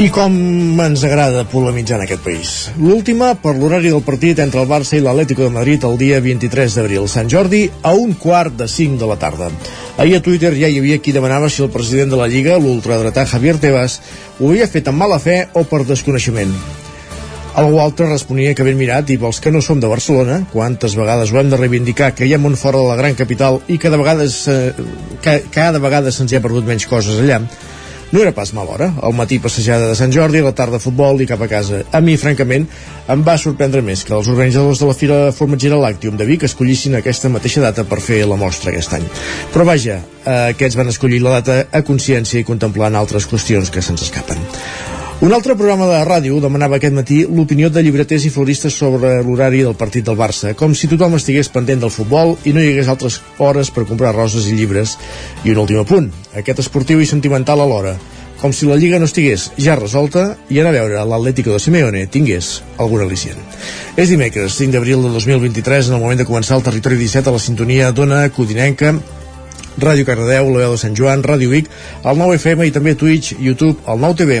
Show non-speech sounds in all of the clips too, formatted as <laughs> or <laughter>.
I com ens agrada polemitzar en aquest país. L'última per l'horari del partit entre el Barça i l'Atlético de Madrid el dia 23 d'abril, Sant Jordi, a un quart de 5 de la tarda. Ahir a Twitter ja hi havia qui demanava si el president de la Lliga, l'ultradretà Javier Tebas, ho havia fet amb mala fe o per desconeixement. Algú altre responia que ben mirat i pels que no som de Barcelona, quantes vegades ho hem de reivindicar que hi ha món fora de la gran capital i cada vegada, eh, cada vegada se'ns hi ha perdut menys coses allà, no era pas mal hora, al matí passejada de Sant Jordi, a la tarda futbol i cap a casa. A mi, francament, em va sorprendre més que els organitzadors de la Fira Formatgera Lactium de Vic escollissin aquesta mateixa data per fer la mostra aquest any. Però vaja, eh, aquests van escollir la data a consciència i contemplant altres qüestions que se'ns escapen. Un altre programa de ràdio demanava aquest matí l'opinió de llibreters i floristes sobre l'horari del partit del Barça, com si tothom estigués pendent del futbol i no hi hagués altres hores per comprar roses i llibres. I un últim punt, aquest esportiu i sentimental alhora, com si la Lliga no estigués ja resolta i anar a veure l'Atlético de Simeone tingués algun al·licient. És dimecres, 5 d'abril de 2023, en el moment de començar el Territori 17 a la sintonia d'Ona Codinenca, Ràdio Cardedeu, la veu de Sant Joan, Ràdio Vic, el 9 FM i també Twitch, YouTube, el 9 TV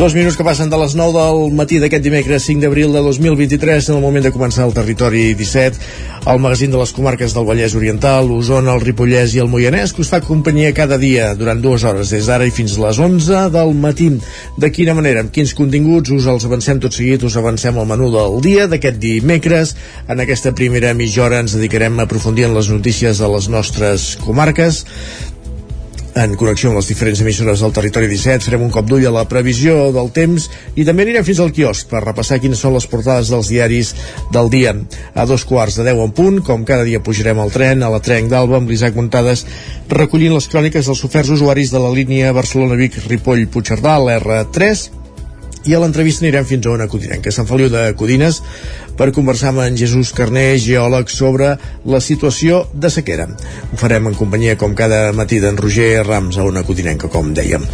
Dos minuts que passen de les 9 del matí d'aquest dimecres 5 d'abril de 2023 en el moment de començar el territori 17 el magazín de les comarques del Vallès Oriental, l'Osona, el Ripollès i el Moianès que us fa companyia cada dia durant dues hores des d'ara i fins a les 11 del matí. De quina manera, amb quins continguts us els avancem tot seguit, us avancem al menú del dia d'aquest dimecres. En aquesta primera mitja hora ens dedicarem a aprofundir en les notícies de les nostres comarques en connexió amb les diferents emissores del territori 17 farem un cop d'ull a la previsió del temps i també anirem fins al quiosc per repassar quines són les portades dels diaris del dia. A dos quarts de 10 en punt com cada dia pujarem al tren a la Trenc d'Alba amb l'Isaac Montades recollint les cròniques dels oferts usuaris de la línia Barcelona-Vic-Ripoll-Puigcerdà l'R3 i a l'entrevista anirem fins a una codinenca, Sant Feliu de Codines, per conversar amb en Jesús Carné, geòleg, sobre la situació de sequera. Ho farem en companyia, com cada matí, d'en Roger Rams a una codinenca, com dèiem.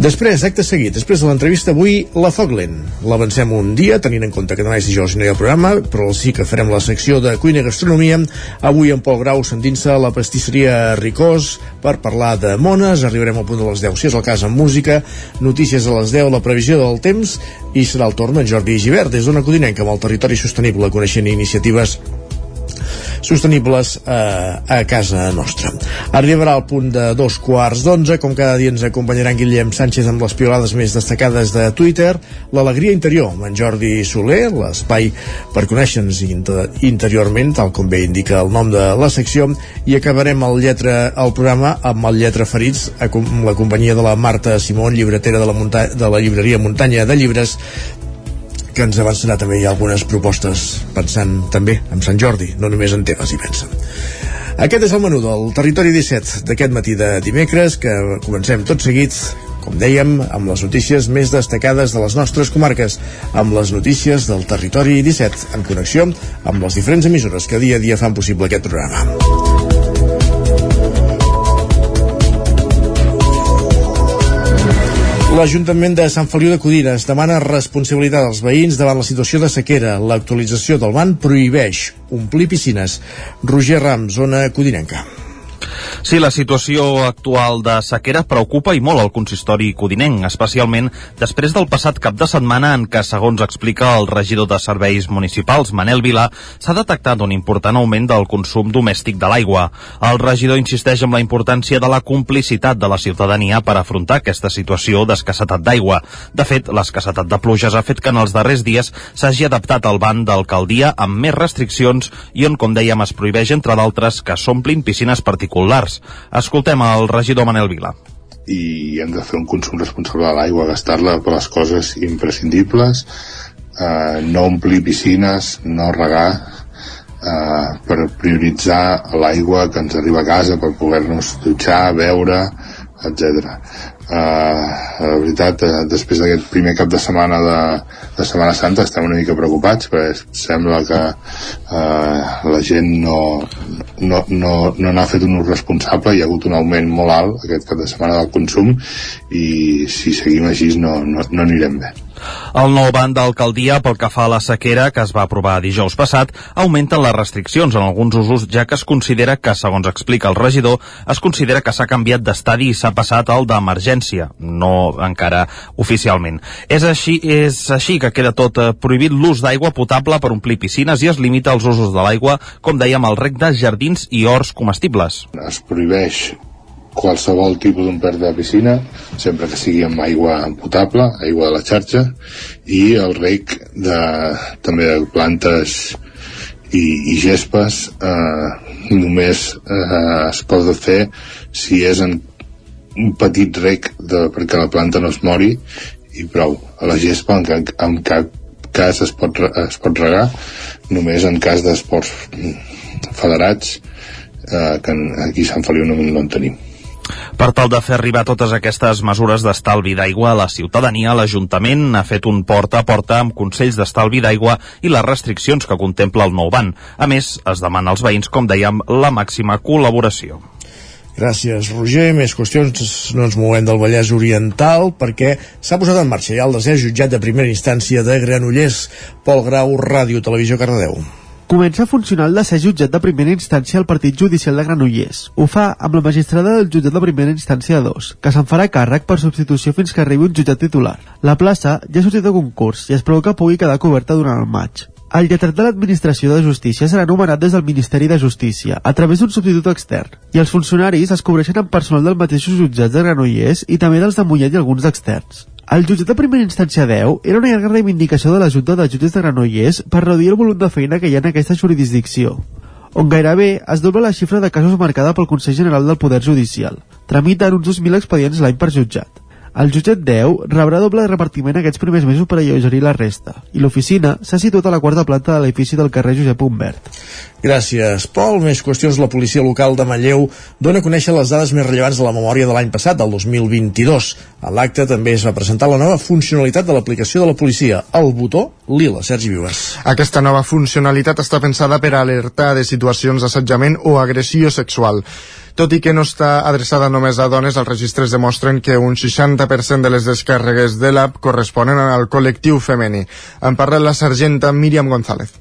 Després, acte seguit, després de l'entrevista avui, la Foglen. L'avancem un dia, tenint en compte que demà és dijous no hi ha programa, però sí que farem la secció de cuina i gastronomia. Avui en Pol Grau s'endinsa a la pastisseria Ricós per parlar de mones. Arribarem al punt de les 10, si és el cas, amb música. Notícies a les 10, la previsió del temps i serà el torn en Jordi Givert des d'una codinenca amb el territori sostenible coneixent iniciatives sostenibles eh, a casa nostra. Arribarà al punt de dos quarts d'onze, com cada dia ens acompanyarà en Guillem Sánchez amb les piolades més destacades de Twitter, l'alegria interior amb en Jordi Soler, l'espai per conèixer-nos interiorment, tal com bé indica el nom de la secció, i acabarem el, lletra, el programa amb el Lletra Ferits, amb la companyia de la Marta Simón, llibretera de la, de la llibreria Muntanya de Llibres, que ens avançarà també hi ha algunes propostes pensant també en Sant Jordi, no només en temes hi pensen. Aquest és el menú del Territori 17 d'aquest matí de dimecres, que comencem tot seguit, com dèiem, amb les notícies més destacades de les nostres comarques, amb les notícies del Territori 17, en connexió amb les diferents emissores que dia a dia fan possible aquest programa. L'Ajuntament de Sant Feliu de Codines demana responsabilitat als veïns davant la situació de sequera. L'actualització del ban prohibeix omplir piscines. Roger Ram, zona codinenca. Sí, la situació actual de sequera preocupa i molt el consistori codinenc, especialment després del passat cap de setmana en què, segons explica el regidor de serveis municipals, Manel Vila, s'ha detectat un important augment del consum domèstic de l'aigua. El regidor insisteix en la importància de la complicitat de la ciutadania per afrontar aquesta situació d'escassetat d'aigua. De fet, l'escassetat de pluges ha fet que en els darrers dies s'hagi adaptat al ban d'alcaldia amb més restriccions i on, com dèiem, es prohibeix, entre d'altres, que s'omplin piscines particulars particulars. Escoltem el regidor Manel Vila i hem de fer un consum responsable de l'aigua, gastar-la per les coses imprescindibles, eh, no omplir piscines, no regar, eh, per prioritzar l'aigua que ens arriba a casa per poder-nos dutxar, beure, etc. Uh, la veritat, uh, després d'aquest primer cap de setmana de, de Setmana Santa estem una mica preocupats perquè sembla que uh, la gent no, no, no, no n'ha fet un ús responsable. Hi ha hagut un augment molt alt aquest cap de setmana del consum i si seguim així no, no, no anirem bé el nou ban d'alcaldia pel que fa a la sequera que es va aprovar dijous passat augmenten les restriccions en alguns usos ja que es considera que, segons explica el regidor, es considera que s'ha canviat d'estadi i s'ha passat al d'emergència, no encara oficialment. És així, és així que queda tot eh, prohibit l'ús d'aigua potable per omplir piscines i es limita els usos de l'aigua, com dèiem, al rec de jardins i horts comestibles. Es prohibeix qualsevol tipus d'ompert de piscina, sempre que sigui amb aigua potable, aigua de la xarxa, i el rec de, també de plantes i, i gespes eh, només eh, es pot fer si és en un petit rec de, perquè la planta no es mori i prou. A la gespa en, en cap cas es pot, es pot regar només en cas d'esports federats eh, que aquí a Sant Feliu no, no en tenim. Per tal de fer arribar totes aquestes mesures d'estalvi d'aigua a la ciutadania, l'Ajuntament ha fet un porta a porta amb consells d'estalvi d'aigua i les restriccions que contempla el nou ban. A més, es demana als veïns, com dèiem, la màxima col·laboració. Gràcies, Roger. Més qüestions no ens movem del Vallès Oriental perquè s'ha posat en marxa ja el desè jutjat de primera instància de Granollers. Pol Grau, Ràdio, Televisió, Cardedeu. Comença a funcionar el desè jutjat de primera instància al Partit Judicial de Granollers. Ho fa amb la magistrada del jutjat de primera instància 2, que se'n farà càrrec per substitució fins que arribi un jutjat titular. La plaça ja ha sortit de concurs i es preveu que pugui quedar coberta durant el maig. El lletrat de l'Administració de Justícia serà nomenat des del Ministeri de Justícia, a través d'un substitut extern, i els funcionaris es cobreixen amb personal dels mateixos jutjats de Granollers i també dels de Mollet i alguns d'externs. El jutjat de primera instància 10 era una llarga reivindicació de la Junta de Jutges de Granollers per reduir el volum de feina que hi ha en aquesta jurisdicció, on gairebé es dobla la xifra de casos marcada pel Consell General del Poder Judicial. Tramiten uns 2.000 expedients l'any per jutjat. El jutjat 10 rebrà doble repartiment aquests primers mesos per alleugerir la resta, i l'oficina s'ha situat a la quarta planta de l'edifici del carrer Josep Humbert. Gràcies, Pol. Més qüestions. La policia local de Manlleu dona a conèixer les dades més rellevants de la memòria de l'any passat, del 2022. A l'acte també es va presentar la nova funcionalitat de l'aplicació de la policia, el botó lila. Sergi Vives. Aquesta nova funcionalitat està pensada per alertar de situacions d'assetjament o agressió sexual. Tot i que no està adreçada només a dones, els registres demostren que un 60% de les descàrregues de l'app corresponen al col·lectiu femení. En parla la sergenta Míriam González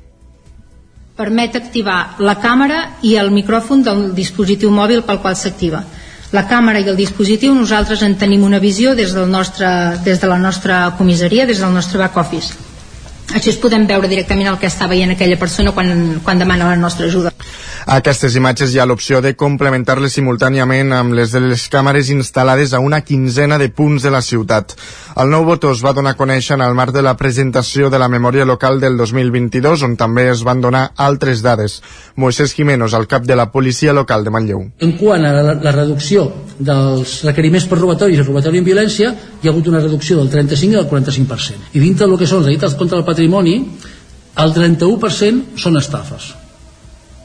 permet activar la càmera i el micròfon del dispositiu mòbil pel qual s'activa. La càmera i el dispositiu nosaltres en tenim una visió des, del nostre, des de la nostra comissaria, des del nostre back office. Així es podem veure directament el que està veient aquella persona quan, quan demana la nostra ajuda. A aquestes imatges hi ha l'opció de complementar-les simultàniament amb les de les càmeres instal·lades a una quinzena de punts de la ciutat. El nou botó es va donar a conèixer en el marc de la presentació de la memòria local del 2022, on també es van donar altres dades. Moisés Jiménez, el cap de la policia local de Manlleu. En quant a la, la reducció dels requeriments per robatoris i robatori en violència, hi ha hagut una reducció del 35 al 45%. I dintre del que són els delictes contra el patrimoni, el 31% són estafes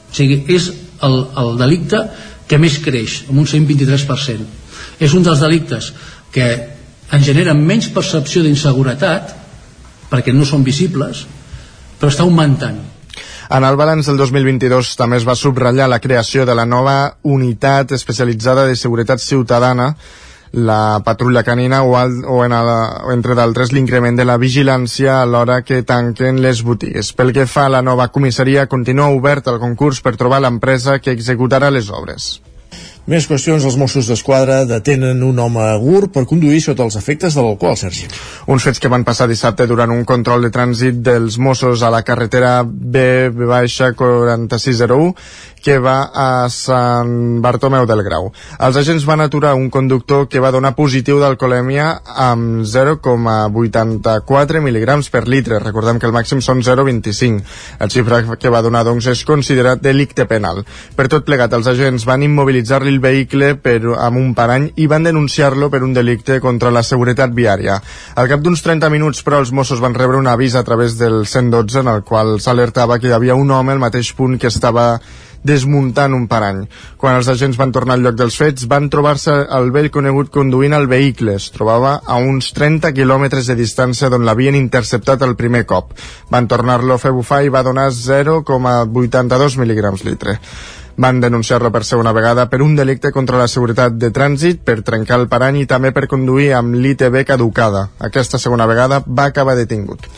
o sigui, és el, el delicte que més creix, amb un 123%. És un dels delictes que en generen menys percepció d'inseguretat, perquè no són visibles, però està augmentant. En el balanç del 2022 també es va subratllar la creació de la nova unitat especialitzada de seguretat ciutadana la patrulla canina o, al, o, en el, o entre d'altres l'increment de la vigilància a l'hora que tanquen les botigues. Pel que fa a la nova comissaria, continua obert el concurs per trobar l'empresa que executarà les obres. Més qüestions, els Mossos d'Esquadra detenen un home agur per conduir sota els efectes de l'alcohol, Sergi. Uns fets que van passar dissabte durant un control de trànsit dels Mossos a la carretera B-4601 que va a Sant Bartomeu del Grau. Els agents van aturar un conductor que va donar positiu d'alcoholèmia amb 0,84 mil·lígrams per litre. Recordem que el màxim són 0,25. El xifra que va donar, doncs, és considerat delicte penal. Per tot plegat, els agents van immobilitzar-li el vehicle per, amb un parany i van denunciar-lo per un delicte contra la seguretat viària. Al cap d'uns 30 minuts, però, els Mossos van rebre un avís a través del 112 en el qual s'alertava que hi havia un home al mateix punt que estava desmuntant un parany. Quan els agents van tornar al lloc dels fets, van trobar-se el vell conegut conduint el vehicle. Es trobava a uns 30 quilòmetres de distància d'on l'havien interceptat el primer cop. Van tornar-lo a fer bufar i va donar 0,82 mil·lígrams litre van denunciar-lo per segona vegada per un delicte contra la seguretat de trànsit, per trencar el parany i també per conduir amb l'ITB caducada. Aquesta segona vegada va acabar detingut.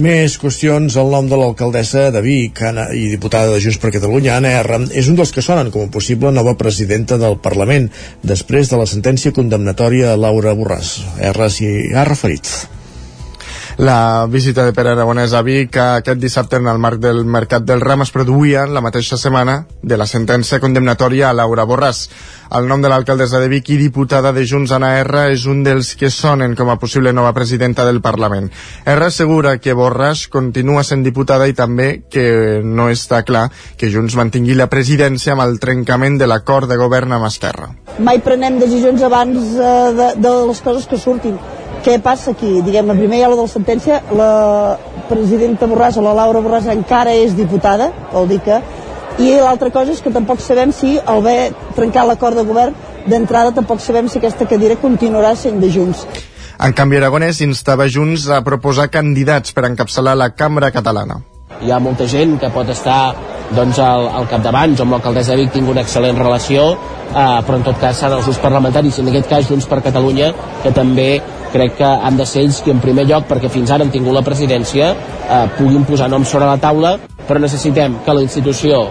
Més qüestions, el nom de l'alcaldessa de Vic Anna, i diputada de Junts per Catalunya, Anna R, és un dels que sonen com a possible nova presidenta del Parlament, després de la sentència condemnatòria a Laura Borràs. R s'hi ha referit. La visita de Pere Aragonès a Vic aquest dissabte en el marc del Mercat del Ram es produïa la mateixa setmana de la sentència condemnatòria a Laura Borràs. El nom de l'alcaldessa de Vic i diputada de Junts, Anna R, és un dels que sonen com a possible nova presidenta del Parlament. R assegura que Borràs continua sent diputada i també que no està clar que Junts mantingui la presidència amb el trencament de l'acord de govern amb Esquerra. Mai prenem decisions abans eh, de, de les coses que surtin què passa aquí? Diguem, primer hi ha la de la sentència, la presidenta Borràs o la Laura Borràs encara és diputada, vol dir que... I l'altra cosa és que tampoc sabem si, al haver trencat l'acord de govern, d'entrada tampoc sabem si aquesta cadira continuarà sent de Junts. En canvi, Aragonès instava Junts a proposar candidats per encapçalar la cambra catalana. Hi ha molta gent que pot estar doncs, al, al capdavant. Jo amb l'alcaldessa de Vic tinc una excel·lent relació, eh, però en tot cas seran els grups parlamentaris, en aquest cas Junts per Catalunya, que també crec que han de ser ells que en primer lloc, perquè fins ara han tingut la presidència, eh, puguin posar noms sobre la taula, però necessitem que la institució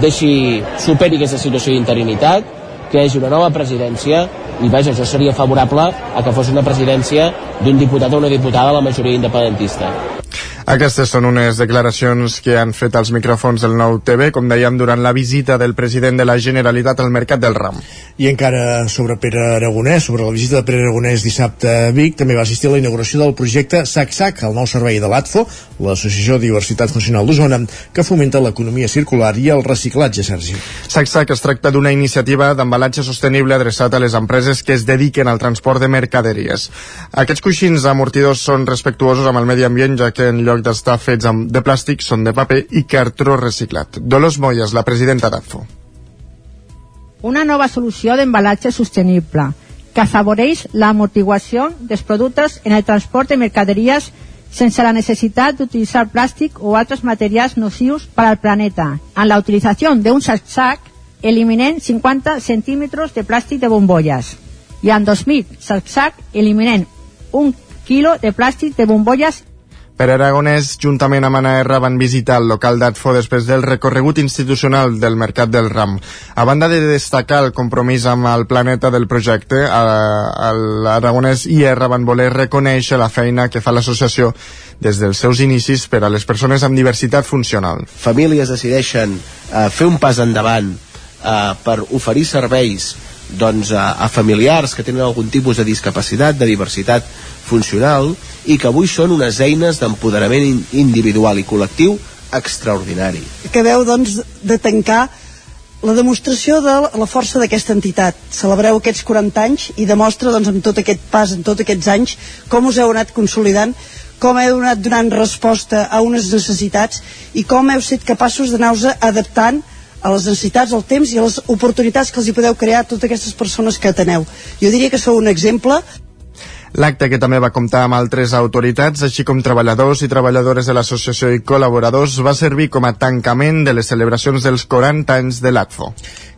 deixi, superi aquesta situació d'interinitat, que hi hagi una nova presidència i vaja, jo seria favorable a que fos una presidència d'un diputat o una diputada de la majoria independentista. Aquestes són unes declaracions que han fet els micròfons del nou TV, com dèiem, durant la visita del president de la Generalitat al Mercat del Ram. I encara sobre Pere Aragonès, sobre la visita de Pere Aragonès dissabte a Vic, també va assistir a la inauguració del projecte SAC-SAC, el nou servei de l'ATFO, l'Associació de Diversitat Funcional d'Osona, que fomenta l'economia circular i el reciclatge, Sergi. SAC-SAC es tracta d'una iniciativa d'embalatge sostenible adreçat a les empreses que es dediquen al transport de mercaderies. Aquests coixins amortidors són respectuosos amb el medi ambient, ja que en lloc d'estar fets amb, de plàstic són de paper i cartró reciclat. Dolors Moyes, la presidenta d'AFO. Una nova solució d'embalatge sostenible que afavoreix l'amortiguació dels productes en el transport de mercaderies sense la necessitat d'utilitzar plàstic o altres materials nocius per al planeta. En la utilització d'un sac-sac eliminen 50 centímetres de plàstic de bombolles i en 2.000 sac-sac eliminen un quilo de plàstic de bombolles per Aragonès, juntament amb Anna R, van visitar el local d'Atfo després del recorregut institucional del Mercat del Ram. A banda de destacar el compromís amb el planeta del projecte, l'Aragonès i R van voler reconèixer la feina que fa l'associació des dels seus inicis per a les persones amb diversitat funcional. Famílies decideixen eh, fer un pas endavant eh, per oferir serveis doncs, a, a familiars que tenen algun tipus de discapacitat, de diversitat funcional, i que avui són unes eines d'empoderament individual i col·lectiu extraordinari. Acabeu, doncs, de tancar la demostració de la força d'aquesta entitat. Celebreu aquests 40 anys i demostra, doncs, amb tot aquest pas, en tots aquests anys, com us heu anat consolidant, com heu anat donant resposta a unes necessitats i com heu set capaços d'anar-vos adaptant a les necessitats, al temps i a les oportunitats que els hi podeu crear a totes aquestes persones que ateneu. Jo diria que sou un exemple L'acte que també va comptar amb altres autoritats, així com treballadors i treballadores de l'associació i col·laboradors, va servir com a tancament de les celebracions dels 40 anys de l'ATFO.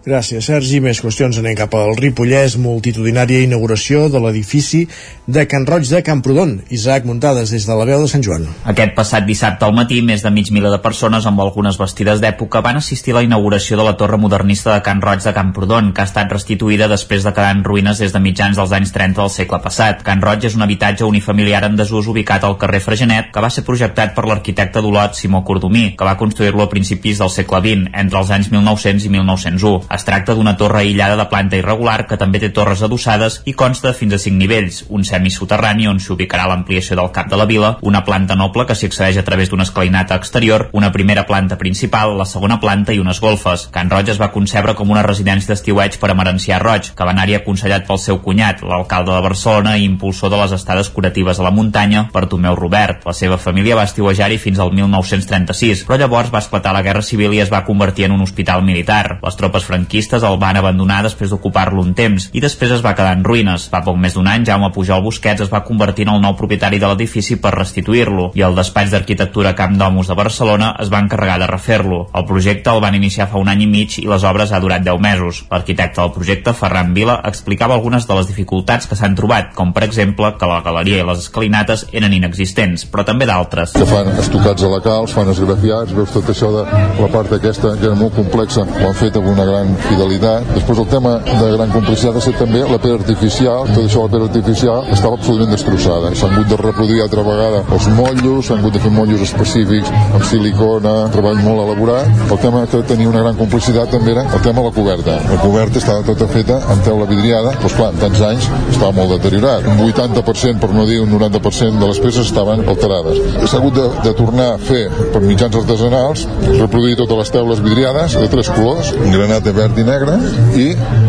Gràcies, Sergi. Més qüestions anem cap al Ripollès, multitudinària inauguració de l'edifici de Can Roig de Camprodon. Isaac Muntades, des de la veu de Sant Joan. Aquest passat dissabte al matí, més de mig miler de persones amb algunes vestides d'època van assistir a la inauguració de la torre modernista de Can Roig de Camprodon, que ha estat restituïda després de quedar en ruïnes des de mitjans dels anys 30 del segle passat. Can Roig és un habitatge unifamiliar en desús ubicat al carrer Fregenet, que va ser projectat per l'arquitecte d'Olot Simó Cordomí, que va construir-lo a principis del segle XX, entre els anys 1900 i 1901 Es tracta d'una torre aïllada de planta irregular que també té torres adossades i consta fins a 5 nivells, un semisoterrani on s'ubicarà l'ampliació del cap de la vila, una planta noble que s'hi accedeix a través d'una escalinata exterior, una primera planta principal, la segona planta i unes golfes. Can Roig es va concebre com una residència d'estiueig per a Merencià Roig, que va anar-hi aconsellat pel seu cunyat, l'alcalde de Barcelona i impulsor de les estades curatives a la muntanya, Bartomeu Robert. La seva família va estiuejar-hi fins al 1936, però llavors va esclatar la Guerra Civil i es va convertir en un hospital militar. Les tropes franquistes el van abandonar després d'ocupar-lo un temps i després es va quedar en ruïnes. Fa poc més d'un any, Jaume Pujol Busquets es va convertir en el nou propietari de l'edifici per restituir-lo i el despatx d'arquitectura Camp Domus de Barcelona es va encarregar de refer-lo. El projecte el van iniciar fa un any i mig i les obres ha durat 10 mesos. L'arquitecte del projecte, Ferran Vila, explicava algunes de les dificultats que s'han trobat, com per exemple que la galeria i les escalinates eren inexistents, però també d'altres. Que fan estocats a la calç, fan esgrafiats, veus tot això de la part aquesta que era molt complexa, ho han fet amb una gran fidelitat. Després el tema de gran complicitat ha estat també la pedra artificial, tot això la pedra artificial estava absolutament destrossada. S'han hagut de reproduir altra vegada els motllos, s'han hagut de fer motllos específics amb silicona, treball molt elaborat. El tema que tenia una gran complicitat també era el tema de la coberta. La coberta estava tota feta amb teula vidriada, doncs clar, en tants anys estava molt deteriorat. Un 80%, per no dir un 90% de les peces estaven alterades. S'ha hagut de, de tornar a fer per mitjans artesanals, reproduir totes les teules vidriades de tres colors, granat de i negre, i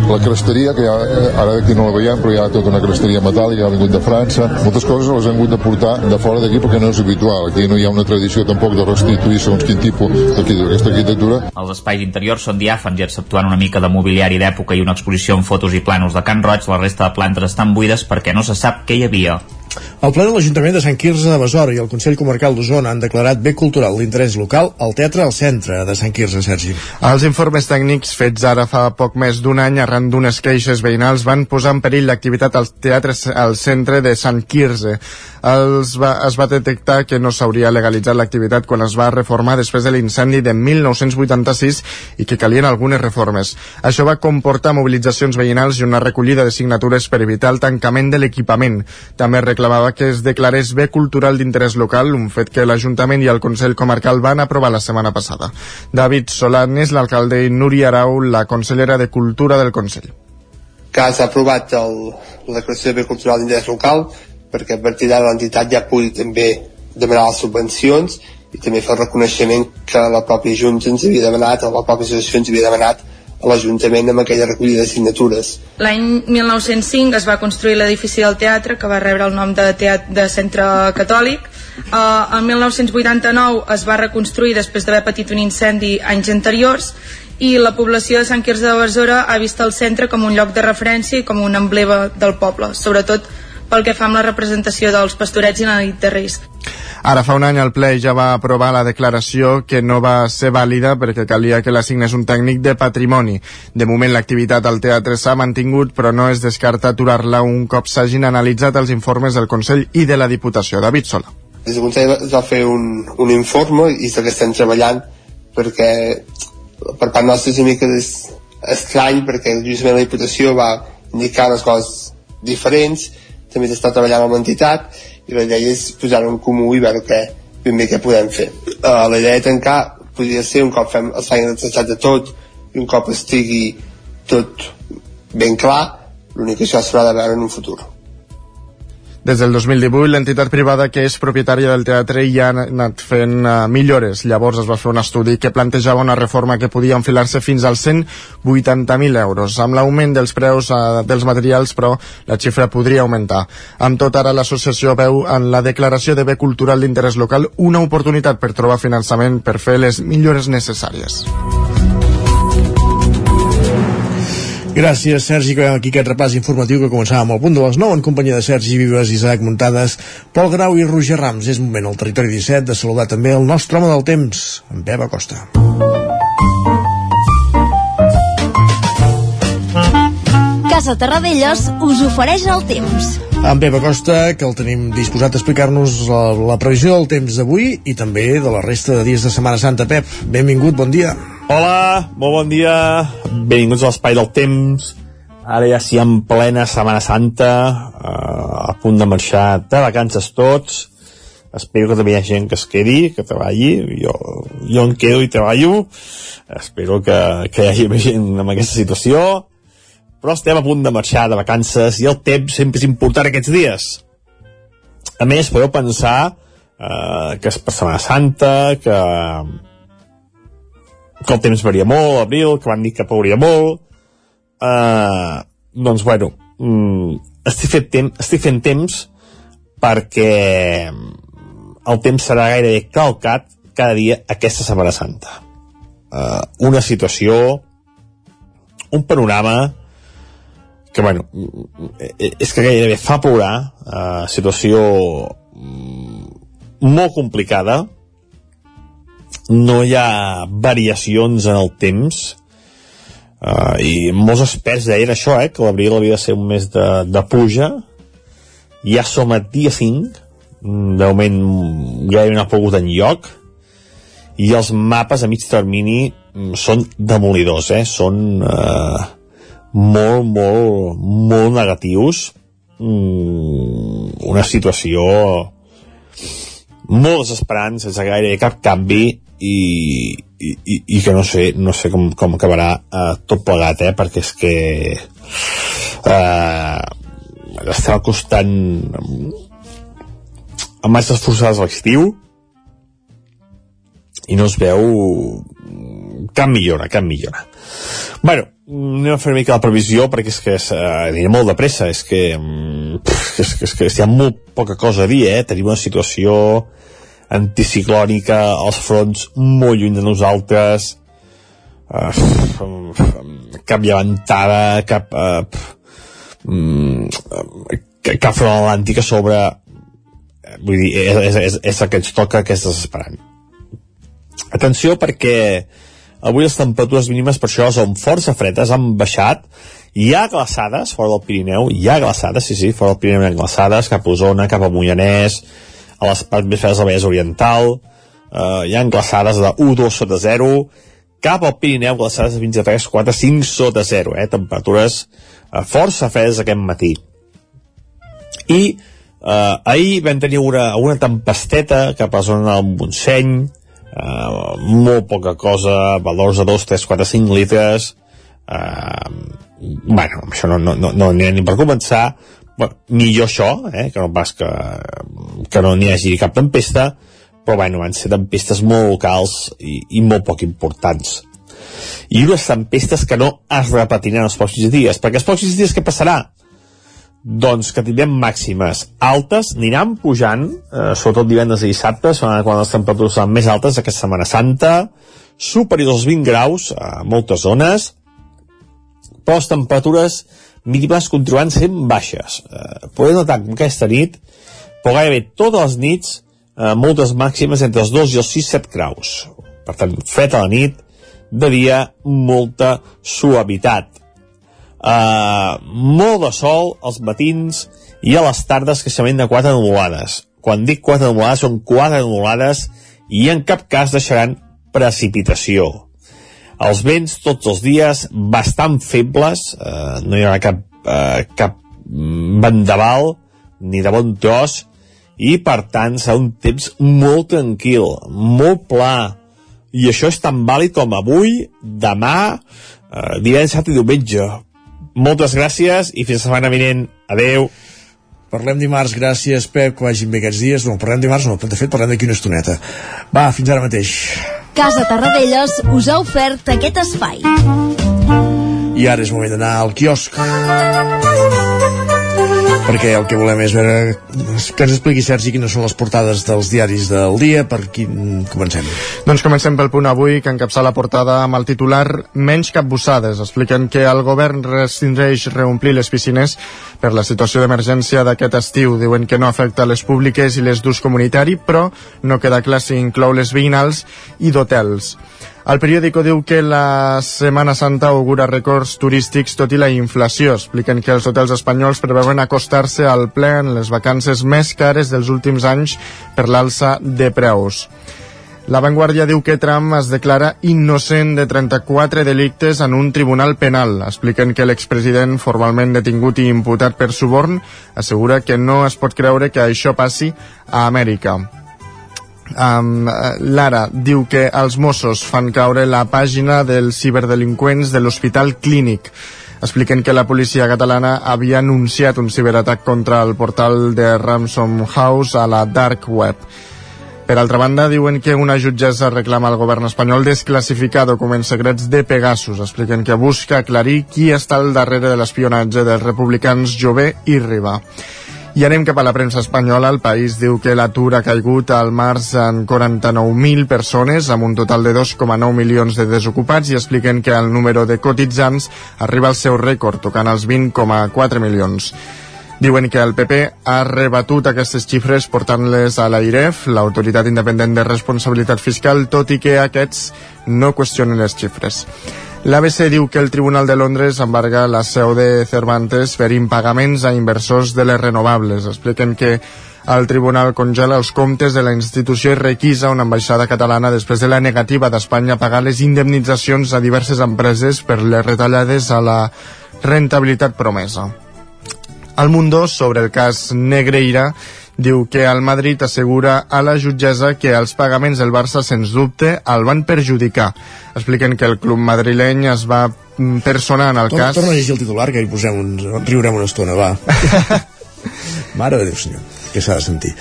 la cresteria, que ja, ara aquí no la veiem, però hi ha tota una cresteria metàl·lica ha vingut de França. Moltes coses les hem hagut de portar de fora d'aquí perquè no és habitual. Aquí no hi ha una tradició tampoc de restituir segons quin tipus d'aquesta arquitectura. Els espais interiors són diàfans i exceptuant una mica de mobiliari d'època i una exposició amb fotos i planos de Can Roig, la resta de plantes estan buides perquè no se sap què hi havia. El ple de l'Ajuntament de Sant Quirze de Besora i el Consell Comarcal d'Osona han declarat bé cultural l'interès local al teatre al centre de Sant Quirze, Sergi. Els informes tècnics fets ara fa poc més d'un any arran d'unes queixes veïnals van posar en perill l'activitat al teatre al centre de Sant Quirze. Els va, es va detectar que no s'hauria legalitzat l'activitat quan es va reformar després de l'incendi de 1986 i que calien algunes reformes. Això va comportar mobilitzacions veïnals i una recollida de signatures per evitar el tancament de l'equipament. També reclamava que es declarés bé cultural d'interès local, un fet que l'Ajuntament i el Consell Comarcal van aprovar la setmana passada. David Solan és l'alcalde i Núria Arau, la consellera de Cultura del Consell. Que s'ha aprovat el, la declaració de bé cultural d'interès local perquè a partir d'ara l'entitat ja pugui també demanar les subvencions i també fer el reconeixement que la pròpia Junta ens havia demanat, o la pròpia associació ens havia demanat a l'Ajuntament amb aquella recollida de signatures. L'any 1905 es va construir l'edifici del teatre que va rebre el nom de, teatre, de centre catòlic. Uh, el 1989 es va reconstruir després d'haver patit un incendi anys anteriors i la població de Sant Quirze de Besora ha vist el centre com un lloc de referència i com un emblema del poble, sobretot pel que fa amb la representació dels pastorets i la nit de Reis. Ara fa un any el ple ja va aprovar la declaració que no va ser vàlida perquè calia que l'assignés un tècnic de patrimoni. De moment l'activitat al teatre s'ha mantingut però no es descarta aturar-la un cop s'hagin analitzat els informes del Consell i de la Diputació. David Sola. Des del Consell es va fer un, un informe i és que estem treballant perquè per part nostra és una mica estrany perquè justament la Diputació va indicar les coses diferents també s'està treballant amb l'entitat i la idea és posar-ho en comú i veure què, ben bé què podem fer. Uh, la idea de tancar podria ser un cop fem els feines assajat de tot i un cop estigui tot ben clar, l'únic que això s'haurà de veure en un futur. Des del 2018, l'entitat privada que és propietària del teatre ja ha anat fent uh, millores. Llavors es va fer un estudi que plantejava una reforma que podia enfilar-se fins als 180.000 euros. Amb l'augment dels preus uh, dels materials, però, la xifra podria augmentar. Amb tot, ara l'associació veu en la declaració de bé cultural d'interès local una oportunitat per trobar finançament per fer les millores necessàries. Gràcies, Sergi, que aquí aquest repàs informatiu que començàvem al punt de les 9 en companyia de Sergi Vives, Isaac Muntades, Pol Grau i Roger Rams. És moment al territori 17 de saludar també el nostre home del temps, en Pep Acosta. Casa Terradellos us ofereix el temps. En Pep Acosta, que el tenim disposat a explicar-nos la, la previsió del temps d'avui i també de la resta de dies de Setmana Santa. Pep, benvingut, bon dia. Hola, molt bon dia, benvinguts a l'Espai del Temps. Ara ja sí en plena Setmana Santa, eh, a punt de marxar de vacances tots. espero que també hi ha gent que es quedi, que treballi, jo, jo em quedo i treballo, espero que, que hi hagi més gent en aquesta situació, però estem a punt de marxar de vacances i el temps sempre és important aquests dies. A més, podeu pensar eh, que és per Setmana Santa, que, que el temps varia molt, abril, que van dir que plouria molt, eh, doncs bueno, mm, estic, fent temps, estic fent temps perquè el temps serà gairebé calcat cada dia aquesta Setmana Santa. Uh, una situació, un panorama que, bueno, és que gairebé fa plorar, uh, situació molt complicada, no hi ha variacions en el temps, uh, i molts experts deien això, eh, que l'abril havia de ser un mes de, de puja, ja som a dia 5, de moment gairebé no ha pogut en lloc i els mapes a mig termini són demolidors, eh? són eh, molt, molt, molt negatius. Mm, una situació molt desesperant, sense gaire cap canvi i, i, i, que no sé, no sé com, com acabarà eh, tot plegat, eh? perquè és que eh, està costant amb marxes forçades a l'estiu i no es veu cap millora, cap millora. bueno, anem a fer una mica la previsió perquè és que és, eh, anirà molt de pressa és que, pff, és, que, és que hi ha molt poca cosa a dir eh? tenim una situació anticiclònica als fronts molt lluny de nosaltres uh, cap llevantada cap uh, cap front atlàntic a sobre. Vull dir, és, és, és, és el que ens toca que és desesperant. Atenció perquè avui les temperatures mínimes per això són força fredes, han baixat. Hi ha glaçades fora del Pirineu hi ha glaçades, sí, sí, fora del Pirineu hi ha glaçades cap a Osona, cap a Mollanès a les parts més fredes del Vallès Oriental. Eh, hi ha glaçades de 1, 2 sota 0 cap al Pirineu glaçades de 23, 4, 5 sota 0 eh, temperatures eh, força fredes aquest matí. I Uh, ahir vam tenir una, una tempesteta cap a la zona del Montseny, uh, molt poca cosa, valors de 2, 3, 4, 5 litres, uh, bueno, això no, no, no, no ni per començar, bueno, millor això, eh, que no pas que, que no n'hi hagi cap tempesta, però bueno, van ser tempestes molt locals i, i molt poc importants. I unes tempestes que no es repetiran els pròxims dies, perquè els pròxims dies què passarà? doncs que tindrem màximes altes, aniran pujant, eh, sobretot divendres i dissabte, quan les temperatures seran més altes aquesta Setmana Santa, superiors als 20 graus a moltes zones, però les temperatures mínimes continuaran sent baixes. Eh, podem notar que aquesta nit, però gairebé totes les nits, eh, moltes màximes entre els 2 i els 6-7 graus. Per tant, fred a la nit, de dia molta suavitat Uh, molt de sol als matins i a les tardes creixement de quatre nuvolades. Quan dic quatre nuvolades, són quatre nuvolades i en cap cas deixaran precipitació. Els vents tots els dies bastant febles, eh, no hi haurà cap, eh, cap vendaval ni de bon tros i per tant serà un temps molt tranquil, molt pla i això és tan vàlid com avui, demà, eh, divendres, i diumenge moltes gràcies i fins la setmana vinent. Adeu. Parlem dimarts, gràcies Pep, que vagin bé aquests dies. No, parlem dimarts no, de fet parlem d'aquí una estoneta. Va, fins ara mateix. Casa Tarradellas us ha ofert aquest espai. I ara és moment d'anar al quiosc perquè el que volem és veure que ens expliqui Sergi quines són les portades dels diaris del dia per quin comencem. Doncs comencem pel punt avui que encapça la portada amb el titular menys capbussades expliquen que el govern restringeix reomplir les piscines per la situació d'emergència d'aquest estiu. Diuen que no afecta les públiques i les d'ús comunitari però no queda clar si inclou les veïnals i d'hotels el periòdico diu que la Setmana Santa augura records turístics tot i la inflació. Expliquen que els hotels espanyols preveuen acostar-se al ple en les vacances més cares dels últims anys per l'alça de preus. La Vanguardia diu que Trump es declara innocent de 34 delictes en un tribunal penal. Expliquen que l'expresident, formalment detingut i imputat per suborn, assegura que no es pot creure que això passi a Amèrica. Um, Lara diu que els Mossos fan caure la pàgina dels ciberdelinqüents de l'Hospital Clínic. Expliquen que la policia catalana havia anunciat un ciberatac contra el portal de Ransom House a la Dark Web. Per altra banda, diuen que una jutgessa reclama al govern espanyol desclassificar documents secrets de Pegasus. Expliquen que busca aclarir qui està al darrere de l'espionatge dels republicans Jové i Riba. I anem cap a la premsa espanyola. El país diu que l'atur ha caigut al març en 49.000 persones, amb un total de 2,9 milions de desocupats, i expliquen que el número de cotitzants arriba al seu rècord, tocant els 20,4 milions. Diuen que el PP ha rebatut aquestes xifres portant-les a l'AIREF, l'Autoritat Independent de Responsabilitat Fiscal, tot i que aquests no qüestionen les xifres. L'ABC diu que el Tribunal de Londres embarga la seu de Cervantes per impagaments a inversors de les renovables. Expliquen que el tribunal congela els comptes de la institució i requisa una ambaixada catalana després de la negativa d'Espanya a pagar les indemnitzacions a diverses empreses per les retallades a la rentabilitat promesa. Al Mundo, sobre el cas Negreira, diu que el Madrid assegura a la jutgessa que els pagaments del Barça, sens dubte, el van perjudicar. Expliquen que el club madrileny es va mm, personar en el Torna, cas... torna a llegir el titular que hi posem un, riurem una estona, va. <laughs> Mare de Déu, senyor, que s'ha de sentir.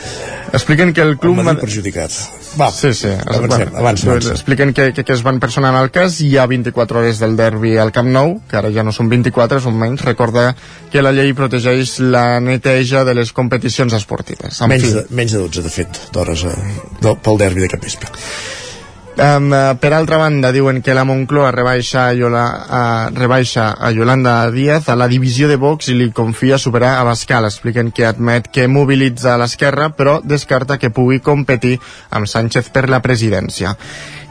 Expliquen que el club... Mad- perjudicat. Va, sí, sí. Avancem, bueno, avança, avança. Expliquen que, que, que es van personar en el cas hi ha 24 hores del derbi al Camp Nou, que ara ja no són 24, són menys. Recorda que la llei protegeix la neteja de les competicions esportives. En Menys fi. de, menys de 12, de fet, d'hores eh, pel derbi de capvespre. Um, uh, per altra banda, diuen que la Moncloa rebaixa a, Yola, a, rebaixa a Yolanda Díaz a la divisió de Vox i li confia superar a Bascal. Expliquen que admet que mobilitza l'esquerra, però descarta que pugui competir amb Sánchez per la presidència.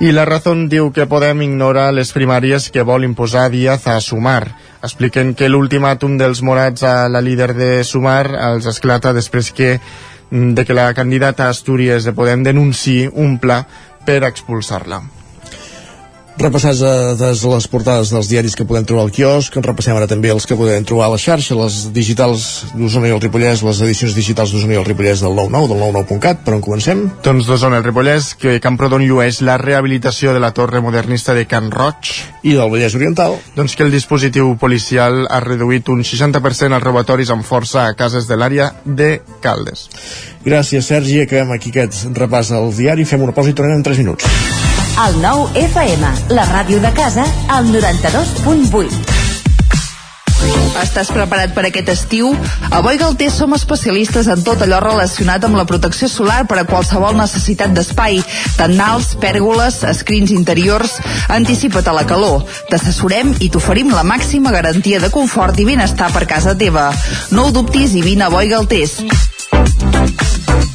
I la Razón diu que Podem ignora les primàries que vol imposar Díaz a Sumar. Expliquen que l'ultimàtum dels morats a la líder de Sumar els esclata després que de que la candidata a Astúries de Podem denunciï un pla per expulsar-la. Repassats a, des les portades dels diaris que podem trobar al quiosc, repassem ara també els que podem trobar a la xarxa, les digitals d'Osona i el Ripollès, les edicions digitals d'Osona i el Ripollès del 9-9, del 99.cat, per on comencem? Doncs d'Osona, el Ripollès, que Camprodon llueix la rehabilitació de la torre modernista de Can Roig. I del Vallès Oriental? Doncs que el dispositiu policial ha reduït un 60% els robatoris amb força a cases de l'àrea de Caldes. Gràcies, Sergi. Acabem aquí aquest repàs al diari. Fem una pausa i tornem en 3 minuts. El nou FM, la ràdio de casa, al 92.8. Estàs preparat per aquest estiu? A Boi Galter som especialistes en tot allò relacionat amb la protecció solar per a qualsevol necessitat d'espai, tendals, pèrgoles, escrins interiors. Anticipa't a la calor. T'assessorem i t'oferim la màxima garantia de confort i benestar per casa teva. No ho dubtis i vine a Boi Galtés.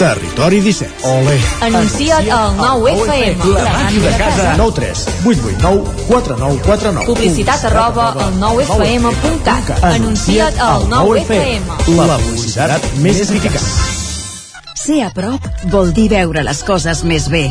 Territori 17. Ole. Anuncia't al 9FM. La ràdio de casa. 9 3 8 8 9 4 9 4 9 Publicitat arroba al 9FM.cat. Anuncia't al 9FM. La publicitat més eficaç. Ser a prop vol dir veure les coses més bé.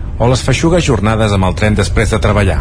o les feixugues jornades amb el tren després de treballar.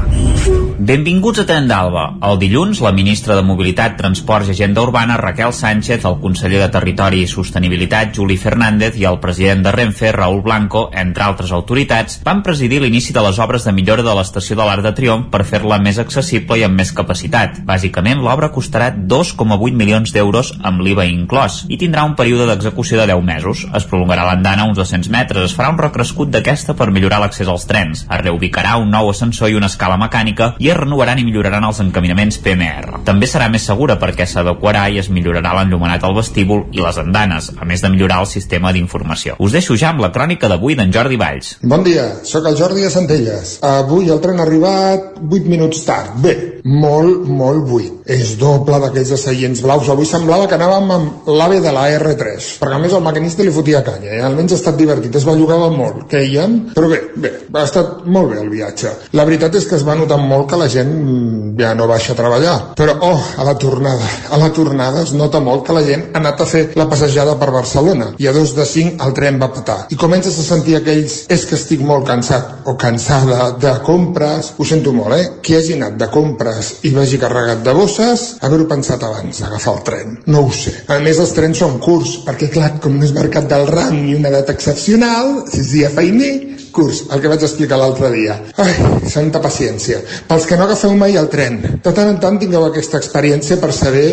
Benvinguts a Tren d'Alba. El dilluns, la ministra de Mobilitat, Transports i Agenda Urbana, Raquel Sánchez, el conseller de Territori i Sostenibilitat, Juli Fernández, i el president de Renfe, Raúl Blanco, entre altres autoritats, van presidir l'inici de les obres de millora de l'estació de l'Arc de Triomf per fer-la més accessible i amb més capacitat. Bàsicament, l'obra costarà 2,8 milions d'euros amb l'IVA inclòs i tindrà un període d'execució de 10 mesos. Es prolongarà l'andana uns 200 metres, es farà un recrescut d'aquesta per millorar l'accés als trens, es reubicarà un nou ascensor i una escala mecànica i es renovaran i milloraran els encaminaments PMR. També serà més segura perquè s'adequarà i es millorarà l'enllumenat al vestíbul i les andanes, a més de millorar el sistema d'informació. Us deixo ja amb la crònica d'avui d'en Jordi Valls. Bon dia, sóc el Jordi de Centelles. Avui el tren ha arribat 8 minuts tard. Bé, molt, molt buit. És doble d'aquells seients blaus. Avui semblava que anàvem amb l'AVE de la R3, perquè a més el maquinista li fotia canya, eh? almenys ha estat divertit, es bellugava molt, quèiem, però bé, bé, ha estat molt bé el viatge. La veritat és que es va notar molt que la gent mm, ja no baixa a treballar, però oh, a la tornada, a la tornada es nota molt que la gent ha anat a fer la passejada per Barcelona i a dos de cinc el tren va patar. I comences a sentir aquells és que estic molt cansat o cansada de compres, ho sento molt, eh? Qui hagi anat de compres i vagi carregat de bosses, haver-ho pensat abans d'agafar el tren. No ho sé. A més, els trens són curts, perquè clar, com no és mercat del ram ni una data excepcional, si és dia feiner, curs, el que vaig explicar l'altre dia. Ai, santa paciència. Pels que no agafeu mai el tren, de tant en tant tingueu aquesta experiència per saber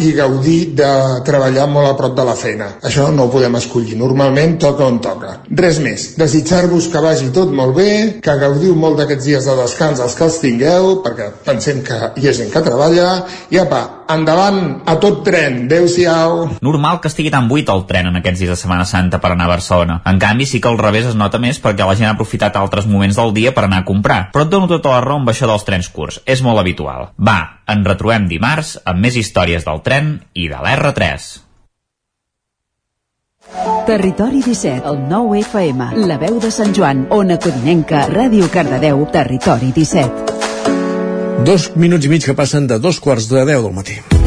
i gaudir de treballar molt a prop de la feina. Això no ho podem escollir. Normalment toca on toca. Res més. Desitjar-vos que vagi tot molt bé, que gaudiu molt d'aquests dies de descans els que els tingueu, perquè pensem que hi ha gent que treballa, i apa, endavant, a tot tren. Adéu-siau. Normal que estigui tan buit el tren en aquests dies de Setmana Santa per anar a Barcelona. En canvi, sí que al revés es nota més perquè la gent ha aprofitat altres moments del dia per anar a comprar. Però et dono tota la raó amb això dels trens curts. És molt habitual. Va, en retrobem dimarts amb més històries del tren i de l'R3. Territori 17, el 9 FM, la veu de Sant Joan, Ona Codinenca, Ràdio Cardedeu, Territori 17. Dos minuts i mig que passen de dos quarts de deu del matí.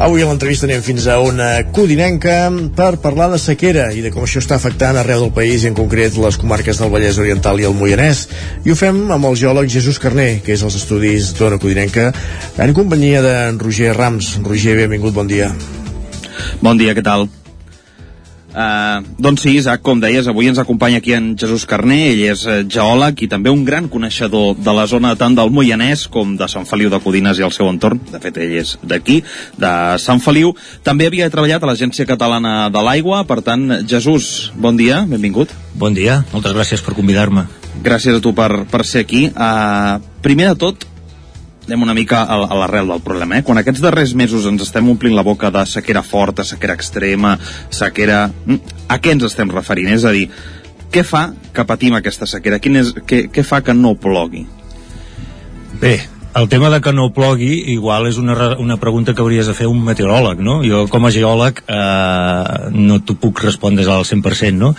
Avui a l'entrevista anem fins a una codinenca per parlar de sequera i de com això està afectant arreu del país i en concret les comarques del Vallès Oriental i el Moianès. I ho fem amb el geòleg Jesús Carné, que és als estudis d'Ona Codinenca, en companyia d'en Roger Rams. Roger, benvingut, bon dia. Bon dia, què tal? Uh, doncs sí, Isaac, com deies, avui ens acompanya aquí en Jesús Carné, ell és uh, geòleg i també un gran coneixedor de la zona tant del Moianès com de Sant Feliu de Codines i el seu entorn. De fet, ell és d'aquí, de Sant Feliu. També havia treballat a l'Agència Catalana de l'Aigua, per tant, Jesús, bon dia, benvingut. Bon dia, moltes gràcies per convidar-me. Gràcies a tu per, per ser aquí. Uh, primer de tot, anem una mica a, a l'arrel del problema. Eh? Quan aquests darrers mesos ens estem omplint la boca de sequera forta, sequera extrema, sequera... mm, A què ens estem referint? És a dir, què fa que patim aquesta sequera? Quin és, què, què fa que no plogui? Bé, el tema de que no plogui igual és una, una pregunta que hauries de fer un meteoròleg, no? Jo com a geòleg eh, no t'ho puc respondre al 100%, no?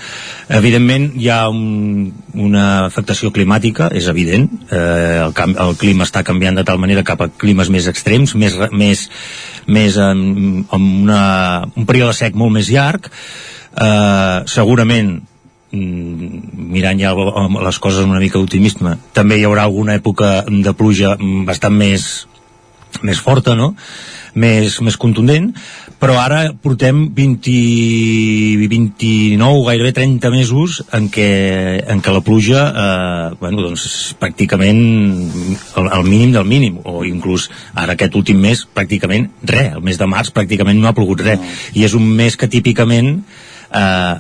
Evidentment hi ha un, una afectació climàtica, és evident, eh, el, cam, el clima està canviant de tal manera cap a climes més extrems, més, més, més amb, amb una, un període sec molt més llarg, eh, segurament mirant ja les coses amb una mica d'optimisme. També hi haurà alguna època de pluja mm, bastant més més forta, no? Més, més contundent, però ara portem 20, 29, gairebé 30 mesos en què, en què la pluja eh, bueno, doncs, pràcticament el, el mínim del mínim, o inclús ara aquest últim mes pràcticament res, el mes de març pràcticament no ha plogut res, i és un mes que típicament eh,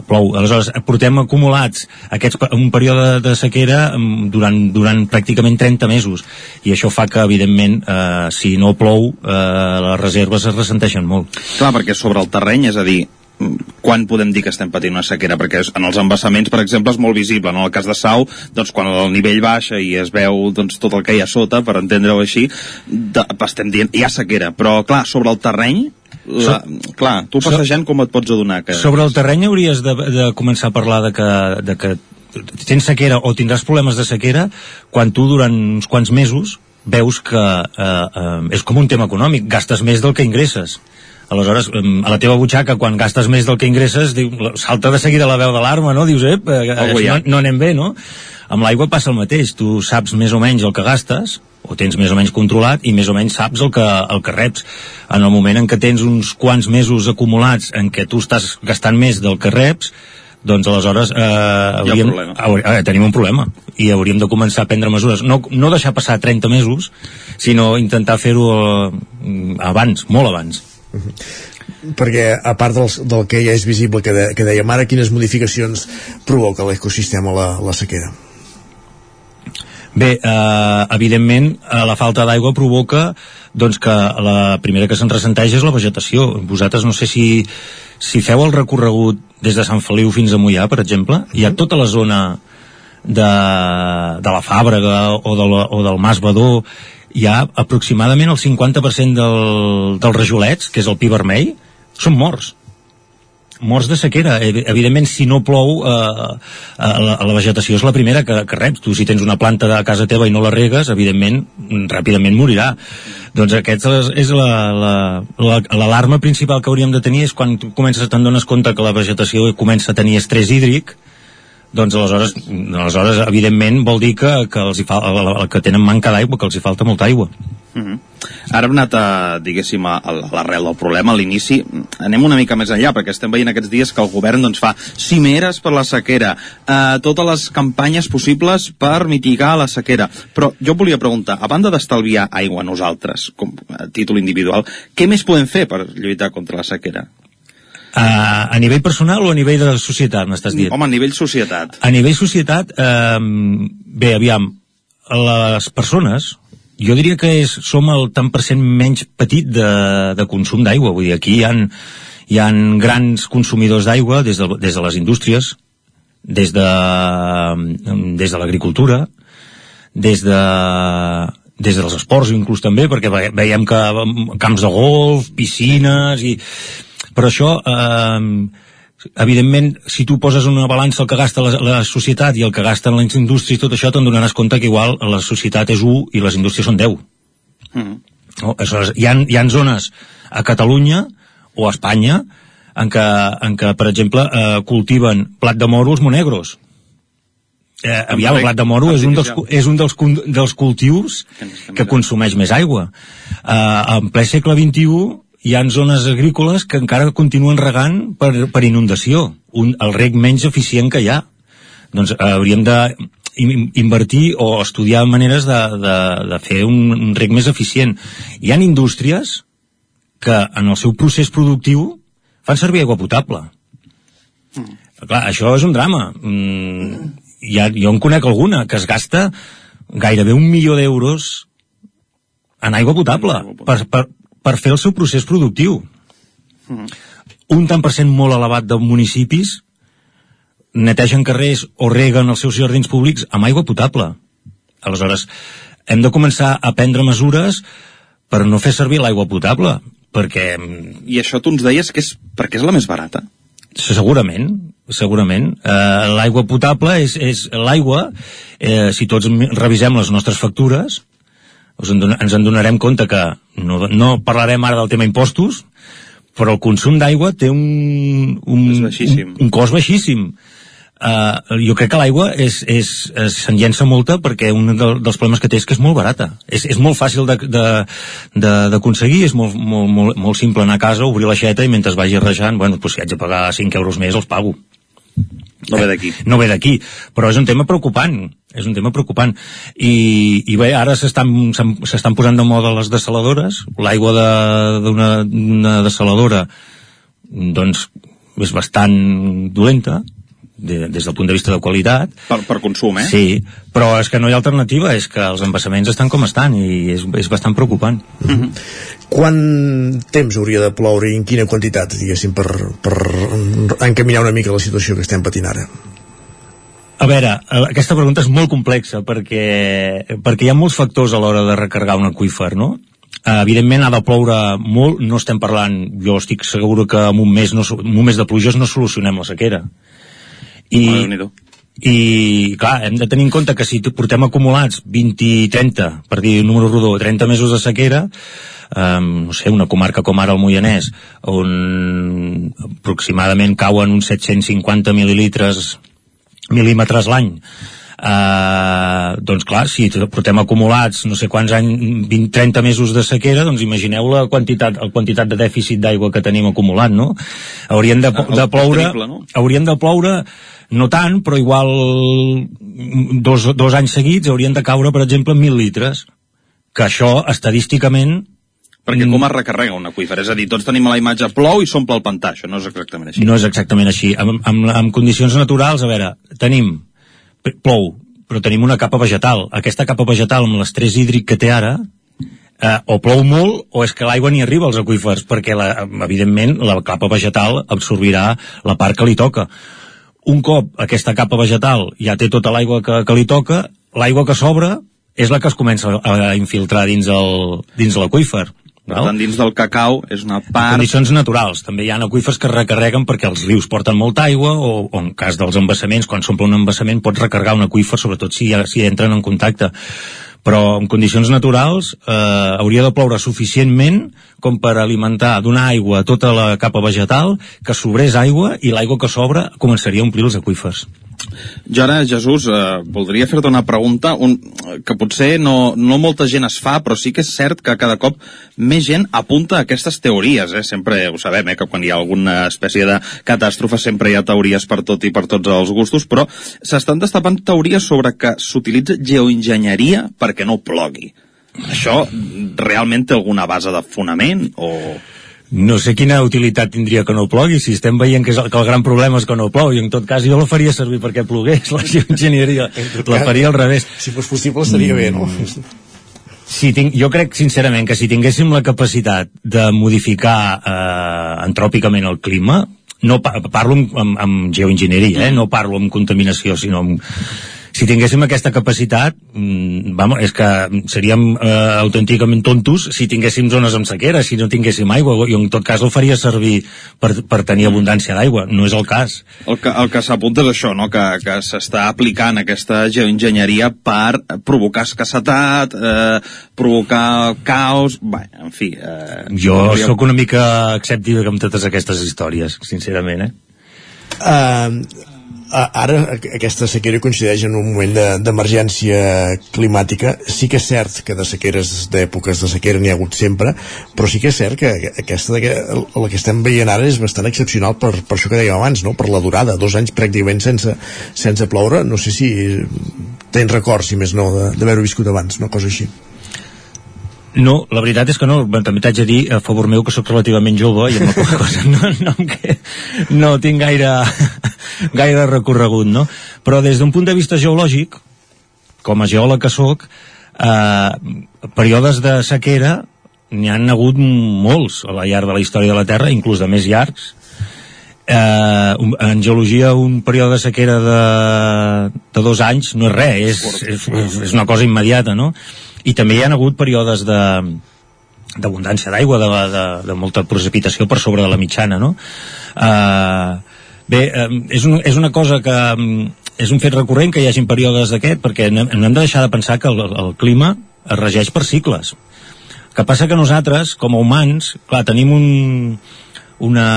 plou. Aleshores, portem acumulats aquests, un període de sequera mm, durant, durant pràcticament 30 mesos i això fa que, evidentment, eh, si no plou, eh, les reserves es ressenteixen molt. Clar, perquè sobre el terreny, és a dir, mm, quan podem dir que estem patint una sequera? Perquè en els embassaments, per exemple, és molt visible. En el cas de Sau, doncs, quan el nivell baixa i es veu doncs, tot el que hi ha sota, per entendre-ho així, de, estem dient, hi ha sequera. Però, clar, sobre el terreny, la, clar, tu passejant com et pots adonar que... Sobre el terreny hauries de, de començar a parlar de que, de que tens sequera o tindràs problemes de sequera quan tu durant uns quants mesos veus que eh, eh, és com un tema econòmic, gastes més del que ingresses. Aleshores, a la teva butxaca, quan gastes més del que ingresses, diu, salta de seguida la veu d'alarma, no? Dius, ep, eh, no, no anem bé, no? Amb l'aigua passa el mateix, tu saps més o menys el que gastes, o tens més o menys controlat, i més o menys saps el que, el que reps. En el moment en què tens uns quants mesos acumulats en què tu estàs gastant més del que reps, doncs aleshores eh, hauríem, problema. haur, eh, tenim un problema i hauríem de començar a prendre mesures no, no deixar passar 30 mesos sinó intentar fer-ho eh, abans, molt abans perquè a part del, del que ja és visible que, de, que dèiem ara, quines modificacions provoca l'ecosistema la, la sequera? Bé, eh, evidentment, eh, la falta d'aigua provoca doncs, que la primera que se'n ressenteix és la vegetació. Vosaltres no sé si, si feu el recorregut des de Sant Feliu fins a Mollà, per exemple, hi ha tota la zona de, de la Fàbrega o, de la, o del Mas Badó, hi ha aproximadament el 50% del, dels rajolets, que és el pi vermell, són morts morts de sequera. Evi- Evidentment, si no plou, eh, eh, la, la vegetació és la primera que, que reps. Tu, si tens una planta de casa teva i no la regues, evidentment, ràpidament morirà. Doncs aquesta és, és la- la- la- l'alarma principal que hauríem de tenir és quan comences, te'n dones compte que la vegetació comença a tenir estrès hídric, doncs aleshores, aleshores evidentment, vol dir que, que, els hi fa, que tenen manca d'aigua, que els hi falta molta aigua. Mhm. Ara hem anat a, diguéssim, a, a l'arrel del problema, a l'inici. Anem una mica més enllà, perquè estem veient aquests dies que el govern doncs, fa cimeres per la sequera, eh, totes les campanyes possibles per mitigar la sequera. Però jo volia preguntar, a banda d'estalviar aigua a nosaltres, com a títol individual, què més podem fer per lluitar contra la sequera? Uh, a nivell personal o a nivell de societat, m'estàs dient? Home, a nivell societat. A nivell societat, eh, bé, aviam, les persones, jo diria que és, som el tant per cent menys petit de, de consum d'aigua. Vull dir, aquí hi ha, hi ha grans consumidors d'aigua des, de, des de les indústries, des de, des de l'agricultura, des de, des dels esports inclús també, perquè ve- veiem que mm, camps de golf, piscines i... Però això, eh, evidentment, si tu poses una balança el que gasta la, la societat i el que gasten les indústries i tot això, te'n donaràs compte que igual la societat és 1 i les indústries són 10. Mhm. No? Aleshores, hi ha, hi ha zones a Catalunya o a Espanya en què, en què per exemple, eh, cultiven plat de moro els monegros. Eh, aviam, el plat de moro és un dels, és un dels, dels cultius que consumeix més aigua. Eh, en ple segle XXI hi ha zones agrícoles que encara continuen regant per, per inundació, un, el reg menys eficient que hi ha. Doncs eh, hauríem de in- invertir o estudiar maneres de, de, de fer un, un reg més eficient. Hi ha indústries que en el seu procés productiu fan servir aigua potable. Mm. Clar, això és un drama. Mm, ja, jo en conec alguna que es gasta gairebé un milió d'euros en aigua potable per, per, per fer el seu procés productiu. Un tant per cent molt elevat de municipis netegen carrers o reguen els seus jardins públics amb aigua potable. Aleshores, hem de començar a prendre mesures per no fer servir l'aigua potable, perquè... I això tu ens deies que és perquè és la més barata? Segurament, segurament. Eh, l'aigua potable és, és l'aigua, eh, si tots revisem les nostres factures, us en, ens en donarem compte que no, no parlarem ara del tema impostos, però el consum d'aigua té un, un, un, un cost baixíssim. Uh, jo crec que l'aigua és, és, és se'n llença molta perquè un de, dels problemes que té és que és molt barata. És, és molt fàcil d'aconseguir, és molt, molt, molt, molt simple anar a casa, obrir l'aixeta i mentre vagi rejant, bueno, doncs si haig de pagar 5 euros més els pago. No ve d'aquí. No ve d'aquí, però és un tema preocupant, és un tema preocupant. I, i bé, ara s'estan posant de moda les desaladores, l'aigua d'una de, desaladora doncs és bastant dolenta, de, des del punt de vista de qualitat. Per, per consum, eh? Sí, però és que no hi ha alternativa, és que els embassaments estan com estan i és, és bastant preocupant. Uh mhm. -huh. Quant temps hauria de ploure i en quina quantitat, diguéssim, per, per encaminar una mica la situació que estem patint ara? A veure, aquesta pregunta és molt complexa perquè, perquè hi ha molts factors a l'hora de recargar un aqüífer, no? Uh, evidentment ha de ploure molt, no estem parlant, jo estic segur que en un mes, no, en un mes de pluges no solucionem la sequera i, i clar, hem de tenir en compte que si portem acumulats 20 i 30, per dir un número rodó, 30 mesos de sequera, um, no sé, una comarca com ara el Moianès, on aproximadament cauen uns 750 mil·lilitres mil·límetres l'any, Uh, doncs clar, si portem acumulats no sé quants anys, 20, 30 mesos de sequera, doncs imagineu la quantitat, la quantitat de dèficit d'aigua que tenim acumulat, no? Haurien de, de ploure, no? haurien de ploure no tant, però igual dos, dos anys seguits haurien de caure, per exemple, mil litres, que això, estadísticament, perquè com es recarrega un aqüífer? És a dir, tots tenim la imatge plou i s'omple el pantà, això no és exactament així. No és exactament així. En, en, en condicions naturals, a veure, tenim plou, però tenim una capa vegetal. Aquesta capa vegetal, amb l'estrès hídric que té ara, eh, o plou molt o és que l'aigua ni arriba als aqüífers, perquè, la, evidentment, la capa vegetal absorbirà la part que li toca. Un cop aquesta capa vegetal ja té tota l'aigua que, que li toca, l'aigua que sobra és la que es comença a infiltrar dins l'aqüífer. Per tant, dins del cacau és una part... En condicions naturals. També hi ha aqüífers que recarreguen perquè els rius porten molta aigua o, o en cas dels embassaments, quan s'omple un embassament pots recarregar un aqüífer, sobretot si, si entren en contacte. Però en condicions naturals eh, hauria de ploure suficientment com per alimentar, donar aigua a tota la capa vegetal, que sobrés aigua i l'aigua que sobra començaria a omplir els aqüífers. Jo ara, Jesús, eh, voldria fer-te una pregunta un, que potser no, no molta gent es fa, però sí que és cert que cada cop més gent apunta a aquestes teories. Eh? Sempre ho sabem, eh, que quan hi ha alguna espècie de catàstrofe sempre hi ha teories per tot i per tots els gustos, però s'estan destapant teories sobre que s'utilitza geoenginyeria perquè no plogui. Això realment té alguna base de fonament o no sé quina utilitat tindria que no plogui, si estem veient que, és el, que el gran problema és que no plou, i en tot cas jo la faria servir perquè plogués, la geoenginyeria, la faria al revés. Si fos possible estaria bé, no? Si tinc, jo crec sincerament que si tinguéssim la capacitat de modificar eh, antròpicament el clima, no parlo amb, amb, amb geoenginyeria, eh? no parlo amb contaminació, sinó amb, si tinguéssim aquesta capacitat, mmm, vamos, és que seríem eh, autènticament tontos si tinguéssim zones amb sequera, si no tinguéssim aigua, i en tot cas el faria servir per, per tenir abundància d'aigua, no és el cas. El que, el que s'apunta és això, no? que, que s'està aplicant aquesta geoenginyeria per provocar escassetat, eh, provocar caos, bé, en fi... Eh, jo hauríem... sóc una mica escèptic amb totes aquestes històries, sincerament, eh? Uh, ara aquesta sequera coincideix en un moment d'emergència de, climàtica. Sí que és cert que de sequeres d'èpoques de sequera n'hi ha hagut sempre però sí que és cert que aquesta la que estem veient ara és bastant excepcional per, per això que dèiem abans, no? per la durada dos anys pràcticament sense, sense ploure. No sé si tens record si més no d'haver-ho viscut abans, una cosa així no, la veritat és que no, també t'haig de dir a favor meu que sóc relativament jove i amb la poca <laughs> cosa no, no, no tinc gaire, <laughs> gaire recorregut, no? Però des d'un punt de vista geològic, com a geòleg que sóc, eh, períodes de sequera n'hi han hagut molts a la llarg de la història de la Terra, inclús de més llargs, eh, en geologia un període de sequera de, de dos anys no és res, és, és, és una cosa immediata, no? I també hi ha hagut períodes de d'abundància d'aigua, de, de, de molta precipitació per sobre de la mitjana, no? Eh, bé, eh, és, un, és una cosa que mm, és un fet recurrent que hi hagin períodes d'aquest, perquè no, no hem de deixar de pensar que el, el clima es regeix per cicles. Que passa que nosaltres, com a humans, clar, tenim un, una,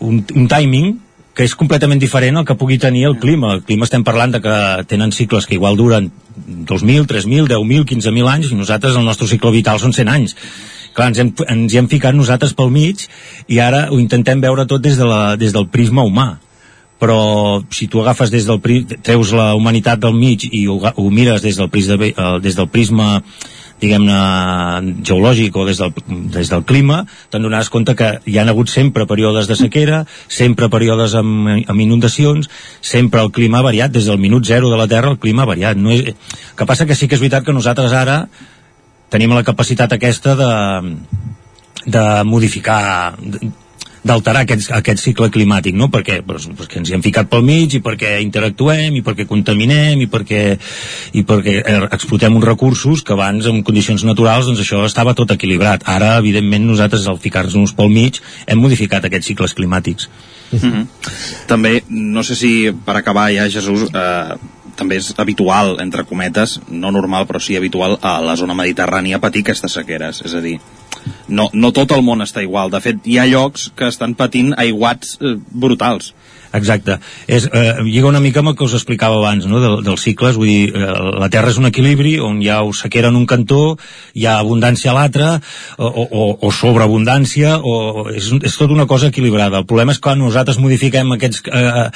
un, un timing que és completament diferent al que pugui tenir el clima. El clima estem parlant de que tenen cicles que igual duren 2.000, 3.000, 10.000, 15.000 anys i nosaltres el nostre cicle vital són 100 anys. Clar, ens hem, ens hi hem ficat nosaltres pel mig i ara ho intentem veure tot des, de la, des del prisma humà però si tu agafes des del treus la humanitat del mig i ho, ho mires des del prisma, eh, des del prisma diguem-ne geològic o des del, des del clima te'n donaràs compte que hi han hagut sempre períodes de sequera, sempre períodes amb, amb inundacions, sempre el clima ha variat, des del minut zero de la Terra el clima ha variat. No és... Que passa que sí que és veritat que nosaltres ara tenim la capacitat aquesta de, de modificar de- d'alterar aquest, aquest cicle climàtic, no? Perquè, doncs, perquè ens hi hem ficat pel mig i perquè interactuem i perquè contaminem i perquè, i perquè eh, explotem uns recursos que abans en condicions naturals doncs això estava tot equilibrat. Ara, evidentment, nosaltres al ficar-nos pel mig hem modificat aquests cicles climàtics. Mhm. També, no sé si per acabar ja, Jesús, eh, també és habitual, entre cometes, no normal, però sí habitual, a la zona mediterrània patir aquestes sequeres. És a dir, no, no tot el món està igual. De fet, hi ha llocs que estan patint aiguats eh, brutals. Exacte. És, eh, lliga una mica amb el que us explicava abans, no?, del, dels cicles, vull dir, eh, la Terra és un equilibri on hi ha sequera en un cantó, hi ha abundància a l'altre, o, o, o sobreabundància, o és, és tot una cosa equilibrada. El problema és quan nosaltres modifiquem aquests, eh,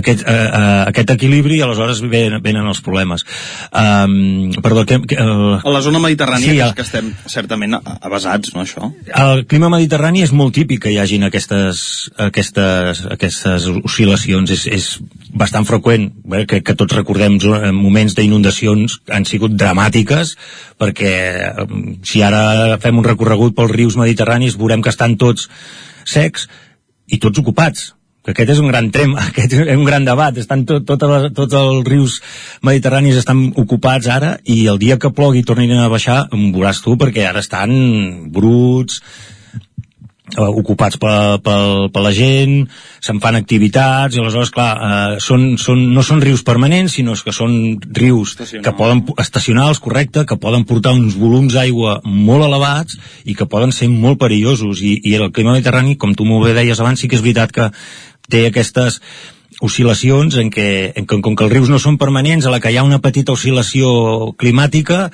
aquest, eh, eh, aquest equilibri i aleshores venen, venen els problemes. Um, perdó, que, que, eh, A la zona mediterrània, Sí, el- que estem certament avasats, no, això? el clima mediterrani és molt típic que hi hagin aquestes, aquestes, aquestes oscil·lacions. És, és bastant freqüent bé, que, que tots recordem zo- moments d'inundacions han sigut dramàtiques perquè eh, si ara fem un recorregut pels rius mediterranis veurem que estan tots secs i tots ocupats que aquest és un gran tema, <laughs> aquest és un gran debat estan tot, tot les, tots els rius mediterranis estan ocupats ara i el dia que plogui tornin a baixar em veuràs tu perquè ara estan bruts eh, ocupats per, per, per la gent, se'n fan activitats, i aleshores, clar, eh, són, són, no són rius permanents, sinó que són rius que poden, estacionals, correcte, que poden portar uns volums d'aigua molt elevats i que poden ser molt perillosos. I, I el clima mediterrani, com tu molt bé deies abans, sí que és veritat que té aquestes oscil·lacions en què, en com, com que els rius no són permanents, a la que hi ha una petita oscil·lació climàtica,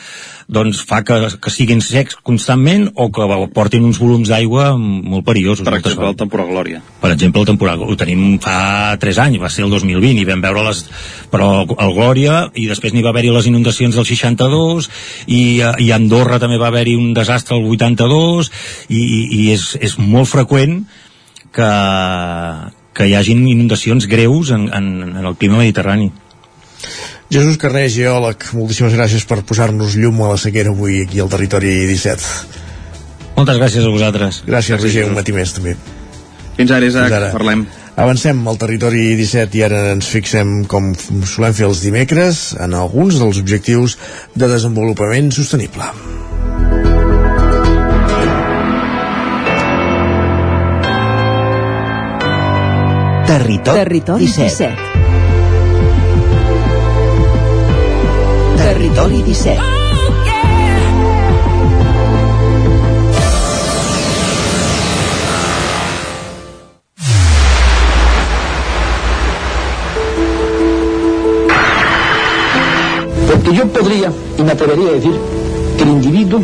doncs fa que, que siguin secs constantment o que portin uns volums d'aigua molt perillosos. Per exemple, el temporal Glòria. Per exemple, el temporal, ho tenim fa 3 anys, va ser el 2020, i vam veure les... Però el Glòria, i després n'hi va haver-hi les inundacions del 62, i, eh, i a Andorra també va haver-hi un desastre el 82, i, i, i és, és molt freqüent que, que hi hagin inundacions greus en, en, en el clima mediterrani. Jesús Carné, geòleg, moltíssimes gràcies per posar-nos llum a la sequera avui aquí al territori 17. Moltes gràcies a vosaltres. Gràcies, Roger, un matí més també. Fins ara, Isaac, Fins ara. parlem. Avancem al territori 17 i ara ens fixem, com solem fer els dimecres, en alguns dels objectius de desenvolupament sostenible. Territori, Territori 17. 17. Territori 17. Porque yo podría y me atrevería a decir que el individuo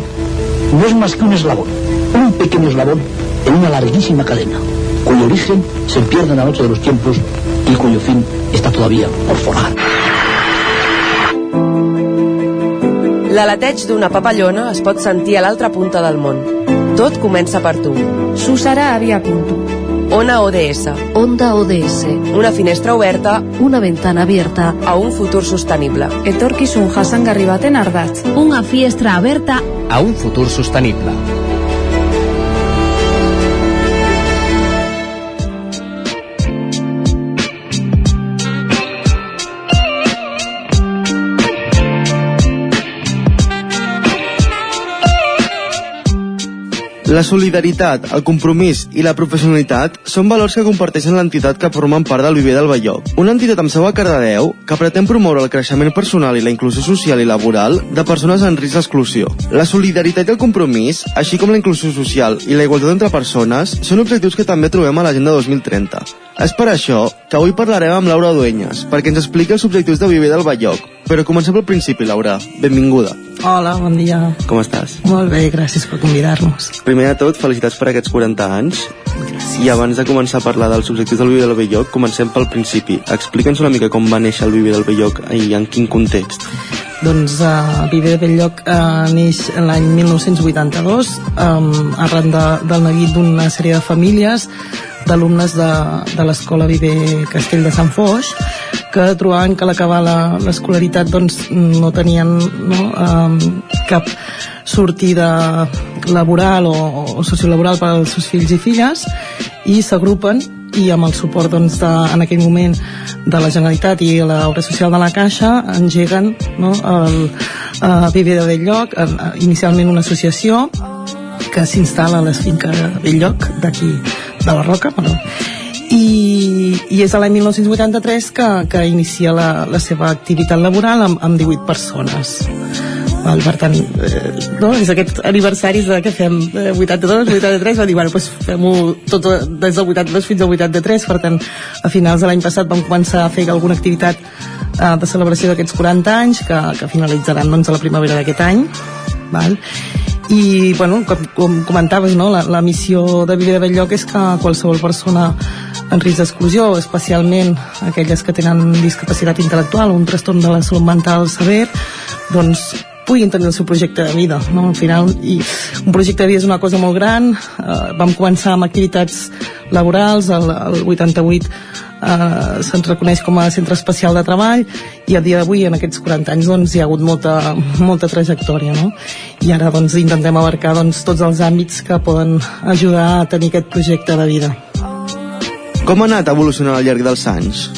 no es más que un eslabón, un pequeño eslabón en una larguísima cadena, cuyo origen se pierde en la noche de los tiempos y cuyo fin está todavía por forjar. L'aleteig d'una papallona es pot sentir a l'altra punta del món. Tot comença per tu. Susara había punto. Ona ODS. Onda ODS. Una finestra oberta Una ventana abierta. a un futur sostenible. Etorkizun jasangarri baten ardatz. Unha fiestra aberta a un futur sostenible. La solidaritat, el compromís i la professionalitat són valors que comparteixen l'entitat que formen part del Viver del Belloc, una entitat amb seu a Cardedeu que pretén promoure el creixement personal i la inclusió social i laboral de persones en risc d'exclusió. La solidaritat i el compromís, així com la inclusió social i la igualtat entre persones, són objectius que també trobem a l'Agenda 2030. És per això que avui parlarem amb Laura Dueñas, perquè ens expliqui els objectius de Viver del Belloc. Però comencem pel principi, Laura. Benvinguda. Hola, bon dia. Com estàs? Molt bé, gràcies per convidar-nos. Primer de tot, felicitats per aquests 40 anys. Gràcies. I abans de començar a parlar dels objectius del Viver del Belloc, comencem pel principi. Explica'ns una mica com va néixer el Viver del Belloc i en quin context. Doncs uh, Viver de Belllloc uh, neix l'any 1982 um, arran de, del neguit d'una sèrie de famílies d'alumnes de, de l'escola Viver Castell de Sant Foix que trobaven que l'acabar l'escolaritat doncs, no tenien no, um, cap sortida laboral o, o sociolaboral per als seus fills i filles i s'agrupen i amb el suport doncs, de, en aquell moment de la Generalitat i l'obra social de la Caixa engeguen no, el uh, Viver de Belllloc, uh, inicialment una associació que s'instal·la a les finques Belllloc d'aquí de la Roca però, i, i és l'any 1983 que, que inicia la, la seva activitat laboral amb, amb 18 persones Val, per tant, eh, no? és aquest aniversari de que fem eh, 82, 83, va dir, bueno, doncs fem-ho tot des del 82 fins al 83, per tant, a finals de l'any passat vam començar a fer alguna activitat eh, de celebració d'aquests 40 anys, que, que finalitzaran doncs, a la primavera d'aquest any, val? I bueno, com, com comentaves no? la, la missió de Viver de Belllloc és que qualsevol persona en risc d'exclusió especialment aquelles que tenen discapacitat intel·lectual o un trastorn de la salut mental sever doncs puguin tenir el seu projecte de vida no? al final i un projecte de vida és una cosa molt gran eh, vam començar amb activitats laborals el, el 88 eh, se'ns reconeix com a centre especial de treball i a dia d'avui en aquests 40 anys doncs, hi ha hagut molta, molta trajectòria no? i ara doncs, intentem abarcar doncs, tots els àmbits que poden ajudar a tenir aquest projecte de vida Com ha anat evolucionant al llarg dels anys?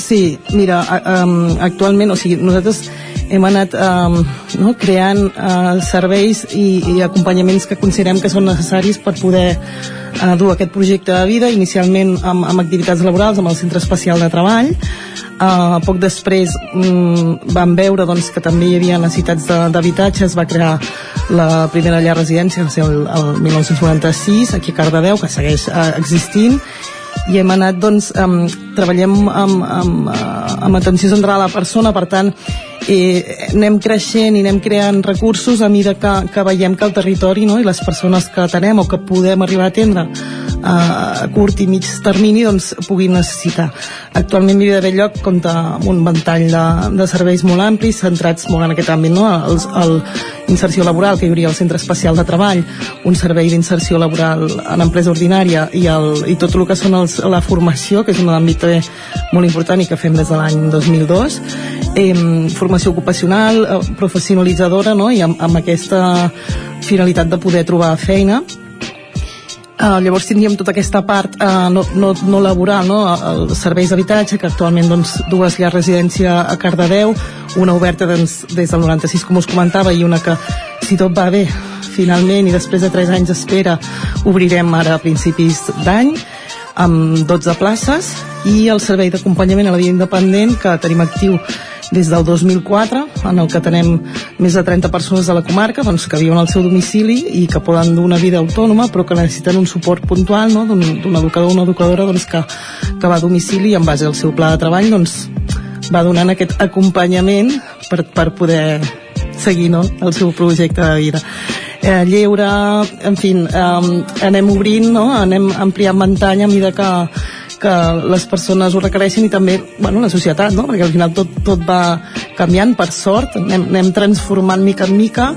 Sí, mira, actualment, o sigui, nosaltres hem anat um, no, creant uh, serveis i, i acompanyaments que considerem que són necessaris per poder uh, dur aquest projecte de vida, inicialment amb, amb activitats laborals, amb el Centre Especial de Treball. Uh, poc després um, vam veure doncs, que també hi havia necessitats d'habitatge, es va crear la primera llar residència, el, el 1996, aquí a Cardedeu, que segueix uh, existint, i hem anat doncs um, treballem amb, amb, amb atenció centrada a la persona per tant eh, anem creixent i anem creant recursos a mesura que, que veiem que el territori no, i les persones que tenem o que podem arribar a atendre a curt i mig termini doncs, puguin necessitar. Actualment Vivi de Belllloc compta amb un ventall de, de serveis molt amplis, centrats molt en aquest àmbit, no? el, el inserció laboral, que hi hauria el Centre Especial de Treball, un servei d'inserció laboral en empresa ordinària i, el, i tot el que són els, la formació, que és un àmbit molt important i que fem des de l'any 2002, eh, formació ocupacional, eh, professionalitzadora, no? i amb, amb aquesta finalitat de poder trobar feina Uh, llavors tindríem tota aquesta part uh, no, no, no laboral, no? els serveis d'habitatge, que actualment doncs, dues llars residència a Cardedeu, una oberta doncs, des del 96, com us comentava, i una que, si tot va bé, finalment, i després de 3 anys d'espera, obrirem ara a principis d'any, amb 12 places, i el servei d'acompanyament a la vida independent, que tenim actiu des del 2004, en el que tenem més de 30 persones de la comarca doncs, que viuen al seu domicili i que poden dur una vida autònoma però que necessiten un suport puntual no? d'un educador o una educadora doncs, que, que va a domicili i en base al seu pla de treball doncs, va donant aquest acompanyament per, per poder seguir no? el seu projecte de vida eh, lleure, en fi, eh, anem obrint, no? anem ampliant ventall a mesura que, que les persones ho requereixen i també bueno, la societat, no? perquè al final tot, tot va canviant, per sort, anem, anem transformant mica en mica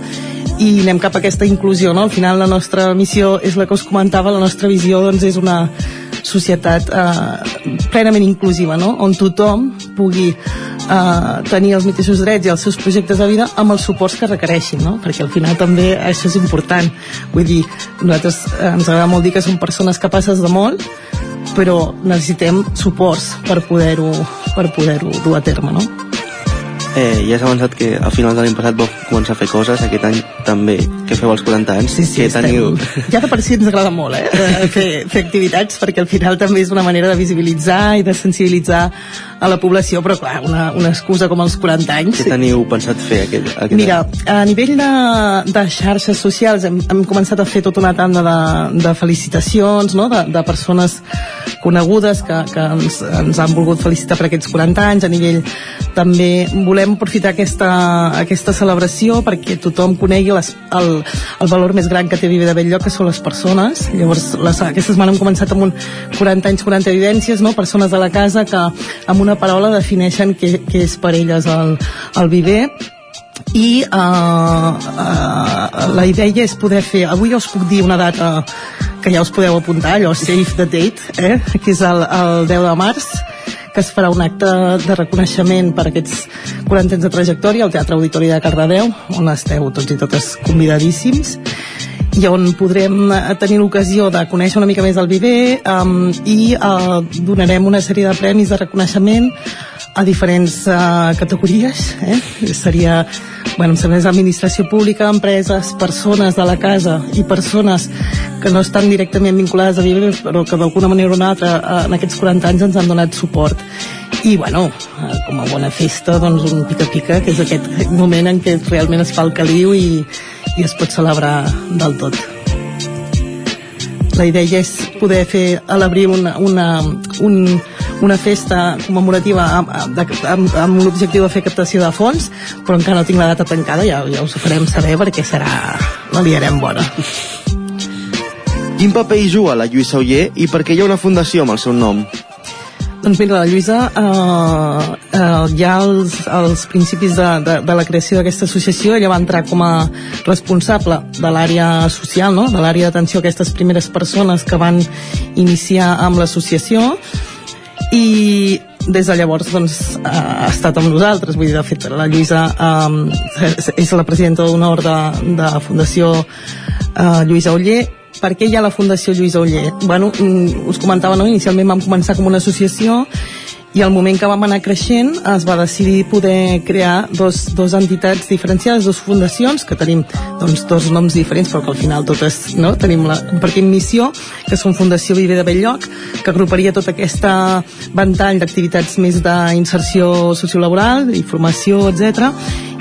i anem cap a aquesta inclusió. No? Al final la nostra missió és la que us comentava, la nostra visió doncs, és una societat eh, plenament inclusiva, no? on tothom pugui eh, tenir els mateixos drets i els seus projectes de vida amb els suports que requereixin, no? perquè al final també això és important. Vull dir, nosaltres eh, ens agrada molt dir que som persones capaces de molt, però necessitem suports per poder-ho per poder dur a terme, no? Eh, ja has avançat que a finals de l'any passat vau començar a fer coses aquest any també, que feu els 40 anys, Sí, sí, que estem... teniu... Ja de per si ens agrada molt, eh? eh, Fer, fer activitats, perquè al final també és una manera de visibilitzar i de sensibilitzar a la població, però clar, una, una excusa com els 40 anys... Què teniu pensat fer aquest, aquest Mira, a nivell de, de xarxes socials hem, hem començat a fer tota una tanda de, de felicitacions, no? de, de persones conegudes que, que ens, ens han volgut felicitar per aquests 40 anys. A nivell també volem aprofitar aquesta, aquesta celebració perquè tothom conegui les, el, el valor més gran que té Viver de Belllloc, que són les persones. Llavors, les, aquesta setmana hem començat amb un 40 anys, 40 vivències, no? persones de la casa que amb una paraula defineixen què, què és per elles el, el Viver i uh, uh, la idea és poder fer avui us puc dir una data que ja us podeu apuntar allò save the date eh? que és el, el 10 de març que es farà un acte de reconeixement per aquests 40 anys de trajectòria al Teatre Auditori de Cardedeu on esteu tots i totes convidadíssims i on podrem eh, tenir l'ocasió de conèixer una mica més el Viver um, i uh, donarem una sèrie de premis de reconeixement a diferents uh, categories eh? seria bueno, serveis d'administració pública, empreses, persones de la casa i persones que no estan directament vinculades a Viver però que d'alguna manera o una altra en aquests 40 anys ens han donat suport i bueno, com a bona festa doncs un pica-pica que és aquest moment en què realment es fa el caliu i, i es pot celebrar del tot la idea és poder fer a l'abril una, una, un, una festa commemorativa amb, amb, amb, l'objectiu de fer captació de fons però encara no tinc la data tancada ja, ja us ho farem saber perquè serà la liarem bona Quin paper hi juga la Lluïsa Oller i per què hi ha una fundació amb el seu nom? Doncs mira, la Lluïsa, eh, eh, ja als, als principis de, de, de la creació d'aquesta associació, ella va entrar com a responsable de l'àrea social, no? de l'àrea d'atenció a aquestes primeres persones que van iniciar amb l'associació. I des de llavors doncs, ha estat amb nosaltres. Vull dir, de fet la Lluïsa eh, és la presidenta d'honor de, de Fundació eh, Lluïsa Oller per què hi ha la Fundació Lluïsa Oller? Bueno, mm, us comentava, no? inicialment vam començar com una associació i al moment que vam anar creixent es va decidir poder crear dos, dos entitats diferenciades, dues fundacions que tenim doncs, dos noms diferents però que al final totes no? tenim la, compartim missió que són Fundació Viver de Belllloc que agruparia tot aquest ventall d'activitats més d'inserció sociolaboral i formació, etc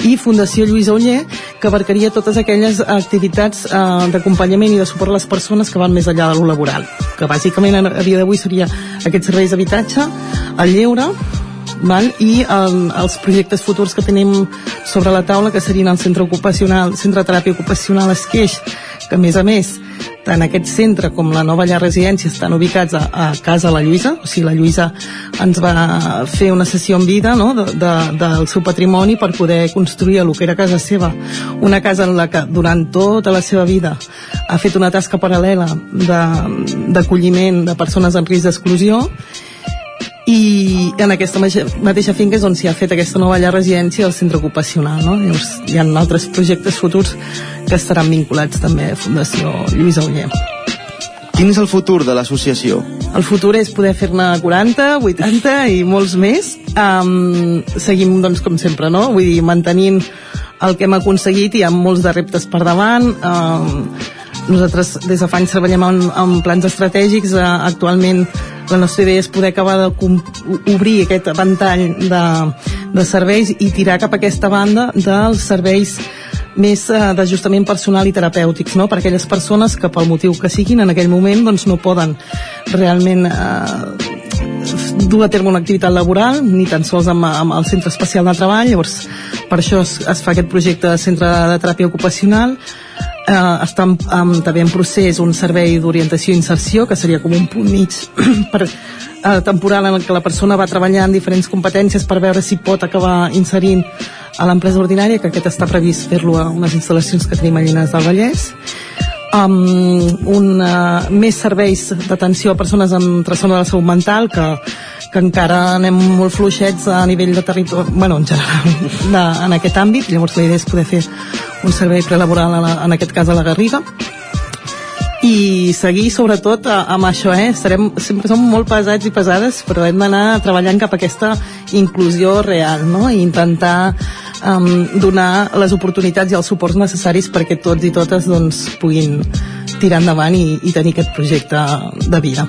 i Fundació Lluïsa Oller que abarcaria totes aquelles activitats eh, d'acompanyament i de suport a les persones que van més enllà de lo laboral que bàsicament a dia d'avui seria aquests serveis d'habitatge, el lleure val? i el, els projectes futurs que tenim sobre la taula que serien el centre ocupacional, centre de teràpia ocupacional Esqueix, que a més a més tant aquest centre com la nova llar residència estan ubicats a, a casa la Lluïsa, o sigui, la Lluïsa ens va fer una sessió en vida no? de, de, del seu patrimoni per poder construir el que era casa seva, una casa en la que durant tota la seva vida ha fet una tasca paral·lela d'acolliment de, de persones en risc d'exclusió i en aquesta mateixa, finca és on s'hi ha fet aquesta nova llar residència del centre ocupacional no? Llavors hi ha altres projectes futurs que estaran vinculats també a Fundació Lluïsa Oller Quin és el futur de l'associació? el futur és poder fer-ne 40, 80 i molts més um, seguim doncs com sempre no? vull dir, mantenint el que hem aconseguit i amb molts de reptes per davant um, nosaltres des de fa anys treballem en, en plans estratègics. Uh, actualment la nostra idea és poder acabar de com- obrir aquest ventall de, de serveis i tirar cap a aquesta banda dels serveis més eh, d'ajustament personal i terapèutics no? per a aquelles persones que pel motiu que siguin en aquell moment doncs, no poden realment eh, dur a terme una activitat laboral ni tan sols amb, amb el centre especial de treball. Llavors per això es, es fa aquest projecte de centre de teràpia ocupacional eh, està en, en, també en procés un servei d'orientació i inserció que seria com un punt mig <clears throat> per eh, temporal en el que la persona va treballar en diferents competències per veure si pot acabar inserint a l'empresa ordinària, que aquest està previst fer-lo a unes instal·lacions que tenim a Llinars del Vallès. Um, un, uh, més serveis d'atenció a persones amb trastorn de la salut mental que, que encara anem molt fluixets a nivell de territori, bueno, en general <laughs> de, en aquest àmbit, llavors la idea és poder fer un servei prelaboral a la, en aquest cas a la Garriga i seguir sobretot amb això eh? Estarem, sempre som molt pesats i pesades però hem d'anar treballant cap a aquesta inclusió real no? i intentar um, donar les oportunitats i els suports necessaris perquè tots i totes doncs, puguin tirar endavant i, i tenir aquest projecte de vida.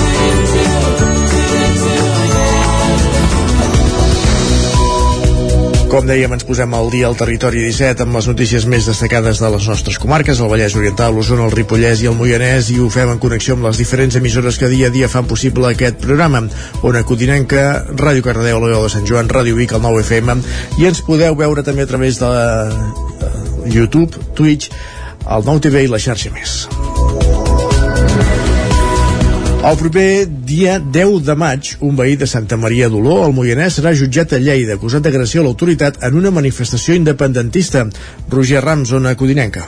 Com dèiem, ens posem al dia al territori 17 amb les notícies més destacades de les nostres comarques, el Vallès Oriental, l'Osona, el Ripollès i el Moianès, i ho fem en connexió amb les diferents emissores que dia a dia fan possible aquest programa. Ona Codinenca, Ràdio Cardedeu, la veu de Sant Joan, Ràdio Vic, el 9 FM, i ens podeu veure també a través de la, YouTube, Twitch, el 9 TV i la xarxa més. El proper dia 10 de maig, un veí de Santa Maria d'Oló, al Moianès, serà jutjat a Lleida, acusat d'agressió a l'autoritat en una manifestació independentista. Roger Rams, zona codinenca.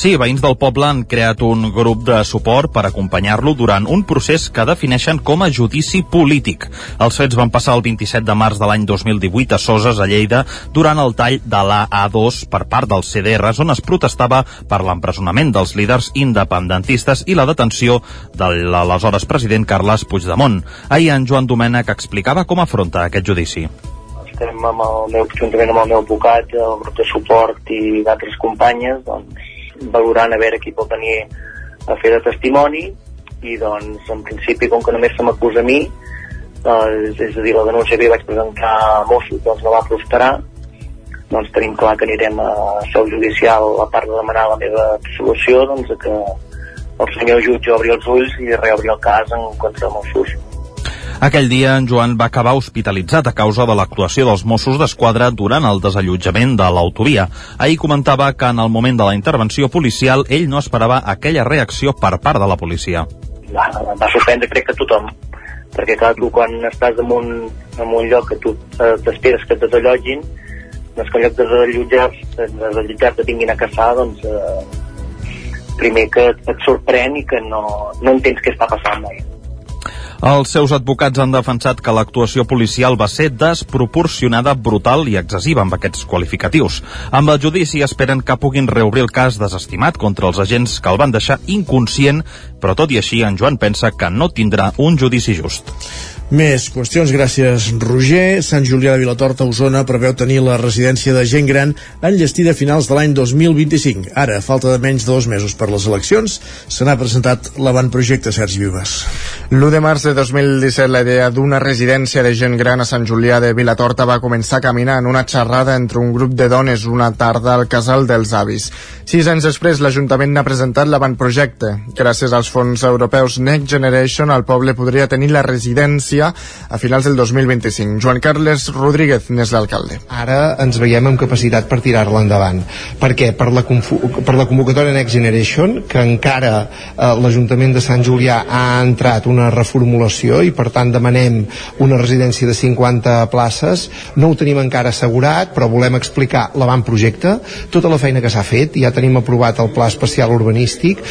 Sí, veïns del poble han creat un grup de suport per acompanyar-lo durant un procés que defineixen com a judici polític. Els fets van passar el 27 de març de l'any 2018 a Soses, a Lleida, durant el tall de la A2 per part dels CDRs, on es protestava per l'empresonament dels líders independentistes i la detenció de l'aleshores president Carles Puigdemont. Ahir en Joan Domènech explicava com afronta aquest judici estem amb el meu, juntament amb el meu advocat, el grup de suport i d'altres companyes, doncs, valorant a veure qui pot venir a fer de testimoni i doncs en principi com que només se m'acusa a mi doncs, és a dir, la denúncia que vaig presentar a Mossos doncs no va prosperar. Doncs tenim clar que anirem a seu judicial a part de demanar la meva absolució doncs que el senyor jutge obri els ulls i reobri el cas en contra de Mossos aquell dia, en Joan va acabar hospitalitzat a causa de l'actuació dels Mossos d'Esquadra durant el desallotjament de l'autovia. Ahir comentava que en el moment de la intervenció policial ell no esperava aquella reacció per part de la policia. Va, va sorprendre crec que tothom, perquè clar, tu quan estàs en un, en un lloc que tu eh, t'esperes que et desallotgin, doncs que en lloc de desallotjar-te desallotjar tinguin a caçar, doncs eh, primer que et sorprèn i que no, no entens què està passant mai. Els seus advocats han defensat que l'actuació policial va ser desproporcionada, brutal i excessiva amb aquests qualificatius. Amb el judici esperen que puguin reobrir el cas desestimat contra els agents que el van deixar inconscient, però tot i així en Joan pensa que no tindrà un judici just. Més qüestions, gràcies Roger. Sant Julià de Vilatorta, Osona, preveu tenir la residència de gent gran enllestida a finals de l'any 2025. Ara, falta de menys de dos mesos per les eleccions, se n'ha presentat l'avantprojecte Sergi Vives. L'1 de març de 2017 la idea d'una residència de gent gran a Sant Julià de Vilatorta va començar a caminar en una xerrada entre un grup de dones una tarda al casal dels avis. Sis anys després, l'Ajuntament n'ha presentat l'avantprojecte. Gràcies als fons europeus Next Generation, el poble podria tenir la residència a finals del 2025. Joan Carles Rodríguez n'és l'alcalde. Ara ens veiem amb capacitat per tirar-la endavant. Per què? Per la, per la convocatòria Next Generation, que encara eh, l'Ajuntament de Sant Julià ha entrat una reformulació i per tant demanem una residència de 50 places. No ho tenim encara assegurat, però volem explicar l'avantprojecte, tota la feina que s'ha fet, ja tenim aprovat el pla especial urbanístic,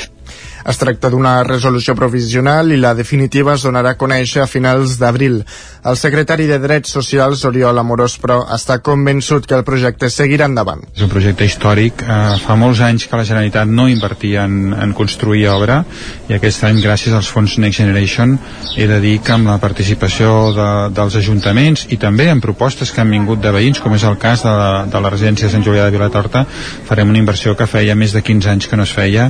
es tracta d'una resolució provisional i la definitiva es donarà a conèixer a finals d'abril. El secretari de Drets Socials, Oriol Amorós, però, està convençut que el projecte seguirà endavant. És un projecte històric. Eh, fa molts anys que la Generalitat no invertia en, en construir obra i aquest any, gràcies als fons Next Generation, he de dir que amb la participació de, dels ajuntaments i també en propostes que han vingut de veïns, com és el cas de la, de la residència de Sant Julià de Vilatorta, farem una inversió que feia més de 15 anys que no es feia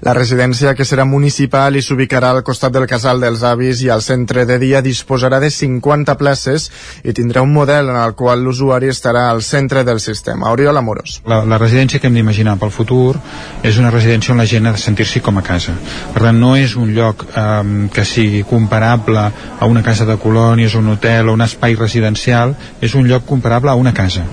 la residència, que serà municipal i s'ubicarà al costat del casal dels avis i al centre de dia, disposarà de 50 places i tindrà un model en el qual l'usuari estarà al centre del sistema. Oriol Amorós. La, la residència que hem d'imaginar pel futur és una residència on la gent ha de sentir-s'hi com a casa. Per tant, no és un lloc um, que sigui comparable a una casa de colònies, un hotel o un espai residencial, és un lloc comparable a una casa.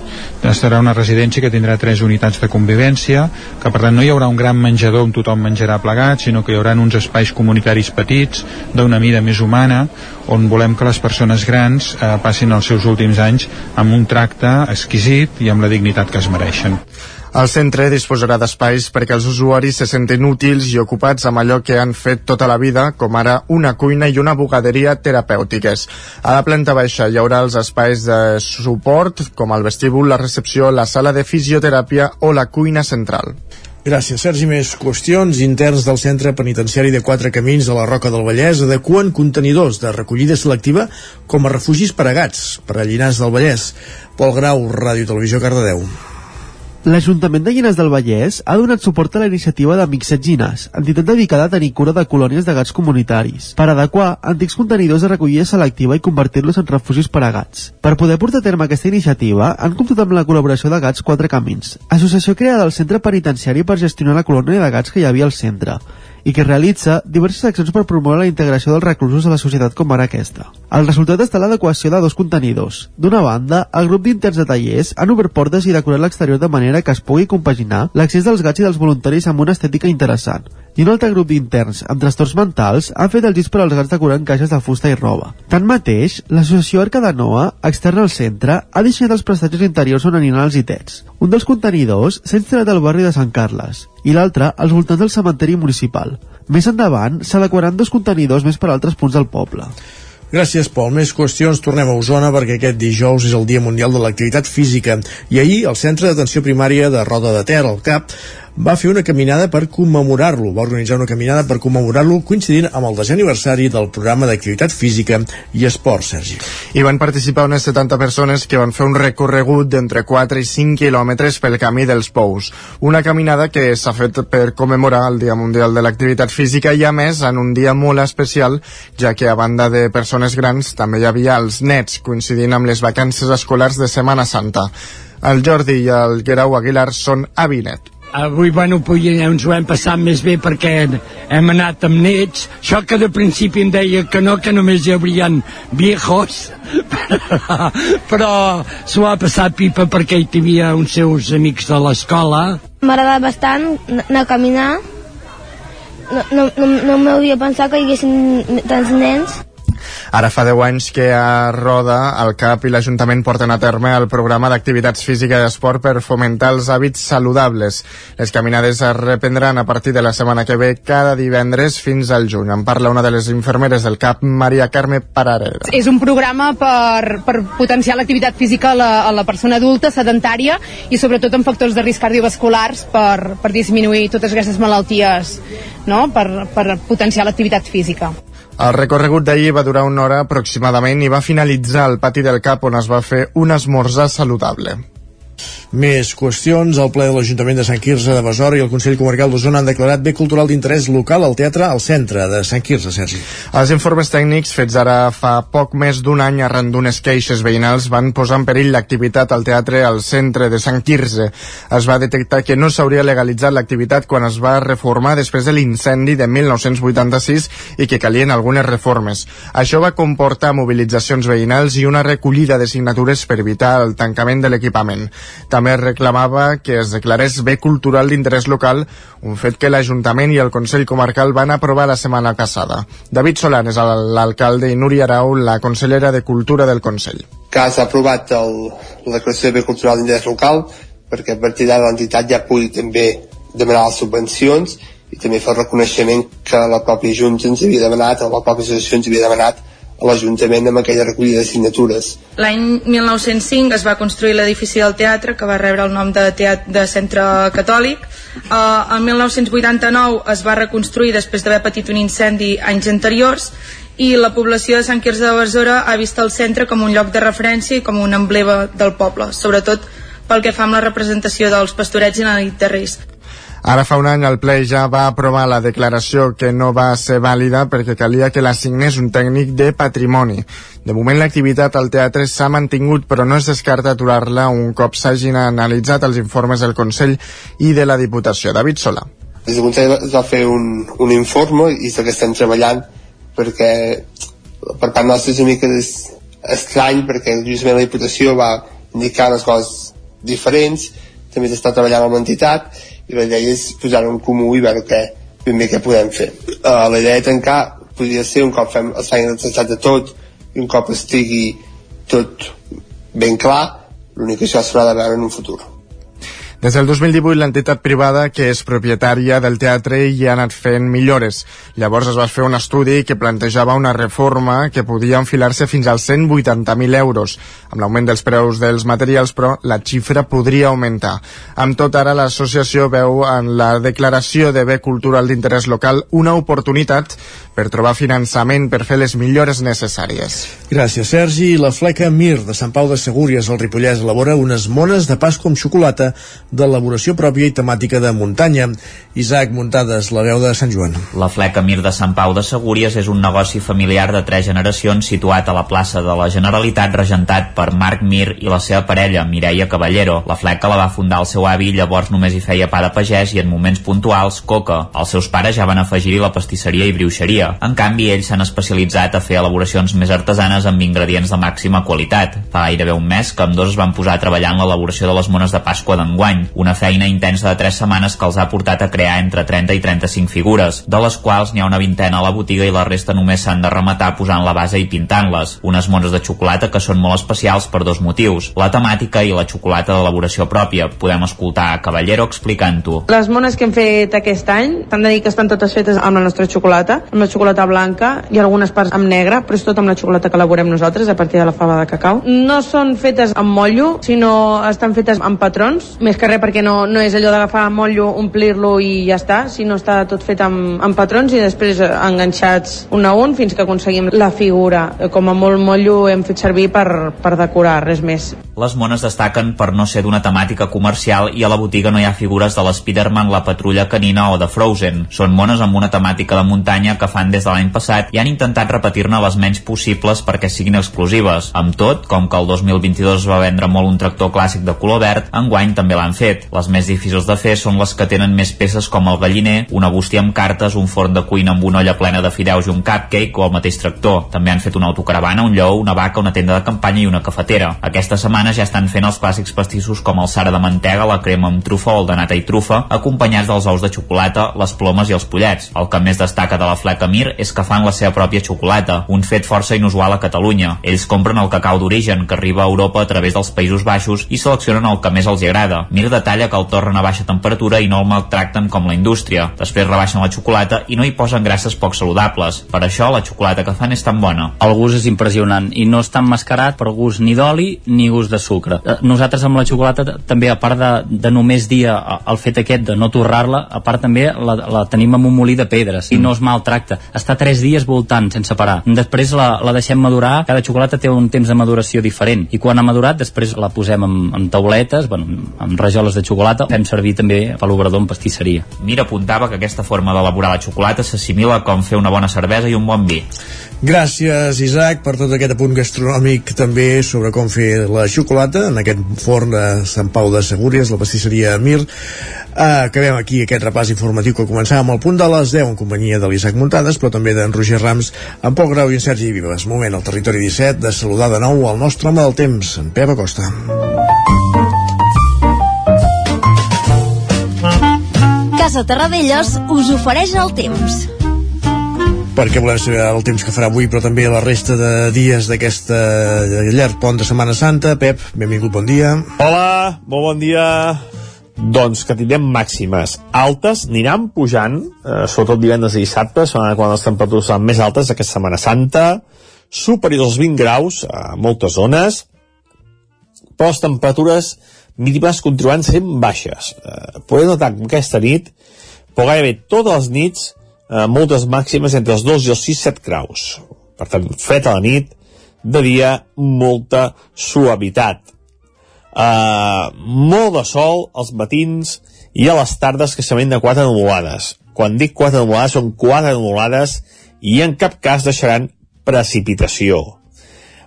Serà una residència que tindrà tres unitats de convivència, que per tant no hi haurà un gran menjador on tothom menjarà menjarà plegats, sinó que hi haurà uns espais comunitaris petits, d'una mida més humana, on volem que les persones grans eh, passin els seus últims anys amb un tracte exquisit i amb la dignitat que es mereixen. El centre disposarà d'espais perquè els usuaris se sentin útils i ocupats amb allò que han fet tota la vida, com ara una cuina i una bugaderia terapèutiques. A la planta baixa hi haurà els espais de suport, com el vestíbul, la recepció, la sala de fisioteràpia o la cuina central. Gràcies, Sergi. Més qüestions interns del centre penitenciari de Quatre Camins a la Roca del Vallès adequen contenidors de recollida selectiva com a refugis per a gats, per a Llinars del Vallès. Pol Grau, Ràdio Televisió, Cardedeu. L'Ajuntament de Llinars del Vallès ha donat suport a la iniciativa d'Amics Setgines, entitat dedicada a tenir cura de colònies de gats comunitaris, per adequar antics contenidors de recollida selectiva i convertir-los en refugis per a gats. Per poder portar a terme aquesta iniciativa, han comptat amb la col·laboració de Gats Quatre Camins, associació creada al centre penitenciari per gestionar la colònia de gats que hi havia al centre, i que realitza diverses accions per promoure la integració dels reclusos a la societat com ara aquesta. El resultat està l'adequació de dos contenidors. D'una banda, el grup d'interns de tallers han obert portes i decorat l'exterior de manera que es pugui compaginar l'accés dels gats i dels voluntaris amb una estètica interessant. I un altre grup d'interns amb trastorns mentals ha fet el gis per als gats decorant caixes de fusta i roba. Tanmateix, l'associació Arca de Noa, externa al centre, ha deixat els prestatges interiors on aniran els itets. Un dels contenidors s'ha instal·lat al barri de Sant Carles i l'altre als voltants del cementeri municipal. Més endavant s'adequaran dos contenidors més per a altres punts del poble. Gràcies, Pol. Més qüestions. Tornem a Osona perquè aquest dijous és el Dia Mundial de l'Activitat Física i ahir el Centre d'Atenció Primària de Roda de Ter, al CAP, va fer una caminada per commemorar-lo, va organitzar una caminada per commemorar-lo coincidint amb el desè aniversari del programa d'activitat física i esport, Sergi. Hi van participar unes 70 persones que van fer un recorregut d'entre 4 i 5 quilòmetres pel camí dels Pous. Una caminada que s'ha fet per commemorar el Dia Mundial de l'Activitat Física i a més en un dia molt especial, ja que a banda de persones grans també hi havia els nets coincidint amb les vacances escolars de Setmana Santa. El Jordi i el Guerau Aguilar són a Vinet. Avui, bueno, avui ens ho hem passat més bé perquè hem anat amb nets. Això que de principi em deia que no, que només hi haurien viejos, <laughs> però s'ho ha passat pipa perquè hi havia uns seus amics de l'escola. M'ha agradat bastant anar a caminar. No, no, no, no m'havia pensat que hi haguessin tants nens. Ara fa 10 anys que a Roda, el CAP i l'Ajuntament porten a terme el programa d'activitats física i esport per fomentar els hàbits saludables. Les caminades es reprendran a partir de la setmana que ve cada divendres fins al juny. En parla una de les infermeres del CAP, Maria Carme Parareda. És un programa per, per potenciar l'activitat física a la, a la persona adulta, sedentària i sobretot en factors de risc cardiovasculars per, per disminuir totes aquestes malalties, no? per, per potenciar l'activitat física. El recorregut d'ahir va durar una hora aproximadament i va finalitzar al pati del CAP on es va fer un esmorzar saludable. Més qüestions. El ple de l'Ajuntament de Sant Quirze de Besora i el Consell Comarcal d'Osona han declarat bé cultural d'interès local al teatre al centre de Sant Quirze, Sergi. Els informes tècnics fets ara fa poc més d'un any arran d'unes queixes veïnals van posar en perill l'activitat al teatre al centre de Sant Quirze. Es va detectar que no s'hauria legalitzat l'activitat quan es va reformar després de l'incendi de 1986 i que calien algunes reformes. Això va comportar mobilitzacions veïnals i una recollida de signatures per evitar el tancament de l'equipament. També reclamava que es declarés bé cultural d'interès local, un fet que l'Ajuntament i el Consell Comarcal van aprovar la setmana passada. David Solan és l'alcalde i Núria Arau, la consellera de Cultura del Consell. Que s'ha aprovat el, la declaració de bé cultural d'interès local perquè a partir d'ara l'entitat ja pugui també demanar les subvencions i també fer el reconeixement que la pròpia Junta ens havia demanat o la pròpia associació ens havia demanat a l'Ajuntament amb aquella recollida de signatures. L'any 1905 es va construir l'edifici del teatre que va rebre el nom de, teatre, de centre catòlic. Uh, el 1989 es va reconstruir després d'haver patit un incendi anys anteriors i la població de Sant Quirze de Besora ha vist el centre com un lloc de referència i com un emblema del poble, sobretot pel que fa amb la representació dels pastorets i la nit de Reis. Ara fa un any el ple ja va aprovar la declaració que no va ser vàlida perquè calia que la signés un tècnic de patrimoni. De moment l'activitat al teatre s'ha mantingut però no es descarta aturar-la un cop s'hagin analitzat els informes del Consell i de la Diputació. David Solà. Des del Consell es va fer un, un informe i és que estem treballant perquè per part nostra és una mica estrany perquè justament la Diputació va indicar les coses diferents també s'està treballant amb l'entitat i la idea és posar-ho en comú i veure què, ben bé què podem fer. Uh, la idea de tancar podria ser un cop fem, es facin el de tot i un cop estigui tot ben clar, l'únic que això serà de veure en un futur. Des del 2018, l'entitat privada que és propietària del teatre hi ha anat fent millores. Llavors es va fer un estudi que plantejava una reforma que podia enfilar-se fins als 180.000 euros. Amb l'augment dels preus dels materials, però, la xifra podria augmentar. Amb tot, ara l'associació veu en la declaració de bé cultural d'interès local una oportunitat per trobar finançament per fer les millores necessàries. Gràcies, Sergi. La fleca Mir de Sant Pau de Segúries, al Ripollès, elabora unes mones de Pasqua amb xocolata d'elaboració pròpia i temàtica de muntanya. Isaac Muntades, la veu de Sant Joan. La Fleca Mir de Sant Pau de Segúries és un negoci familiar de tres generacions situat a la plaça de la Generalitat regentat per Marc Mir i la seva parella, Mireia Caballero. La Fleca la va fundar el seu avi llavors només hi feia pa de pagès i en moments puntuals coca. Els seus pares ja van afegir-hi la pastisseria i briuixeria. En canvi, ells s'han especialitzat a fer elaboracions més artesanes amb ingredients de màxima qualitat. Fa gairebé un mes que amb dos es van posar a treballar en l'elaboració de les mones de Pasqua d'enguany, una feina intensa de 3 setmanes que els ha portat a crear entre 30 i 35 figures, de les quals n'hi ha una vintena a la botiga i la resta només s'han de rematar posant la base i pintant-les. Unes mones de xocolata que són molt especials per dos motius, la temàtica i la xocolata d'elaboració pròpia. Podem escoltar a Caballero explicant-ho. Les mones que hem fet aquest any, t'han de dir que estan totes fetes amb la nostra xocolata, amb la xocolata blanca i algunes parts amb negra, però és tot amb la xocolata que elaborem nosaltres a partir de la fava de cacau. No són fetes amb motllo, sinó estan fetes amb patrons, més que res perquè no, no és allò d'agafar motllo, omplir-lo i ja està, sinó està tot fet amb, amb patrons i després enganxats un a un fins que aconseguim la figura. Com a molt motllo hem fet servir per, per decorar, res més. Les mones destaquen per no ser d'una temàtica comercial i a la botiga no hi ha figures de l'Spiderman, la patrulla canina o de Frozen. Són mones amb una temàtica de muntanya que fan des de l'any passat i han intentat repetir-ne les menys possibles perquè siguin exclusives. Amb tot, com que el 2022 es va vendre molt un tractor clàssic de color verd, enguany també l'han fet. Les més difícils de fer són les que tenen més peces com el galliner, una bústia amb cartes, un forn de cuina amb una olla plena de fideus i un cupcake o el mateix tractor. També han fet una autocaravana, un lleó, una vaca, una tenda de campanya i una cafetera. Aquesta setmana ja estan fent els clàssics pastissos com el sara de mantega, la crema amb trufa o el de nata i trufa, acompanyats dels ous de xocolata, les plomes i els pollets. El que més destaca de la fleca Mir és que fan la seva pròpia xocolata, un fet força inusual a Catalunya. Ells compren el cacau d'origen que arriba a Europa a través dels Països Baixos i seleccionen el que més els agrada. Mir detalla que el torren a baixa temperatura i no el maltracten com la indústria. Després rebaixen la xocolata i no hi posen grasses poc saludables. Per això la xocolata que fan és tan bona. El gust és impressionant i no està emmascarat per gust ni d'oli ni gust de sucre. Eh, Nosaltres amb la xocolata també, a part de, de només dir eh, el fet aquest de no torrar-la, a part també la, la tenim amb un molí de pedres i no es maltracta. Està tres dies voltant sense parar. Després la, la deixem madurar, cada xocolata té un temps de maduració diferent i quan ha madurat després la posem en, en tauletes, bueno, en rajoles de xocolata, fem servir també per l'obrador en pastisseria. Mira apuntava que aquesta forma d'elaborar la xocolata s'assimila com fer una bona cervesa i un bon vi. Gràcies, Isaac, per tot aquest apunt gastronòmic també sobre com fer la xocolata en aquest forn de Sant Pau de Segúries, la pastisseria Mir. Uh, acabem aquí aquest repàs informatiu que començàvem al punt de les 10 en companyia de l'Isaac Muntades, però també d'en Roger Rams, en Pol Grau i en Sergi Vives. Moment al territori 17 de saludar de nou el nostre home del temps, en Pep Acosta. Casa Terradellos us ofereix el temps. perquè volem saber el temps que farà avui, però també la resta de dies d'aquesta llarg pont de Setmana Santa. Pep, benvingut, bon dia. Hola, molt bon dia. Doncs que tindrem màximes altes, aniran pujant, eh, sobretot divendres i dissabte, són quan les temperatures seran més altes aquesta Setmana Santa, superiors als 20 graus a moltes zones, però les temperatures mínimes continuaran sent baixes. Eh, podem notar que aquesta nit, però gairebé totes les nits, eh, moltes màximes entre els 2 i els 6-7 graus. Per tant, fred a la nit, de dia, molta suavitat. Uh, molt de sol als matins i a les tardes que s'amen de quatre nuvolades. Quan dic quatre nuvolades, són quatre nuvolades i en cap cas deixaran precipitació.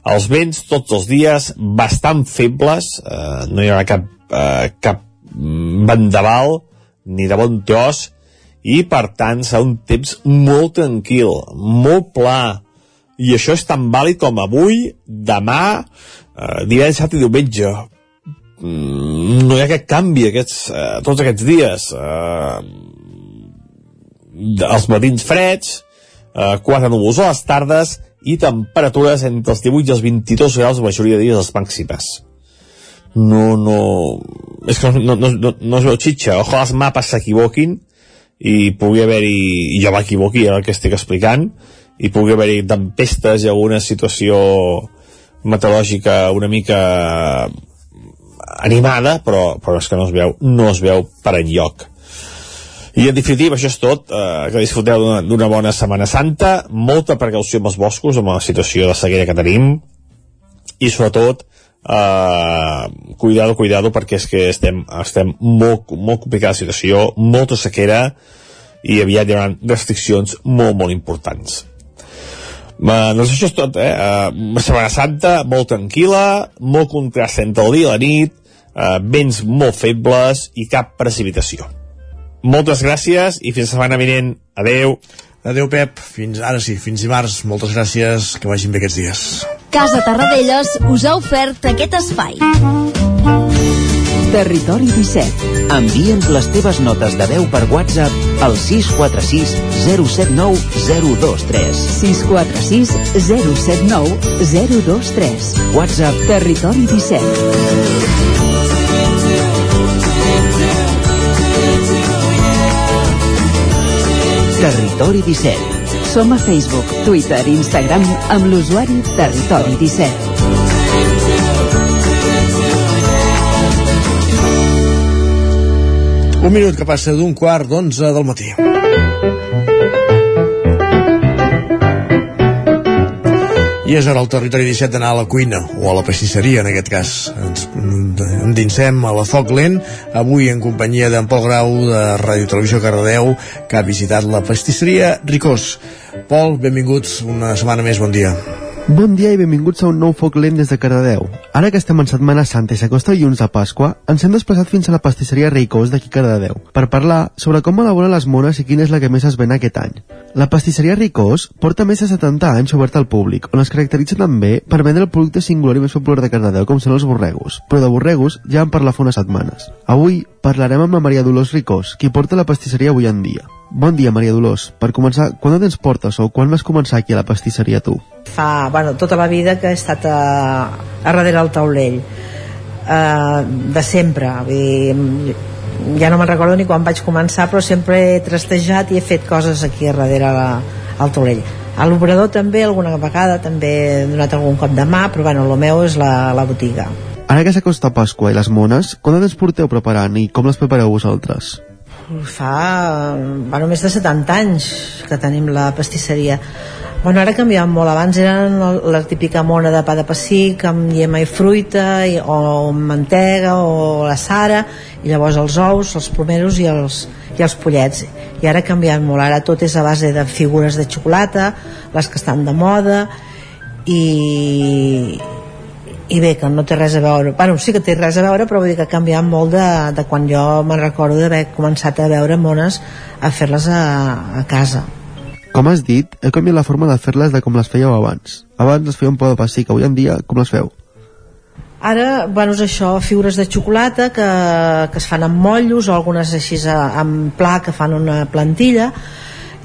Els vents tots els dies bastant febles, eh, no hi haurà cap, eh, cap vendaval ni de bon tros i per tant serà un temps molt tranquil, molt pla. I això és tan vàlid com avui, demà, eh, divendres, i diumenge. Mm, no hi ha aquest canvi aquests, eh, tots aquests dies. Eh, els matins freds, eh, quatre núvols a les tardes i temperatures entre els 18 i els 22 graus la majoria de dies les màximes. No, no... És que no, no, no, no es veu xitxa. Ojalà els mapes s'equivoquin i pugui haver-hi, jo m'equivoqui el que estic explicant, i pugui haver-hi tempestes i alguna situació meteorològica una mica animada, però, però és que no es veu, no es veu per enlloc. I en definitiva, això és tot, eh, que disfruteu d'una bona Setmana Santa, molta precaució amb els boscos, amb la situació de sequera que tenim, i sobretot, eh, cuidado, cuidado, perquè és que estem, estem molt, molt complicada la situació, molta sequera, i aviat hi haurà restriccions molt, molt importants. Uh, doncs això és tot, eh? Uh, Setmana Santa, molt tranquil·la, molt contrast entre el dia i la nit, uh, vents molt febles i cap precipitació. Moltes gràcies i fins la setmana vinent. Adeu. Adeu, Pep. Fins ara sí, fins dimarts. Moltes gràcies. Que vagin bé aquests dies. Casa Tarradellas us ha ofert aquest espai. Territori 17. Envia'ns les teves notes de veu per WhatsApp al 646 079 023. 646 079 023. WhatsApp Territori 17. Territori 17. Som a Facebook, Twitter i Instagram amb l'usuari Territori 17. Un minut que passa d'un quart d'onze del matí. I és ara el territori 17 d'anar a la cuina, o a la pastisseria en aquest cas. Ens endinsem a la Foc Lent, avui en companyia d'en Pol Grau de Ràdio Televisió Cardedeu, que ha visitat la pastisseria Ricós. Pol, benvinguts una setmana més, bon dia. Bon dia i benvinguts a un nou foc lent des de Cardedeu. Ara que estem en Setmana Santa i s'acosta dilluns de Pasqua, ens hem desplaçat fins a la pastisseria Reicós d'aquí Cardedeu per parlar sobre com elaboren les mones i quina és la que més es ven aquest any. La pastisseria Ricós porta més de 70 anys oberta al públic, on es caracteritza també per vendre el producte singular i més popular de Cardedeu, com són els borregos. Però de borregos ja en parlar fa unes setmanes. Avui parlarem amb la Maria Dolors Ricós, qui porta la pastisseria avui en dia. Bon dia, Maria Dolors. Per començar, quan de temps portes o quan vas començar aquí a la pastisseria tu? Fa, bueno, tota la vida que he estat a, a darrere el taulell. Uh, de sempre. Vull dir, ja no me'n recordo ni quan vaig començar, però sempre he trastejat i he fet coses aquí a darrere la, al taulell. A l'obrador també, alguna vegada, també he donat algun cop de mà, però bueno, el meu és la, la botiga. Ara que s'acosta Pasqua i les mones, quan temps porteu preparant i com les prepareu vosaltres? Fa bueno, més de 70 anys que tenim la pastisseria. Bueno, ara canviat molt. Abans eren la típica mona de pa de pessic amb llema i fruita i, o amb mantega o la sara i llavors els ous, els plomeros i els, i els pollets. I ara ha canviat molt. Ara tot és a base de figures de xocolata, les que estan de moda i, i bé, que no té res a veure bueno, sí que té res a veure, però vull dir que ha canviat molt de, de quan jo me'n recordo d'haver començat a veure mones a fer-les a, a casa Com has dit, heu canviat la forma de fer-les de com les fèieu abans. Abans es feia un pou de pessic, avui en dia com les feu? Ara, bueno, és això, figures de xocolata que, que es fan amb motllos o algunes així amb pla que fan una plantilla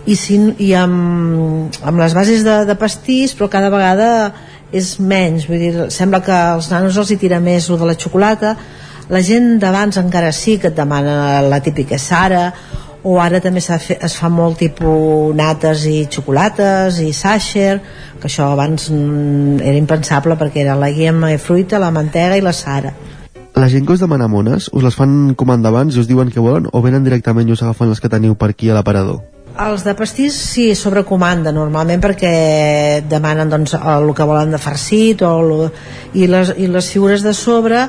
i, si, i amb, amb les bases de, de pastís, però cada vegada és menys, vull dir, sembla que als nanos els hi tira més el de la xocolata la gent d'abans encara sí que et demana la típica Sara o ara també fe, es fa molt tipus nates i xocolates i sàcher, que això abans mm, era impensable perquè era la guiema i fruita, la mantega i la Sara la gent que us demana mones, us les fan com abans i us diuen que volen o venen directament i us agafen les que teniu per aquí a l'aparador? Els de pastís sí, sobre comanda normalment perquè demanen doncs, el que volen de farcit o el, i, les, i les figures de sobre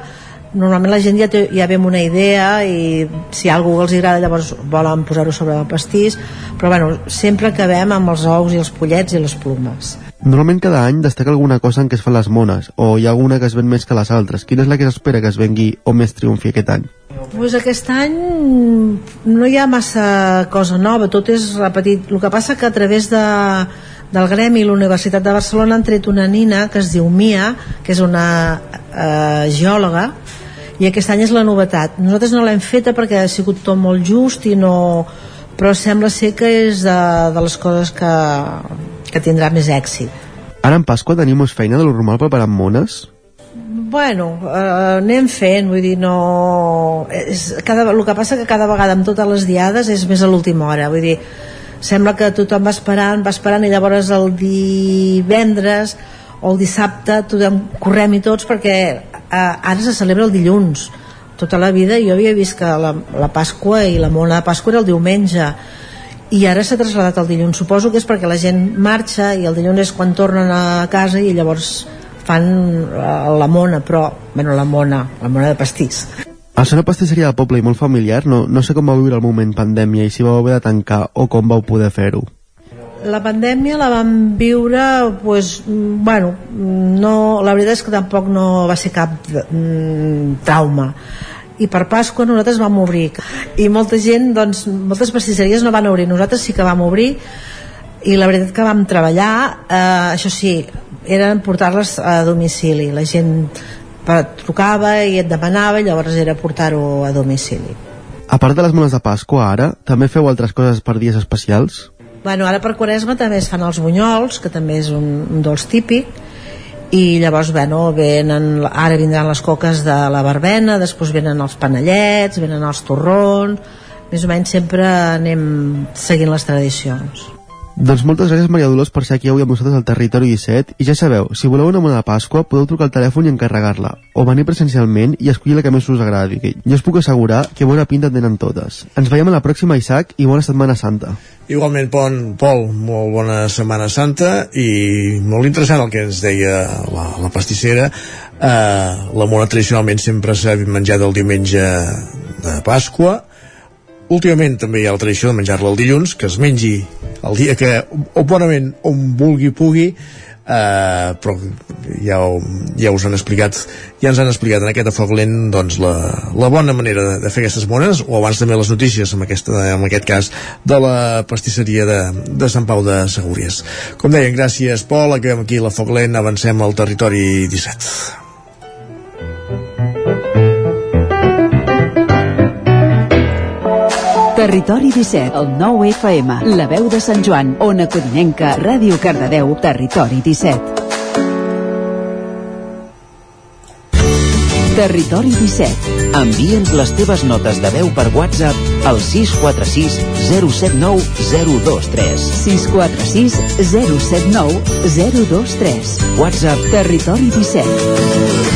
normalment la gent ja, té, ja ve amb una idea i si algú els agrada llavors volen posar-ho sobre el pastís però bueno, sempre acabem amb els ous i els pollets i les plomes Normalment cada any destaca alguna cosa en què es fan les mones o hi ha alguna que es ven més que les altres quina és la que s'espera que es vengui o més triomfi aquest any? Pues aquest any no hi ha massa cosa nova, tot és repetit. El que passa que a través de, del Gremi i la Universitat de Barcelona han tret una nina que es diu Mia, que és una eh, geòloga, i aquest any és la novetat. Nosaltres no l'hem feta perquè ha sigut tot molt just i no però sembla ser que és de, de les coses que, que tindrà més èxit. Ara en Pasqua tenim més feina de lo normal preparant mones? Bueno, eh, anem fent, vull dir, no... És, cada, el que passa que cada vegada amb totes les diades és més a l'última hora, vull dir, sembla que tothom va esperant, va esperant i llavors el divendres o el dissabte tothom correm i tots perquè eh, ara se celebra el dilluns. Tota la vida jo havia vist que la, la Pasqua i la mona de Pasqua era el diumenge i ara s'ha traslladat el dilluns. Suposo que és perquè la gent marxa i el dilluns és quan tornen a casa i llavors fan eh, la mona però, bueno, la mona, la mona de pastís. Al ser una pastisseria de poble i molt familiar, no, no sé com va viure el moment pandèmia i si vau haver de tancar o com vau poder fer-ho. la pandèmia la vam viure pues, mm, bueno, no, la veritat és que tampoc no va ser cap mm, trauma. I per Pasqua nosaltres vam obrir. I molta gent, doncs, moltes pastisseries no van obrir, nosaltres sí que vam obrir i la veritat que vam treballar eh, això sí, eren portar-les a domicili la gent trucava i et demanava i llavors era portar-ho a domicili A part de les mones de Pasqua, ara, també feu altres coses per dies especials? Bueno, ara per Quaresma també es fan els bunyols, que també és un, un dolç típic, i llavors, bueno, venen, ara vindran les coques de la verbena, després venen els panellets, venen els torrons, més o menys sempre anem seguint les tradicions. Doncs moltes gràcies Maria Dolors per ser aquí avui amb nosaltres al Territori 17 i ja sabeu, si voleu una mona de Pasqua podeu trucar al telèfon i encarregar-la o venir presencialment i escollir la que més us agradi jo us puc assegurar que bona pinta tenen totes ens veiem a la pròxima Isaac i bona Setmana Santa Igualment, Pol, Pol, molt bona Setmana Santa i molt interessant el que ens deia la, la pastissera. Eh, la mona tradicionalment sempre s'ha menjat el diumenge de Pasqua. Últimament també hi ha la tradició de menjar-la el dilluns, que es mengi el dia que, o bonament, on vulgui pugui, eh, però ja, ho, ja us han explicat ja ens han explicat en aquest afoc lent doncs, la, la bona manera de, de fer aquestes mones o abans també les notícies en, aquesta, en aquest cas de la pastisseria de, de Sant Pau de Segúries. Com deien, gràcies Pol, acabem aquí l'afoc lent avancem al territori 17 Territori 17, el 9 FM, la veu de Sant Joan, Ona Codinenca, Ràdio Cardedeu, Territori 17. Territori 17. Envia'ns les teves notes de veu per WhatsApp al 646 079 023. 646 079 023. WhatsApp Territori 17.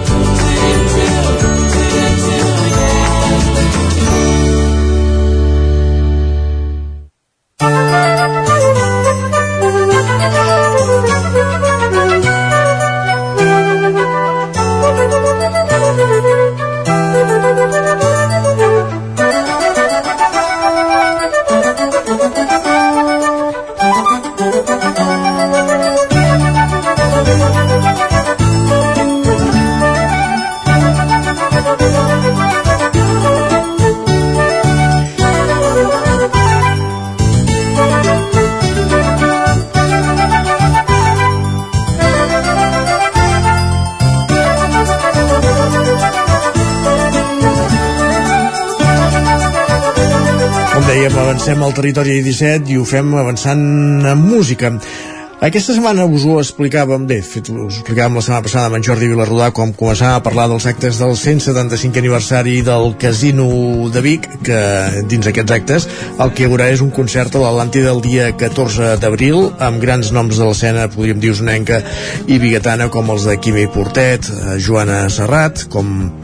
Avancem al territori 17 i ho fem avançant amb música. Aquesta setmana us ho explicàvem, bé, fet, us explicàvem la setmana passada amb en Jordi Vilarrodà com començàvem a parlar dels actes del 175 aniversari del Casino de Vic, que dins aquests actes el que hi haurà és un concert a l'Atlàntida el dia 14 d'abril amb grans noms de l'escena, podríem dir usonenca i biguetana com els de Quimi Portet, eh, Joana Serrat, com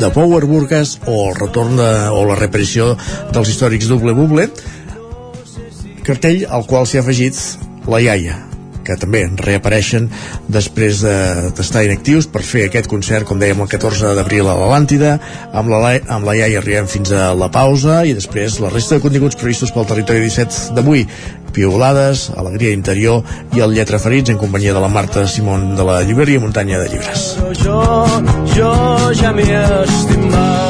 de Power Burgas o el retorn de, o la reparició dels històrics Double Buble cartell al qual s'hi ha afegit la iaia que també reapareixen després de- d'estar de, inactius per fer aquest concert, com dèiem, el 14 d'abril a l'Atlàntida. Amb la, amb la iaia arribem fins a la pausa i després la resta de continguts previstos pel territori 17 d'avui. Piolades, Alegria Interior i el Lletra Ferits en companyia de la Marta Simón de la llibreria Muntanya de Llibres. jo, jo ja m'he estimat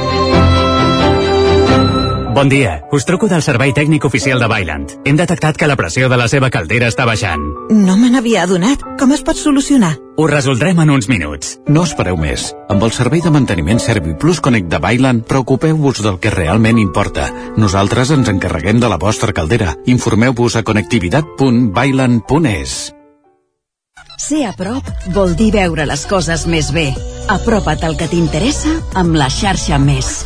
Bon dia, us truco del servei tècnic oficial de Bailand. Hem detectat que la pressió de la seva caldera està baixant. No me n'havia adonat. Com es pot solucionar? Ho resoldrem en uns minuts. No espereu més. Amb el servei de manteniment ServiPlus Connect de Bailand, preocupeu-vos del que realment importa. Nosaltres ens encarreguem de la vostra caldera. Informeu-vos a connectivitat.bailand.es. Ser a prop vol dir veure les coses més bé. Apropa't al que t'interessa amb la xarxa Més.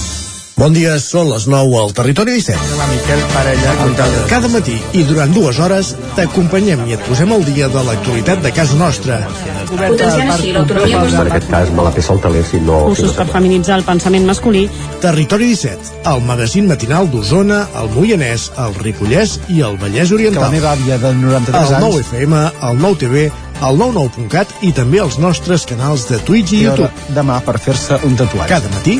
Bon dia, són les 9 al Territori 17. La Miquel Parella comptable. Cada matí i durant dues hores t'acompanyem i et posem al dia de l'actualitat de casa nostra. Potenciant així l'autonomia Per aquest cas me la peça el teler si no... Cursos per feminitzar el pensament masculí. Territori 17, el magazín matinal d'Osona, el Moianès, el Ripollès i el Vallès Oriental. Que la meva àvia de 93 el anys... 9 FM, el 9 TV, el 99.cat i també els nostres canals de Twitch i I YouTube. demà per fer-se un tatuatge. Cada matí,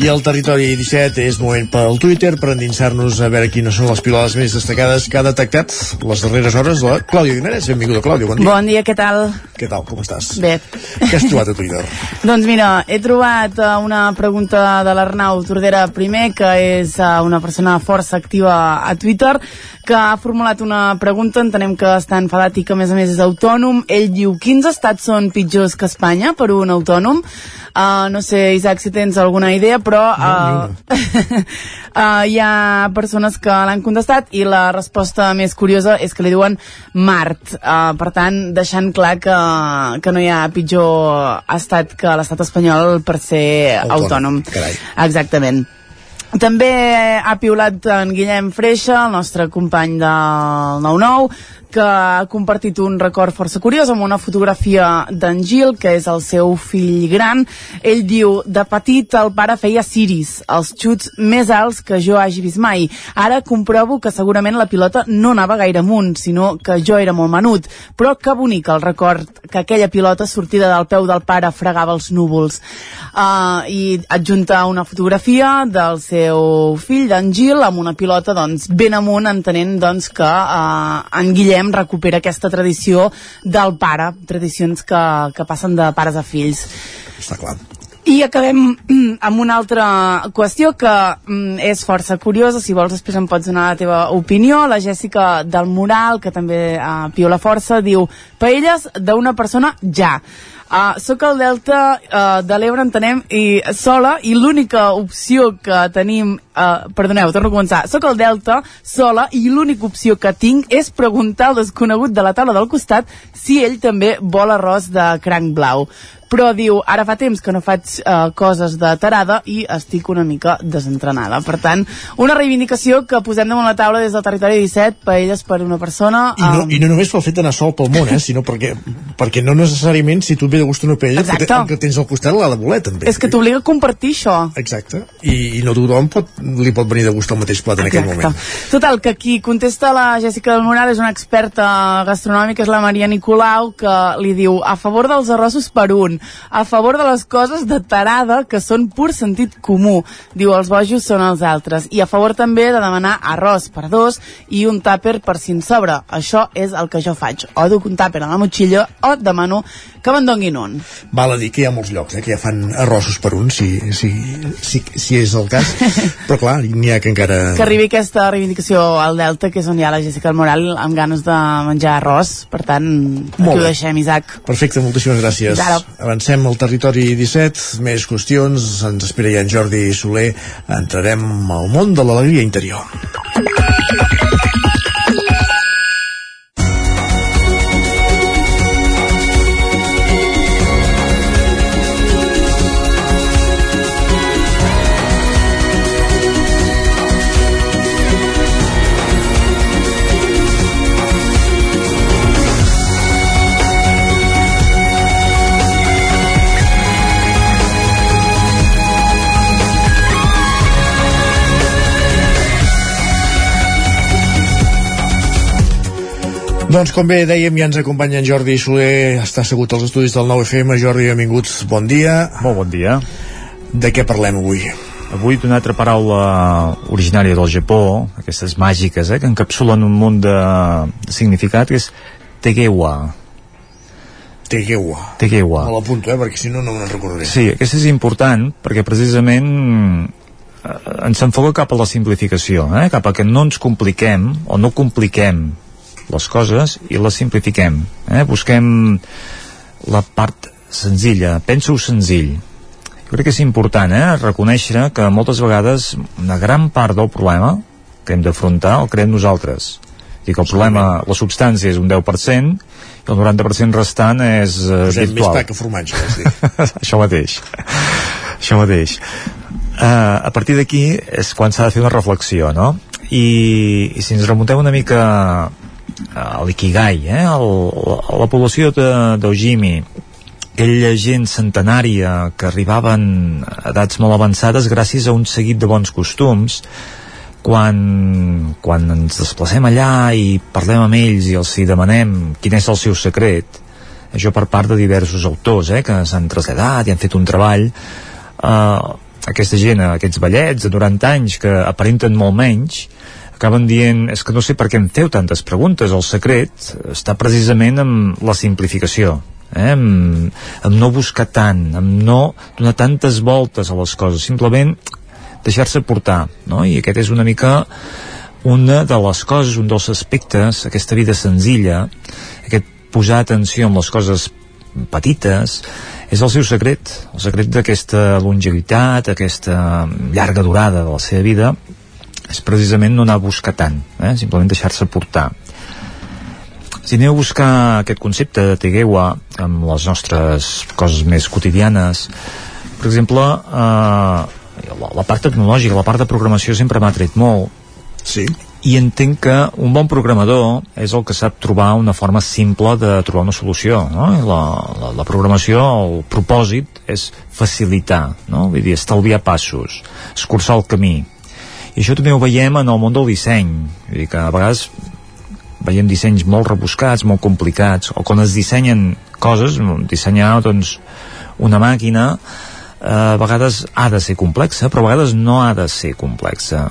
I al territori 17 és moment pel Twitter per endinsar-nos a veure quines són les pilades més destacades que ha detectat les darreres hores la Clàudia Guimarães. Benvinguda, Clàudia, bon dia. Bon dia, què tal? Què tal, com estàs? Bé. Què has trobat a Twitter? <laughs> doncs mira, he trobat uh, una pregunta de l'Arnau Tordera primer, que és uh, una persona força activa a Twitter, que ha formulat una pregunta, entenem que està enfadat i que a més a més és autònom. Ell diu, quins estats són pitjors que Espanya per un autònom? Uh, no sé, Isaac, si tens alguna idea, però uh, <laughs> uh, hi ha persones que l'han contestat i la resposta més curiosa és que li diuen Mart. Uh, per tant, deixant clar que, que no hi ha pitjor estat que l'estat espanyol per ser autònom. Carai. Exactament. També ha piulat en Guillem Freixa, el nostre company del 9-9, que ha compartit un record força curiós amb una fotografia d'en Gil, que és el seu fill gran. Ell diu, de petit el pare feia ciris, els xuts més alts que jo hagi vist mai. Ara comprovo que segurament la pilota no anava gaire amunt, sinó que jo era molt menut. Però que bonic el record que aquella pilota sortida del peu del pare fregava els núvols. Uh, I adjunta una fotografia del seu fill, d'en Gil, amb una pilota doncs, ben amunt, entenent doncs, que uh, en Guillem recupera aquesta tradició del pare, tradicions que, que passen de pares a fills. Està clar. I acabem <clears throat> amb una altra qüestió que mm, és força curiosa, si vols després em pots donar la teva opinió. La Jèssica del Moral, que també uh, piola força, diu paelles d'una persona ja. Uh, soc al Delta uh, de l'Ebre, entenem, i sola, i l'única opció que tenim... Uh, perdoneu, torno a començar. Soc al Delta, sola, i l'única opció que tinc és preguntar al desconegut de la taula del costat si ell també vol arròs de cranc blau però diu, ara fa temps que no faig uh, coses de tarada i estic una mica desentrenada. Per tant, una reivindicació que posem damunt la taula des del territori 17, paelles per una persona... I no, I no només pel fet d'anar sol pel món, eh, sinó perquè, perquè no necessàriament si tu et ve de gust una paella, que, te, que tens al costat l'ha de voler també. És que t'obliga a compartir això. Exacte. I, i no tothom pot, li pot venir de gust el mateix plat en aquell moment. Total, que qui contesta la Jessica del Moral és una experta gastronòmica, és la Maria Nicolau, que li diu a favor dels arrossos per un, a favor de les coses de tarada que són pur sentit comú. Diu, els bojos són els altres. I a favor també de demanar arròs per dos i un tàper per si en sobra. Això és el que jo faig. O duc un tàper a la motxilla o demano que me'n donguin un. Val a dir que hi ha molts llocs eh, que ja fan arrossos per un, si, si, si, si és el cas. <laughs> Però clar, n'hi ha que encara... Que arribi aquesta reivindicació al Delta, que és on hi ha la Jessica Moral amb ganes de menjar arròs. Per tant, aquí Molt ho bé. deixem, Isaac. Perfecte, moltíssimes gràcies. Ara. Avancem al territori 17, més qüestions, ens espera ja en Jordi Soler, entrarem al món de l'alegria interior. Doncs com bé dèiem, ja ens acompanya en Jordi Soler, està assegut als estudis del 9FM. Jordi, benvinguts, bon dia. Molt bon dia. De què parlem avui? Avui d'una altra paraula originària del Japó, aquestes màgiques, eh, que encapsulen un munt de, de significat, que és Tegewa. Tegewa. Tegewa. Me l'apunto, eh, perquè si no, no me'n recordaré. Sí, aquesta és important perquè precisament eh, ens enfoca cap a la simplificació, eh? cap a que no ens compliquem o no compliquem les coses i les simplifiquem. Eh? Busquem la part senzilla, penso senzill. Jo crec que és important eh? reconèixer que moltes vegades una gran part del problema que hem d'afrontar el creem nosaltres Dic, el problema, la substància és un 10% i el 90% restant és uh, Posem més virtual pa que formatge, vols dir. <laughs> això mateix això mateix uh, a partir d'aquí és quan s'ha de fer una reflexió no? I, i si ens remuntem una mica a l'Ikigai eh? El, la, la població d'Ojimi aquella gent centenària que arribaven a edats molt avançades gràcies a un seguit de bons costums quan, quan ens desplacem allà i parlem amb ells i els hi demanem quin és el seu secret això per part de diversos autors eh, que s'han traslladat i han fet un treball eh, aquesta gent, aquests ballets de 90 anys que aparenten molt menys acaben dient, és que no sé per què em feu tantes preguntes, el secret està precisament en la simplificació eh? en, en no buscar tant en no donar tantes voltes a les coses, simplement deixar-se portar, no? i aquest és una mica una de les coses, un dels aspectes, aquesta vida senzilla, aquest posar atenció en les coses petites, és el seu secret, el secret d'aquesta longevitat, aquesta llarga durada de la seva vida, és precisament no anar a buscar tant, eh? simplement deixar-se portar. Si aneu a buscar aquest concepte de Tegewa amb les nostres coses més quotidianes, per exemple, eh, la, la part tecnològica, la part de programació sempre m'ha tret molt. Sí. I entenc que un bon programador és el que sap trobar una forma simple de trobar una solució, no? I la, la, la programació, el propòsit és facilitar, no? Vull dir, estalviar passos, escurçar el camí. I això també ho veiem en el món del disseny. Dir que a vegades veiem dissenys molt rebuscats, molt complicats, o quan es dissenyen coses, dissenyar doncs, una màquina eh, a vegades ha de ser complexa, però a vegades no ha de ser complexa.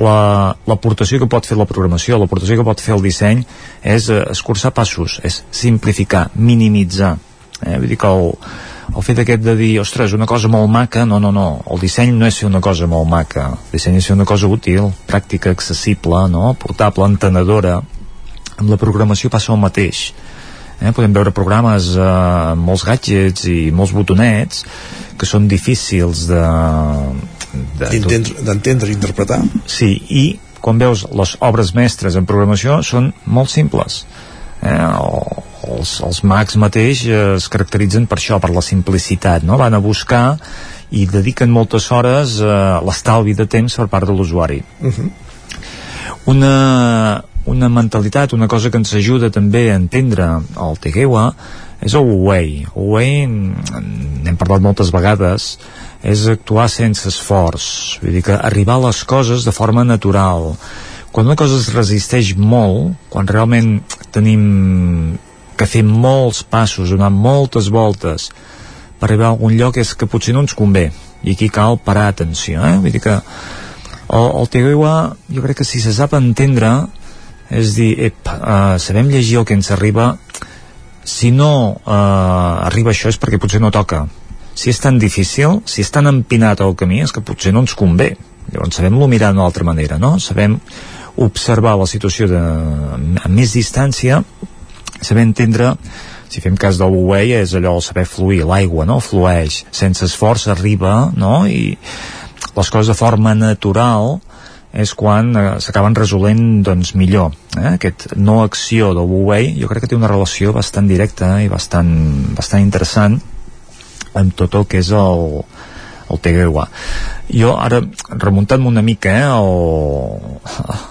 La- L'aportació que pot fer la programació, l'aportació que pot fer el disseny és eh, escurçar passos, és simplificar, minimitzar. Eh? Vull dir que el, el fet aquest de dir, ostres, una cosa molt maca, no, no, no, el disseny no és fer una cosa molt maca, el disseny és fer una cosa útil, pràctica, accessible, no? portable, entenedora, amb la programació passa el mateix eh? podem veure programes eh, amb molts gadgets i molts botonets que són difícils de de- D'entendre d'entendre i interpretar. Sí, i quan veus les obres mestres en programació són molt simples. Eh, el- els, els Macs mateix eh, es caracteritzen per això, per la simplicitat, no? Van a buscar i dediquen moltes hores a l'estalvi de temps per part de l'usuari una, una mentalitat, una cosa que ens ajuda també a entendre el Tegewa és el Wu-Wei, mm, n'hem parlat moltes vegades, és actuar sense esforç, vull dir que arribar a les coses de forma natural. Quan una cosa es resisteix molt, quan realment tenim que fer molts passos, donar moltes voltes per arribar a algun lloc és que potser no ens convé i aquí cal parar atenció eh? vull dir que el, el Tegoiwa jo crec que si se sap entendre és dir, ep, uh, sabem llegir el que ens arriba si no uh, arriba això és perquè potser no toca si és tan difícil, si és tan empinat el camí és que potser no ens convé llavors sabem-lo mirar d'una altra manera no? sabem observar la situació de, a més distància saber entendre si fem cas del Wu-Wei és allò el saber fluir, l'aigua no? flueix, sense esforç arriba no? i les coses de forma natural és quan eh, s'acaben resolent doncs millor eh? aquest no acció del Wu-Wei jo crec que té una relació bastant directa i bastant, bastant interessant amb tot el que és el, el Tegewa jo ara remuntant-me una mica eh, el,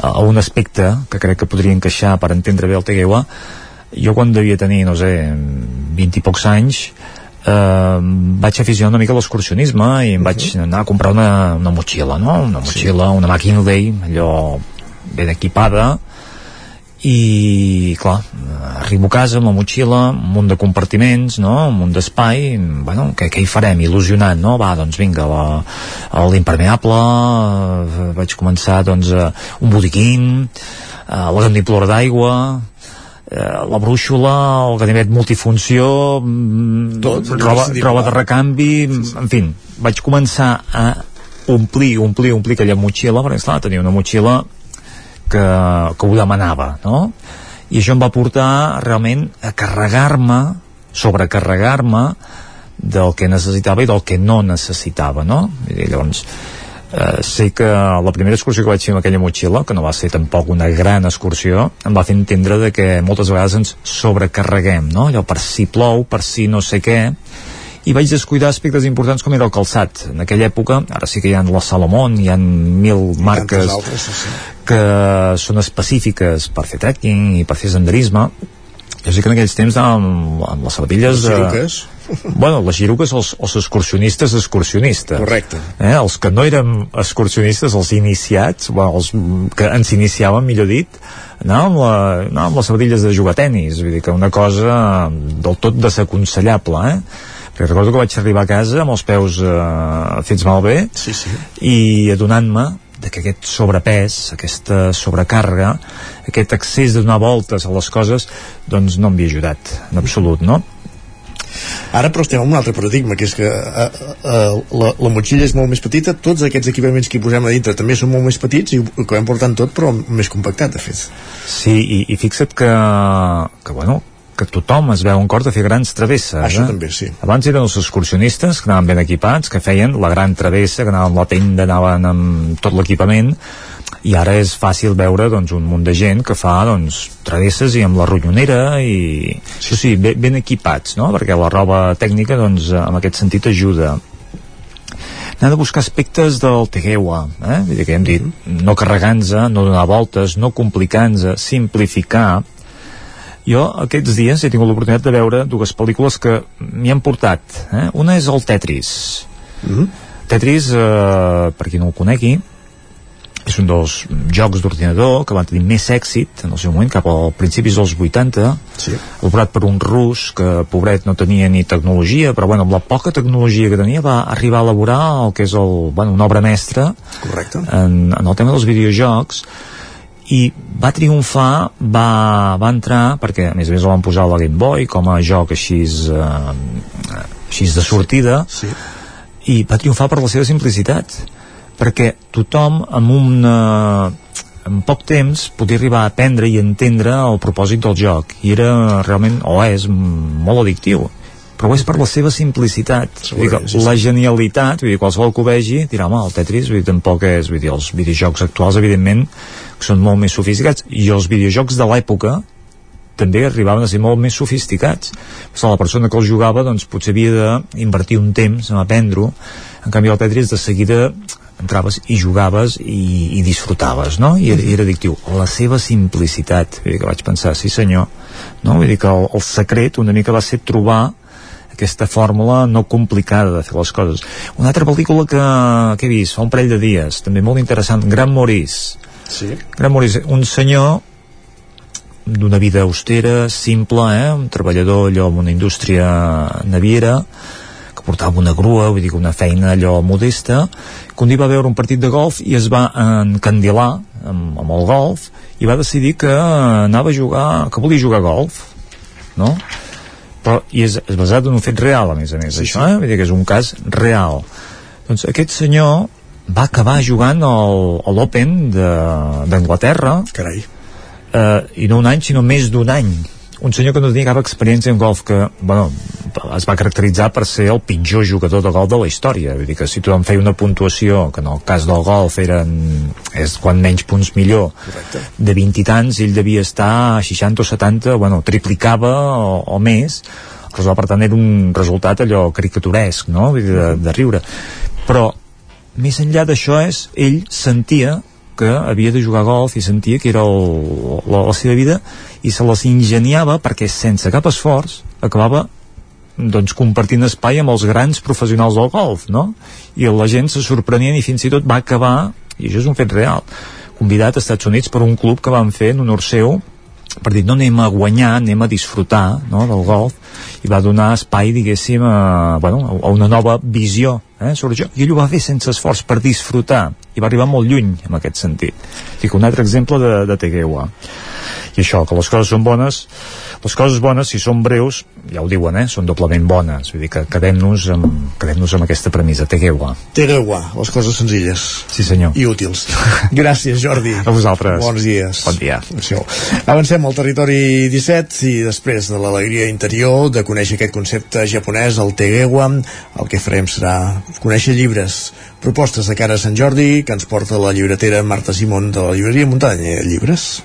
a un aspecte que crec que podria encaixar per entendre bé el Tegewa jo quan devia tenir, no sé 20 i pocs anys eh, vaig aficionar una mica a l'excursionisme i em vaig anar a comprar una, una motxilla no? una motxilla, una McKinley allò ben equipada i clar, arribo a casa amb la motxilla, un munt de compartiments no? un munt d'espai bueno, què, què hi farem? Il·lusionant, no? va, doncs vinga l'impermeable eh, vaig començar doncs a un botiquín eh, la gandiplora d'aigua eh, la brúixola, el ganivet multifunció mm, Tot, roba, roba de recanvi en fi, vaig començar a omplir, omplir, omplir aquella motxilla perquè esclar, tenia una motxilla que, que ho demanava no? i això em va portar realment a carregar-me sobrecarregar-me del que necessitava i del que no necessitava no? I llavors eh, sé que la primera excursió que vaig fer amb aquella motxilla, que no va ser tampoc una gran excursió, em va fer entendre de que moltes vegades ens sobrecarreguem, no? Allò per si plou, per si no sé què, i vaig descuidar aspectes importants com era el calçat. En aquella època, ara sí que hi ha la Salomon, hi ha mil marques altres, sí, sí. Que són específiques per fer trekking i per fer senderisme. Jo sé que en aquells temps amb, amb les sabatilles... Les eh, giruques. <laughs> Bueno, les giruques, els, els excursionistes, excursionistes. Correcte. Eh? Els que no érem excursionistes, els iniciats, bueno, els que ens iniciàvem, millor dit, anàvem amb, la, anàvem amb les sabatilles de jugar a tenis, vull dir que una cosa del tot desaconsellable, eh? Perquè recordo que vaig arribar a casa amb els peus eh, fets malbé sí, sí. i adonant-me de que aquest sobrepès, aquesta sobrecàrrega, aquest excés de donar voltes a les coses, doncs no m'havia ajudat, en absolut, no? Ara però estem en un altre paradigma, que és que uh, uh, la, la motxilla és molt més petita, tots aquests equipaments que hi posem a dintre també són molt més petits i ho acabem portant tot, però més compactat, de fet. Sí, i, i fixa't que, que bueno, que tothom es veu en cor de fer grans travesses. Això eh? també, sí. Abans eren els excursionistes que anaven ben equipats, que feien la gran travessa, que anaven amb la tenda, anaven amb tot l'equipament, i ara és fàcil veure doncs, un munt de gent que fa doncs, travesses i amb la ronyonera i sí, sí, ben, ben equipats no? perquè la roba tècnica doncs, en aquest sentit ajuda anar de buscar aspectes del Tegeua eh? Vull dir que hem dit, no carregant-nos no donar voltes, no complicant-nos simplificar jo aquests dies he tingut l'oportunitat de veure dues pel·lícules que m'hi han portat eh? una és el Tetris mm -hmm. Tetris, eh, per qui no el conegui és un dels jocs d'ordinador que van tenir més èxit en el seu moment, cap als principis dels 80 sí. elaborat per un rus que pobret no tenia ni tecnologia però bueno, amb la poca tecnologia que tenia va arribar a elaborar el que és el, bueno, una obra mestra Correcte. en, en el tema dels videojocs i va triomfar, va, va entrar, perquè a més a més el van posar a la Game Boy com a joc així, eh, així de sortida, sí. i va triomfar per la seva simplicitat, perquè tothom amb un en poc temps podia arribar a aprendre i entendre el propòsit del joc. I era realment, o és molt addictiu però ho és per la seva simplicitat vull dir que sí, sí. la genialitat vull dir, qualsevol que ho vegi dirà, home, el Tetris vull dir, tampoc és, vull dir, els videojocs actuals evidentment que són molt més sofisticats i els videojocs de l'època també arribaven a ser molt més sofisticats però la persona que els jugava doncs potser havia d'invertir un temps en aprendre-ho en canvi el Tetris de seguida entraves i jugaves i, i disfrutaves, no? I era, i era addictiu. La seva simplicitat, vull dir que vaig pensar, sí senyor, no? Vull dir que el, el secret una mica va ser trobar aquesta fórmula no complicada de fer les coses. Una altra pel·lícula que, que he vist fa un parell de dies, també molt interessant, Gran Maurice. Sí. Gran Maurice, un senyor d'una vida austera, simple, eh? un treballador allò amb una indústria naviera, que portava una grua, vull dir una feina allò modesta, que un dia va veure un partit de golf i es va encandilar amb, amb el golf i va decidir que anava a jugar, que volia jugar a golf, no? Però, i és, és basat en un fet real, a més a més, sí, això, eh? Vull dir que és un cas real. Doncs aquest senyor va acabar jugant al, a l'Open d'Anglaterra Carai. eh, i no un any, sinó més d'un any un senyor que no tenia cap experiència en golf que, bueno, es va caracteritzar per ser el pitjor jugador de golf de la història vull dir que si tothom feia una puntuació que en el cas del golf eren és quan menys punts millor Correcte. de 20 i tants ell devia estar a 60 o 70 bueno, triplicava o, o més Aleshores, per tant era un resultat allò caricaturesc no? De, de riure però més enllà d'això és ell sentia que havia de jugar a golf i sentia que era el, la, la seva vida i se les ingeniava perquè sense cap esforç acabava doncs compartint espai amb els grans professionals del golf no? i la gent se sorprenien i fins i tot va acabar i això és un fet real convidat als Estats Units per un club que van fer en honor seu per dir, no anem a guanyar, anem a disfrutar no, del golf, i va donar espai, diguéssim, a, bueno, a una nova visió eh, sobre això, i ell ho va fer sense esforç per disfrutar, i va arribar molt lluny en aquest sentit. Dic, un altre exemple de, de Tegeua. I això, que les coses són bones, les coses bones, si són breus, ja ho diuen, eh? són doblement bones. Vull dir que quedem-nos amb, quedem amb aquesta premissa. Tegeua. Tegeua, les coses senzilles. Sí, senyor. I útils. <laughs> Gràcies, Jordi. A vosaltres. Bons dies. Bon dia. Adéu. Avancem al territori 17 i després de l'alegria interior de conèixer aquest concepte japonès, el Tegewa, el que farem serà conèixer llibres, propostes de cara a Sant Jordi que ens porta la llibretera Marta Simón de la llibreria Muntanya Llibres.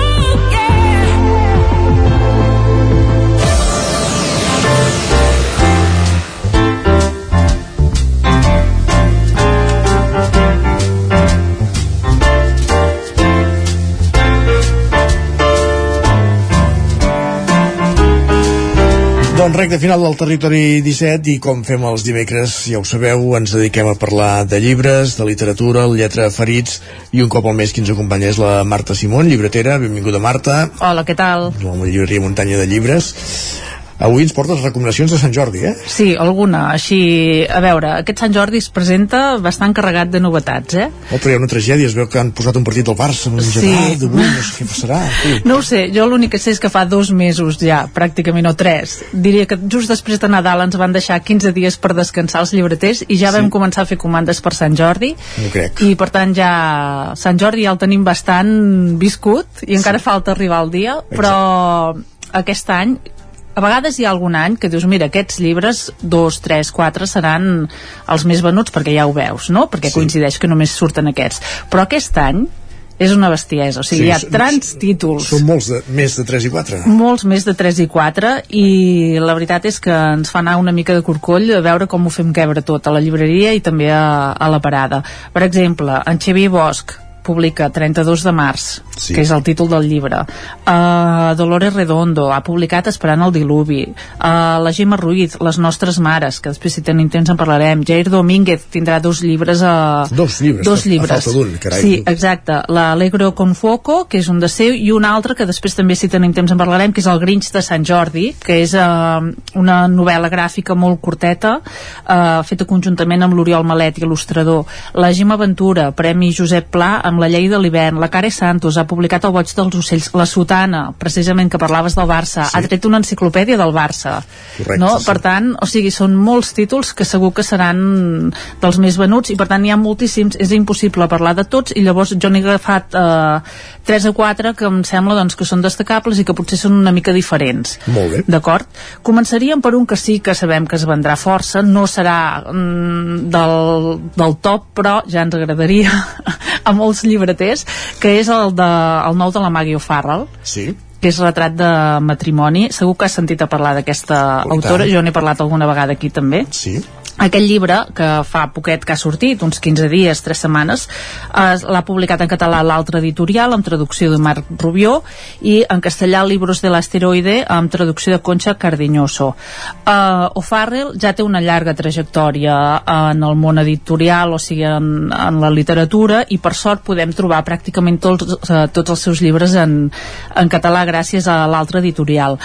Doncs recte final del territori 17 i com fem els dimecres, ja ho sabeu, ens dediquem a parlar de llibres, de literatura, lletra ferits i un cop al mes qui ens acompanya és la Marta Simón, llibretera. Benvinguda, Marta. Hola, què tal? La llibreria Muntanya de Llibres. Avui ens portes recomanacions de Sant Jordi, eh? Sí, alguna. Així, a veure, aquest Sant Jordi es presenta bastant carregat de novetats, eh? Oh, però hi ha una tragèdia, es veu que han posat un partit del Barça en un Sí. sí. d'avui, no sé què passarà. Sí. No ho sé, jo l'únic que sé és que fa dos mesos ja, pràcticament, o tres. Diria que just després de Nadal ens van deixar 15 dies per descansar els llibreters i ja Sí. vam començar a fer comandes per Sant Jordi. No crec. I per tant ja Sant Jordi ja el tenim bastant viscut i encara falta arribar al dia, però aquest any a vegades hi ha algun any que dius, mira, aquests llibres, dos, tres, quatre, seran els més venuts perquè ja ho veus, no? Perquè Sí. coincideix que només surten aquests. Però aquest any és una bestiesa, o sigui, Sí, hi ha tants títols Són molts de, més de 3 i 4. molts més de 3 i 4 i la veritat és que ens fa anar una mica de corcoll a veure com ho fem quebre tot a la llibreria i també a, a la parada per exemple, en Xavier Bosch publica 32 de març Sí. que és el títol del llibre. Uh, Dolores Redondo ha publicat Esperant el diluvi. Uh, la Gemma Ruiz, Les nostres mares que després si tenim temps en parlarem. Jair Domínguez tindrà dos llibres uh, Dos llibres, dos a llibres. falta d'un, carai. sí, exacte, l'Alegro con Fuoco que és un de seu i un altre que després també si tenim temps en parlarem, que és el Grinch de Sant Jordi que és uh, una novel·la gràfica molt curteta uh, feta conjuntament amb l'Oriol Malet il·lustrador, la Gemma Ventura Premi Josep Pla amb la llei de l'hivern la Care Santos ha publicat El boig dels ocells la Sotana, precisament que parlaves del Barça Sí. ha tret una enciclopèdia del Barça Correcte, no? sí. per tant, o sigui, són molts títols que segur que seran dels més venuts i per tant hi ha moltíssims, és impossible parlar de tots i llavors jo n'he agafat eh, 3 o 4 que em sembla doncs, que són destacables i que potser són una mica diferents Molt bé. d'acord? Començaríem per un que sí que sabem que es vendrà força no serà mm, del, del top però ja ens agradaria <laughs> a molts llibreters que és el, de, el nou de la Maggie O'Farrell Sí. que és retrat de matrimoni. Segur que has sentit a parlar d'aquesta Oh, autora, jo n'he parlat alguna vegada aquí també. Sí. Aquest llibre, que fa poquet que ha sortit, uns 15 dies, 3 setmanes, eh, l'ha publicat en català l'altre editorial, amb traducció de Marc Rubió, i en castellà Libros de l'asteroide, amb traducció de Concha Cardiñoso. Uh, O'Farrell ja té una llarga trajectòria en el món editorial, o sigui, en, en la literatura, i per sort podem trobar pràcticament tots, uh, tots els seus llibres en, en català gràcies a l'altre editorial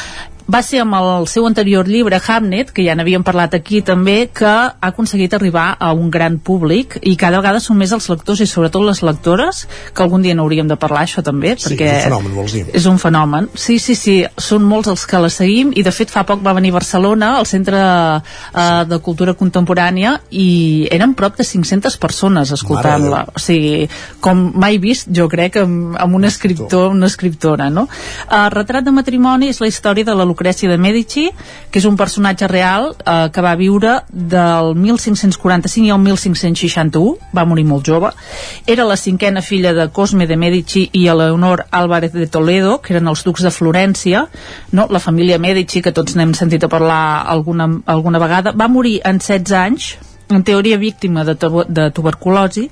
va ser amb el seu anterior llibre Hamnet, que ja n'havíem parlat aquí també, que ha aconseguit arribar a un gran públic i cada vegada són més els lectors i sobretot les lectores, que algun dia n'hauríem de parlar això també, Sí, perquè és un fenomen, vols dir. és un fenomen. Sí, sí, sí, són molts els que la seguim i de fet fa poc va venir a Barcelona, al Centre uh, de Cultura Contemporània i eren prop de 500 persones escoltant-la. O sigui, com mai vist, jo crec, amb, amb un escriptor, una escriptora, no? Uh, Retrat de matrimoni és la història de la Lucrècia de Medici, que és un personatge real uh, que va viure del 1545 al 1561, va morir molt jove. Era la cinquena filla de Cosme de Medici i Eleonor Álvarez de Toledo, que eren els ducs de Florència, no? la família Medici, que tots n'hem sentit a parlar alguna, alguna vegada, va morir en 16 anys, en teoria víctima de, tubo- de tuberculosi,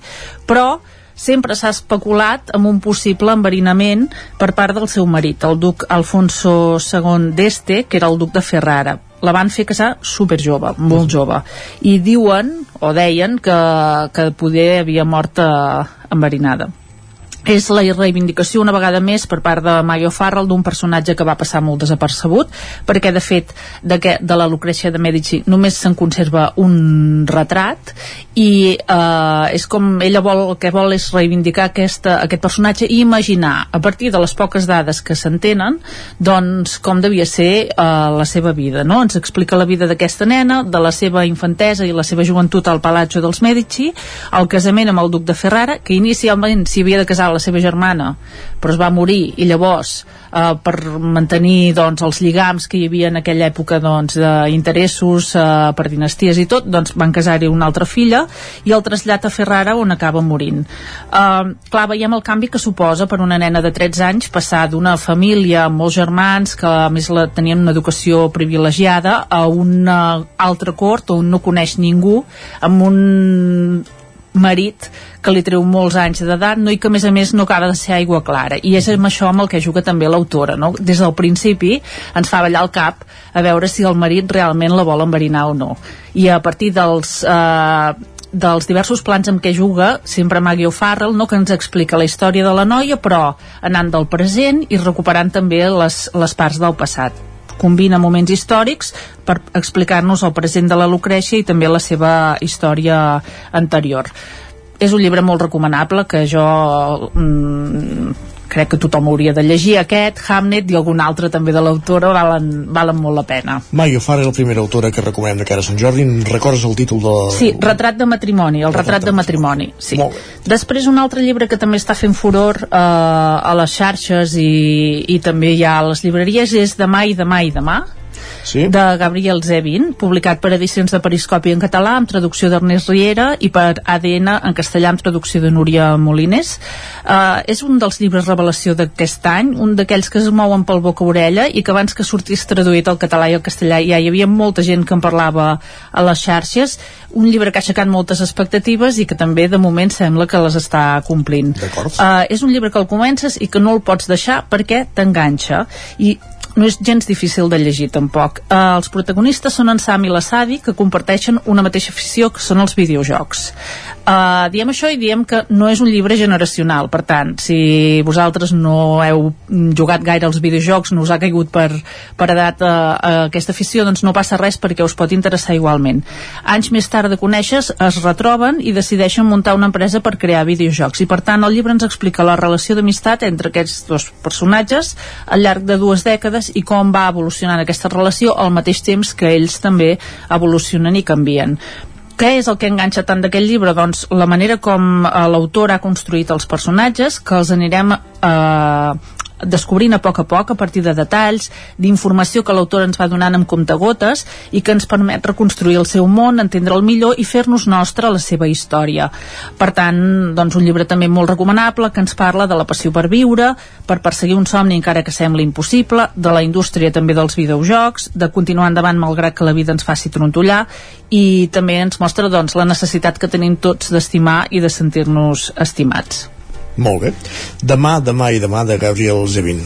però sempre s'ha especulat amb un possible enverinament per part del seu marit, el duc Alfonso II d'Este, que era el duc de Ferrara. La van fer casar super jove, molt jove. I diuen, o deien, que, que poder havia mort eh, enverinada. És la reivindicació una vegada més per part de Mario Farrell d'un personatge que va passar molt desapercebut perquè de fet de, que, de la Lucrecia de Medici només se'n conserva un retrat i eh, és com ella vol, el que vol és reivindicar aquesta, aquest personatge i imaginar a partir de les poques dades que s'entenen doncs com devia ser eh, la seva vida no? ens explica la vida d'aquesta nena de la seva infantesa i la seva joventut al Palazzo dels Medici el casament amb el duc de Ferrara que inicialment s'hi havia de casar la seva germana però es va morir i llavors eh, per mantenir doncs, els lligams que hi havia en aquella època doncs, d'interessos eh, per dinasties i tot doncs van casar-hi una altra filla i el trasllat a Ferrara on acaba morint. Eh, clar, veiem el canvi que suposa per una nena de 13 anys passar d'una família amb molts germans que a més la tenien una educació privilegiada a una altra cort on no coneix ningú amb un marit que li treu molts anys d'edat no, i que a més a més no acaba de ser aigua clara. I és amb això amb el que juga també l'autora no? des del principi ens fa ballar el cap a veure si el marit realment la vol enverinar o no. I a partir dels eh, dels diversos plans amb què juga sempre Maggie O'Farrell, no? Que ens explica la història de la noia, però anant del present i recuperant també les, les parts del passat combina moments històrics per explicar-nos el present de la Lucrècia i també la seva història anterior. És un llibre molt recomanable que jo mm, crec que tothom hauria de llegir aquest, Hamnet i algun altre també de l'autora valen, valen molt la pena. Maio Farrell, la primera autora que recomanem de cara a Sant Jordi. Recordes el títol de... Sí, Retrat de matrimoni, el retrat, retrat de matrimoni. Sí. Després un altre llibre que també està fent furor eh, a les xarxes i, i també hi ha a les llibreries és Demà i demà i demà sí? de Gabriel Zevin, publicat per edicions de Periscopi en català, amb traducció d'Ernest Riera i per ADN en castellà amb traducció de Núria Molines. Uh, és un dels llibres revelació d'aquest any, un d'aquells que es mouen pel boca-orella i que abans que sortís traduït al català i al castellà ja hi havia molta gent que en parlava a les xarxes, un llibre que ha aixecat moltes expectatives i que també de moment sembla que les està complint. Uh, és un llibre que el comences i que no el pots deixar perquè t'enganxa i no és gens difícil de llegir tampoc. Eh, els protagonistes són en Sam i la Sadi que comparteixen una mateixa afició que són els videojocs. Eh, diem això i diem que no és un llibre generacional, per tant, si vosaltres no heu jugat gaire als videojocs, no us ha caigut per, per edat eh, eh, aquesta afició, doncs no passa res perquè us pot interessar igualment. Anys més tard de conèixer es retroben i decideixen muntar una empresa per crear videojocs i per tant el llibre ens explica la relació d'amistat entre aquests dos personatges al llarg de dues dècades i com va evolucionant aquesta relació al mateix temps que ells també evolucionen i canvien què és el que enganxa tant d'aquest llibre? Doncs la manera com eh, l'autor ha construït els personatges, que els anirem eh, descobrint a poc a poc a partir de detalls, d'informació que l'autor ens va donant amb comptagotes i que ens permet reconstruir el seu món, entendre'l millor i fer-nos nostra la seva història. Per tant, doncs un llibre també molt recomanable que ens parla de la passió per viure, per perseguir un somni encara que sembli impossible, de la indústria també dels videojocs, de continuar endavant malgrat que la vida ens faci trontollar i també ens mostra doncs, la necessitat que tenim tots d'estimar i de sentir-nos estimats. Molt bé. Demà, demà i demà de Gabriel Zevin.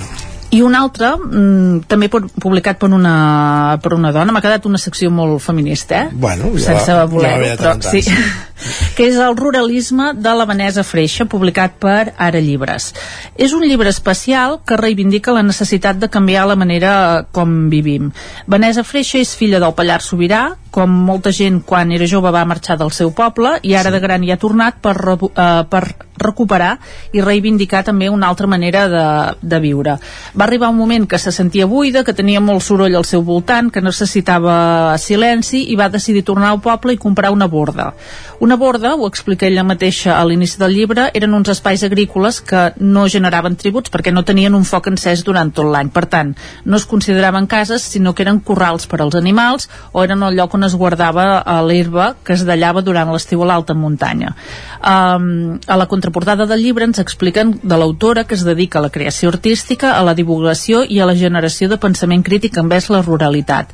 I un altre, mm, també publicat per una, per una dona, m'ha quedat una secció molt feminista, eh? Bueno, ja Sense va, voler-ho, ja va però tant, sí. <laughs> que és el ruralisme de la Vanessa Freixa, publicat per Ara Llibres. És un llibre especial que reivindica la necessitat de canviar la manera com vivim. Vanessa Freixa és filla del Pallar Sobirà, com molta gent quan era jove va marxar del seu poble i ara sí. de gran hi ha tornat per, eh, per recuperar i reivindicar també una altra manera de, de viure. Va arribar un moment que se sentia buida, que tenia molt soroll al seu voltant, que necessitava silenci i va decidir tornar al poble i comprar una borda. Una borda, ho explica ella mateixa a l'inici del llibre, eren uns espais agrícoles que no generaven tributs perquè no tenien un foc encès durant tot l'any. Per tant, no es consideraven cases, sinó que eren corrals per als animals o eren el lloc on es guardava l'herba que es dallava durant l'estiu a l'alta muntanya. Um, a la contraportada del llibre ens expliquen de l'autora que es dedica a la creació artística, a la divulgació i a la generació de pensament crític envers la ruralitat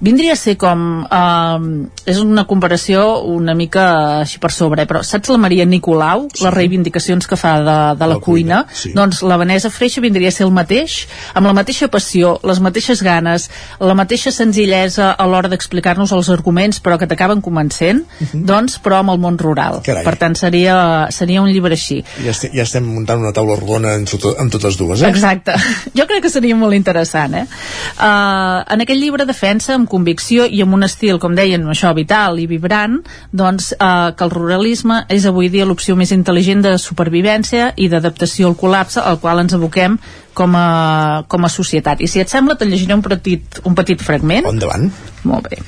vindria a ser com eh, és una comparació una mica així per sobre, però saps la Maria Nicolau, sí. les reivindicacions que fa de, de la, la cuina, cuina sí. doncs la Vanessa Freixa vindria a ser el mateix amb la mateixa passió, les mateixes ganes la mateixa senzillesa a l'hora d'explicar-nos els arguments però que t'acaben convencent, uh -huh. doncs però amb el món rural, Carai. per tant seria, seria un llibre així ja, estem, ja estem muntant una taula rodona amb, tot, amb totes dues, eh? Exacte, <laughs> jo crec que seria molt interessant eh? Uh, en aquest llibre defensa amb convicció i amb un estil, com deien, això vital i vibrant, doncs uh, que el ruralisme és avui dia l'opció més intel·ligent de supervivència i d'adaptació al col·lapse al qual ens aboquem com a, com a societat. I si et sembla, te llegiré un petit, un petit fragment. Endavant. Molt bé.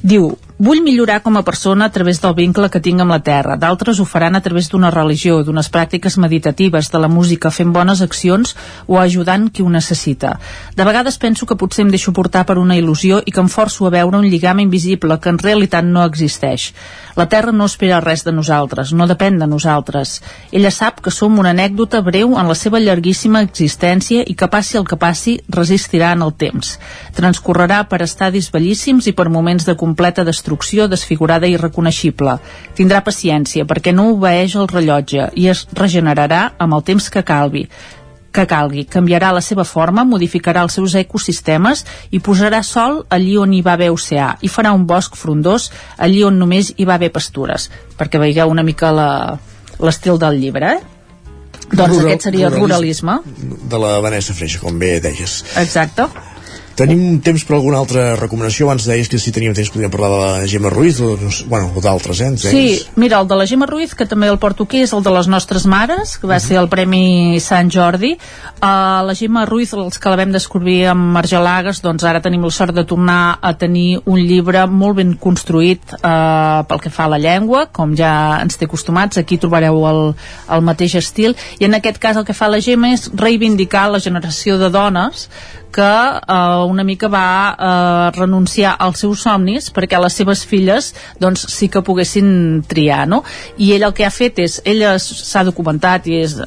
Diu, Vull millorar com a persona a través del vincle que tinc amb la terra. D'altres ho faran a través d'una religió, d'unes pràctiques meditatives, de la música, fent bones accions o ajudant qui ho necessita. De vegades penso que potser em deixo portar per una il·lusió i que em forço a veure un lligam invisible que en realitat no existeix. La Terra no espera res de nosaltres, no depèn de nosaltres. Ella sap que som una anècdota breu en la seva llarguíssima existència i que passi el que passi, resistirà en el temps. Transcorrerà per estadis bellíssims i per moments de completa destrucció desfigurada i reconeixible. Tindrà paciència perquè no obeeix el rellotge i es regenerarà amb el temps que calvi que calgui. Canviarà la seva forma, modificarà els seus ecosistemes i posarà sol allí on hi va haver oceà i farà un bosc frondós allí on només hi va haver pastures. Perquè veieu una mica la- l'estil del llibre, eh? Doncs Rural- aquest seria ruralisme. De la Vanessa Freixa, com bé deies. Exacte. Tenim temps per alguna altra recomanació? Abans deies que si teníem temps podíem parlar de la Gemma Ruiz o, bueno, o d'altres, eh? Sí, mira, el de la Gemma Ruiz, que també el porto aquí, és el de les nostres mares, que va ser el Premi Sant Jordi. Uh, la Gemma Ruiz, els que la vam descobrir amb Margelagues, doncs ara tenim la sort de tornar a tenir un llibre molt ben construït uh, pel que fa a la llengua, com ja ens té acostumats. Aquí trobareu el, el mateix estil. I en aquest cas el que fa la Gemma és reivindicar la generació de dones que eh, una mica va eh, renunciar als seus somnis perquè les seves filles doncs sí que poguessin triar no? i ell el que ha fet és ella s'ha documentat i és,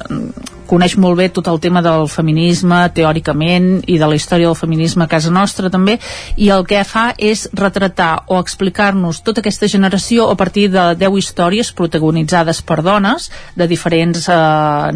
coneix molt bé tot el tema del feminisme teòricament i de la història del feminisme a casa nostra també i el que fa és retratar o explicar-nos tota aquesta generació a partir de 10 històries protagonitzades per dones de diferents eh,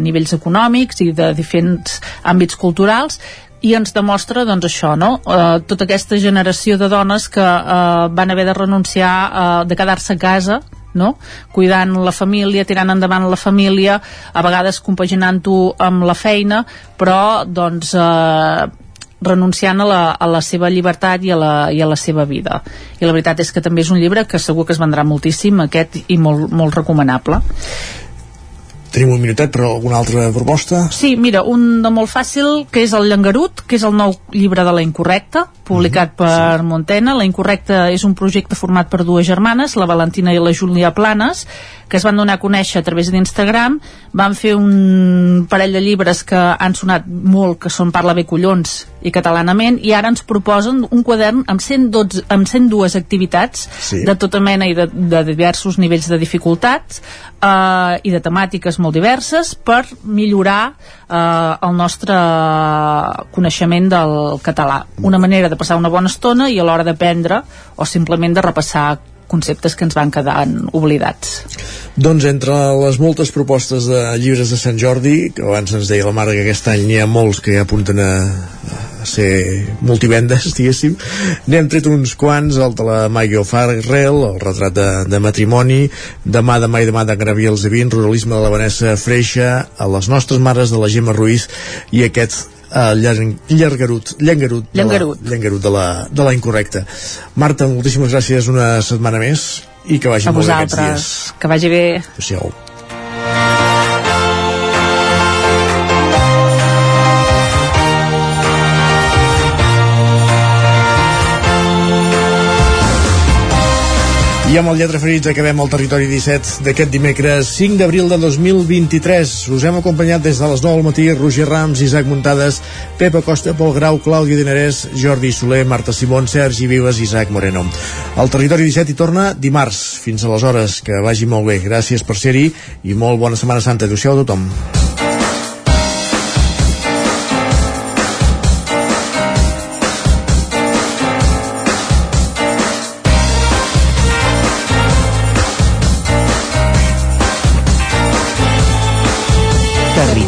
nivells econòmics i de diferents àmbits culturals i ens demostra doncs això, no? Eh, tota aquesta generació de dones que eh, van haver de renunciar eh, de quedar-se a casa no? cuidant la família, tirant endavant la família, a vegades compaginant-ho amb la feina, però doncs eh, renunciant a la, a la seva llibertat i a, la, i a la seva vida. I la veritat és que també és un llibre que segur que es vendrà moltíssim, aquest, i molt, molt recomanable. Tenim un minutet per alguna altra proposta? Sí, mira, un de molt fàcil, que és el Llangarut, que és el nou llibre de la Incorrecta, publicat per sí. Montena. La Incorrecta és un projecte format per dues germanes, la Valentina i la Júlia Planes, que es van donar a conèixer a través d'Instagram, van fer un parell de llibres que han sonat molt, que són Parla bé collons i catalanament, i ara ens proposen un quadern amb 112, amb 102 activitats Sí. de tota mena i de, de diversos nivells de dificultats eh, i de temàtiques molt diverses per millorar eh, el nostre coneixement del català. Una manera de passar una bona estona i a l'hora d'aprendre o simplement de repassar conceptes que ens van quedant oblidats. Doncs entre les moltes propostes de llibres de Sant Jordi, que abans ens deia la mare que aquest any n'hi ha molts que ja apunten a, a ser multivendes, <laughs> diguéssim, n'hem tret uns quants, el de la Maggie O'Farrell, el retrat de, de matrimoni, demà, demà i demà de Gravi els Evins, ruralisme de la Vanessa Freixa, a les nostres mares de la Gemma Ruiz i aquest uh, llargarut, llangarut, Llangarut. De la, llangarut de la, de la incorrecta. Marta, moltíssimes gràcies una setmana més i que vagi A molt bé aquests dies. Que vagi bé. Adéu-siau. I amb el Lletra Ferits acabem el Territori 17 d'aquest dimecres 5 d'abril de 2023. Us hem acompanyat des de les 9 del matí Roger Rams, Isaac Muntades, Pepa Costa, Pol Grau, Clàudia Dinarès, Jordi Soler, Marta Simón, Sergi Vives i Isaac Moreno. El Territori 17 hi torna dimarts. Fins aleshores, que vagi molt bé. Gràcies per ser-hi i molt bona Setmana Santa. Adéu-siau a tothom.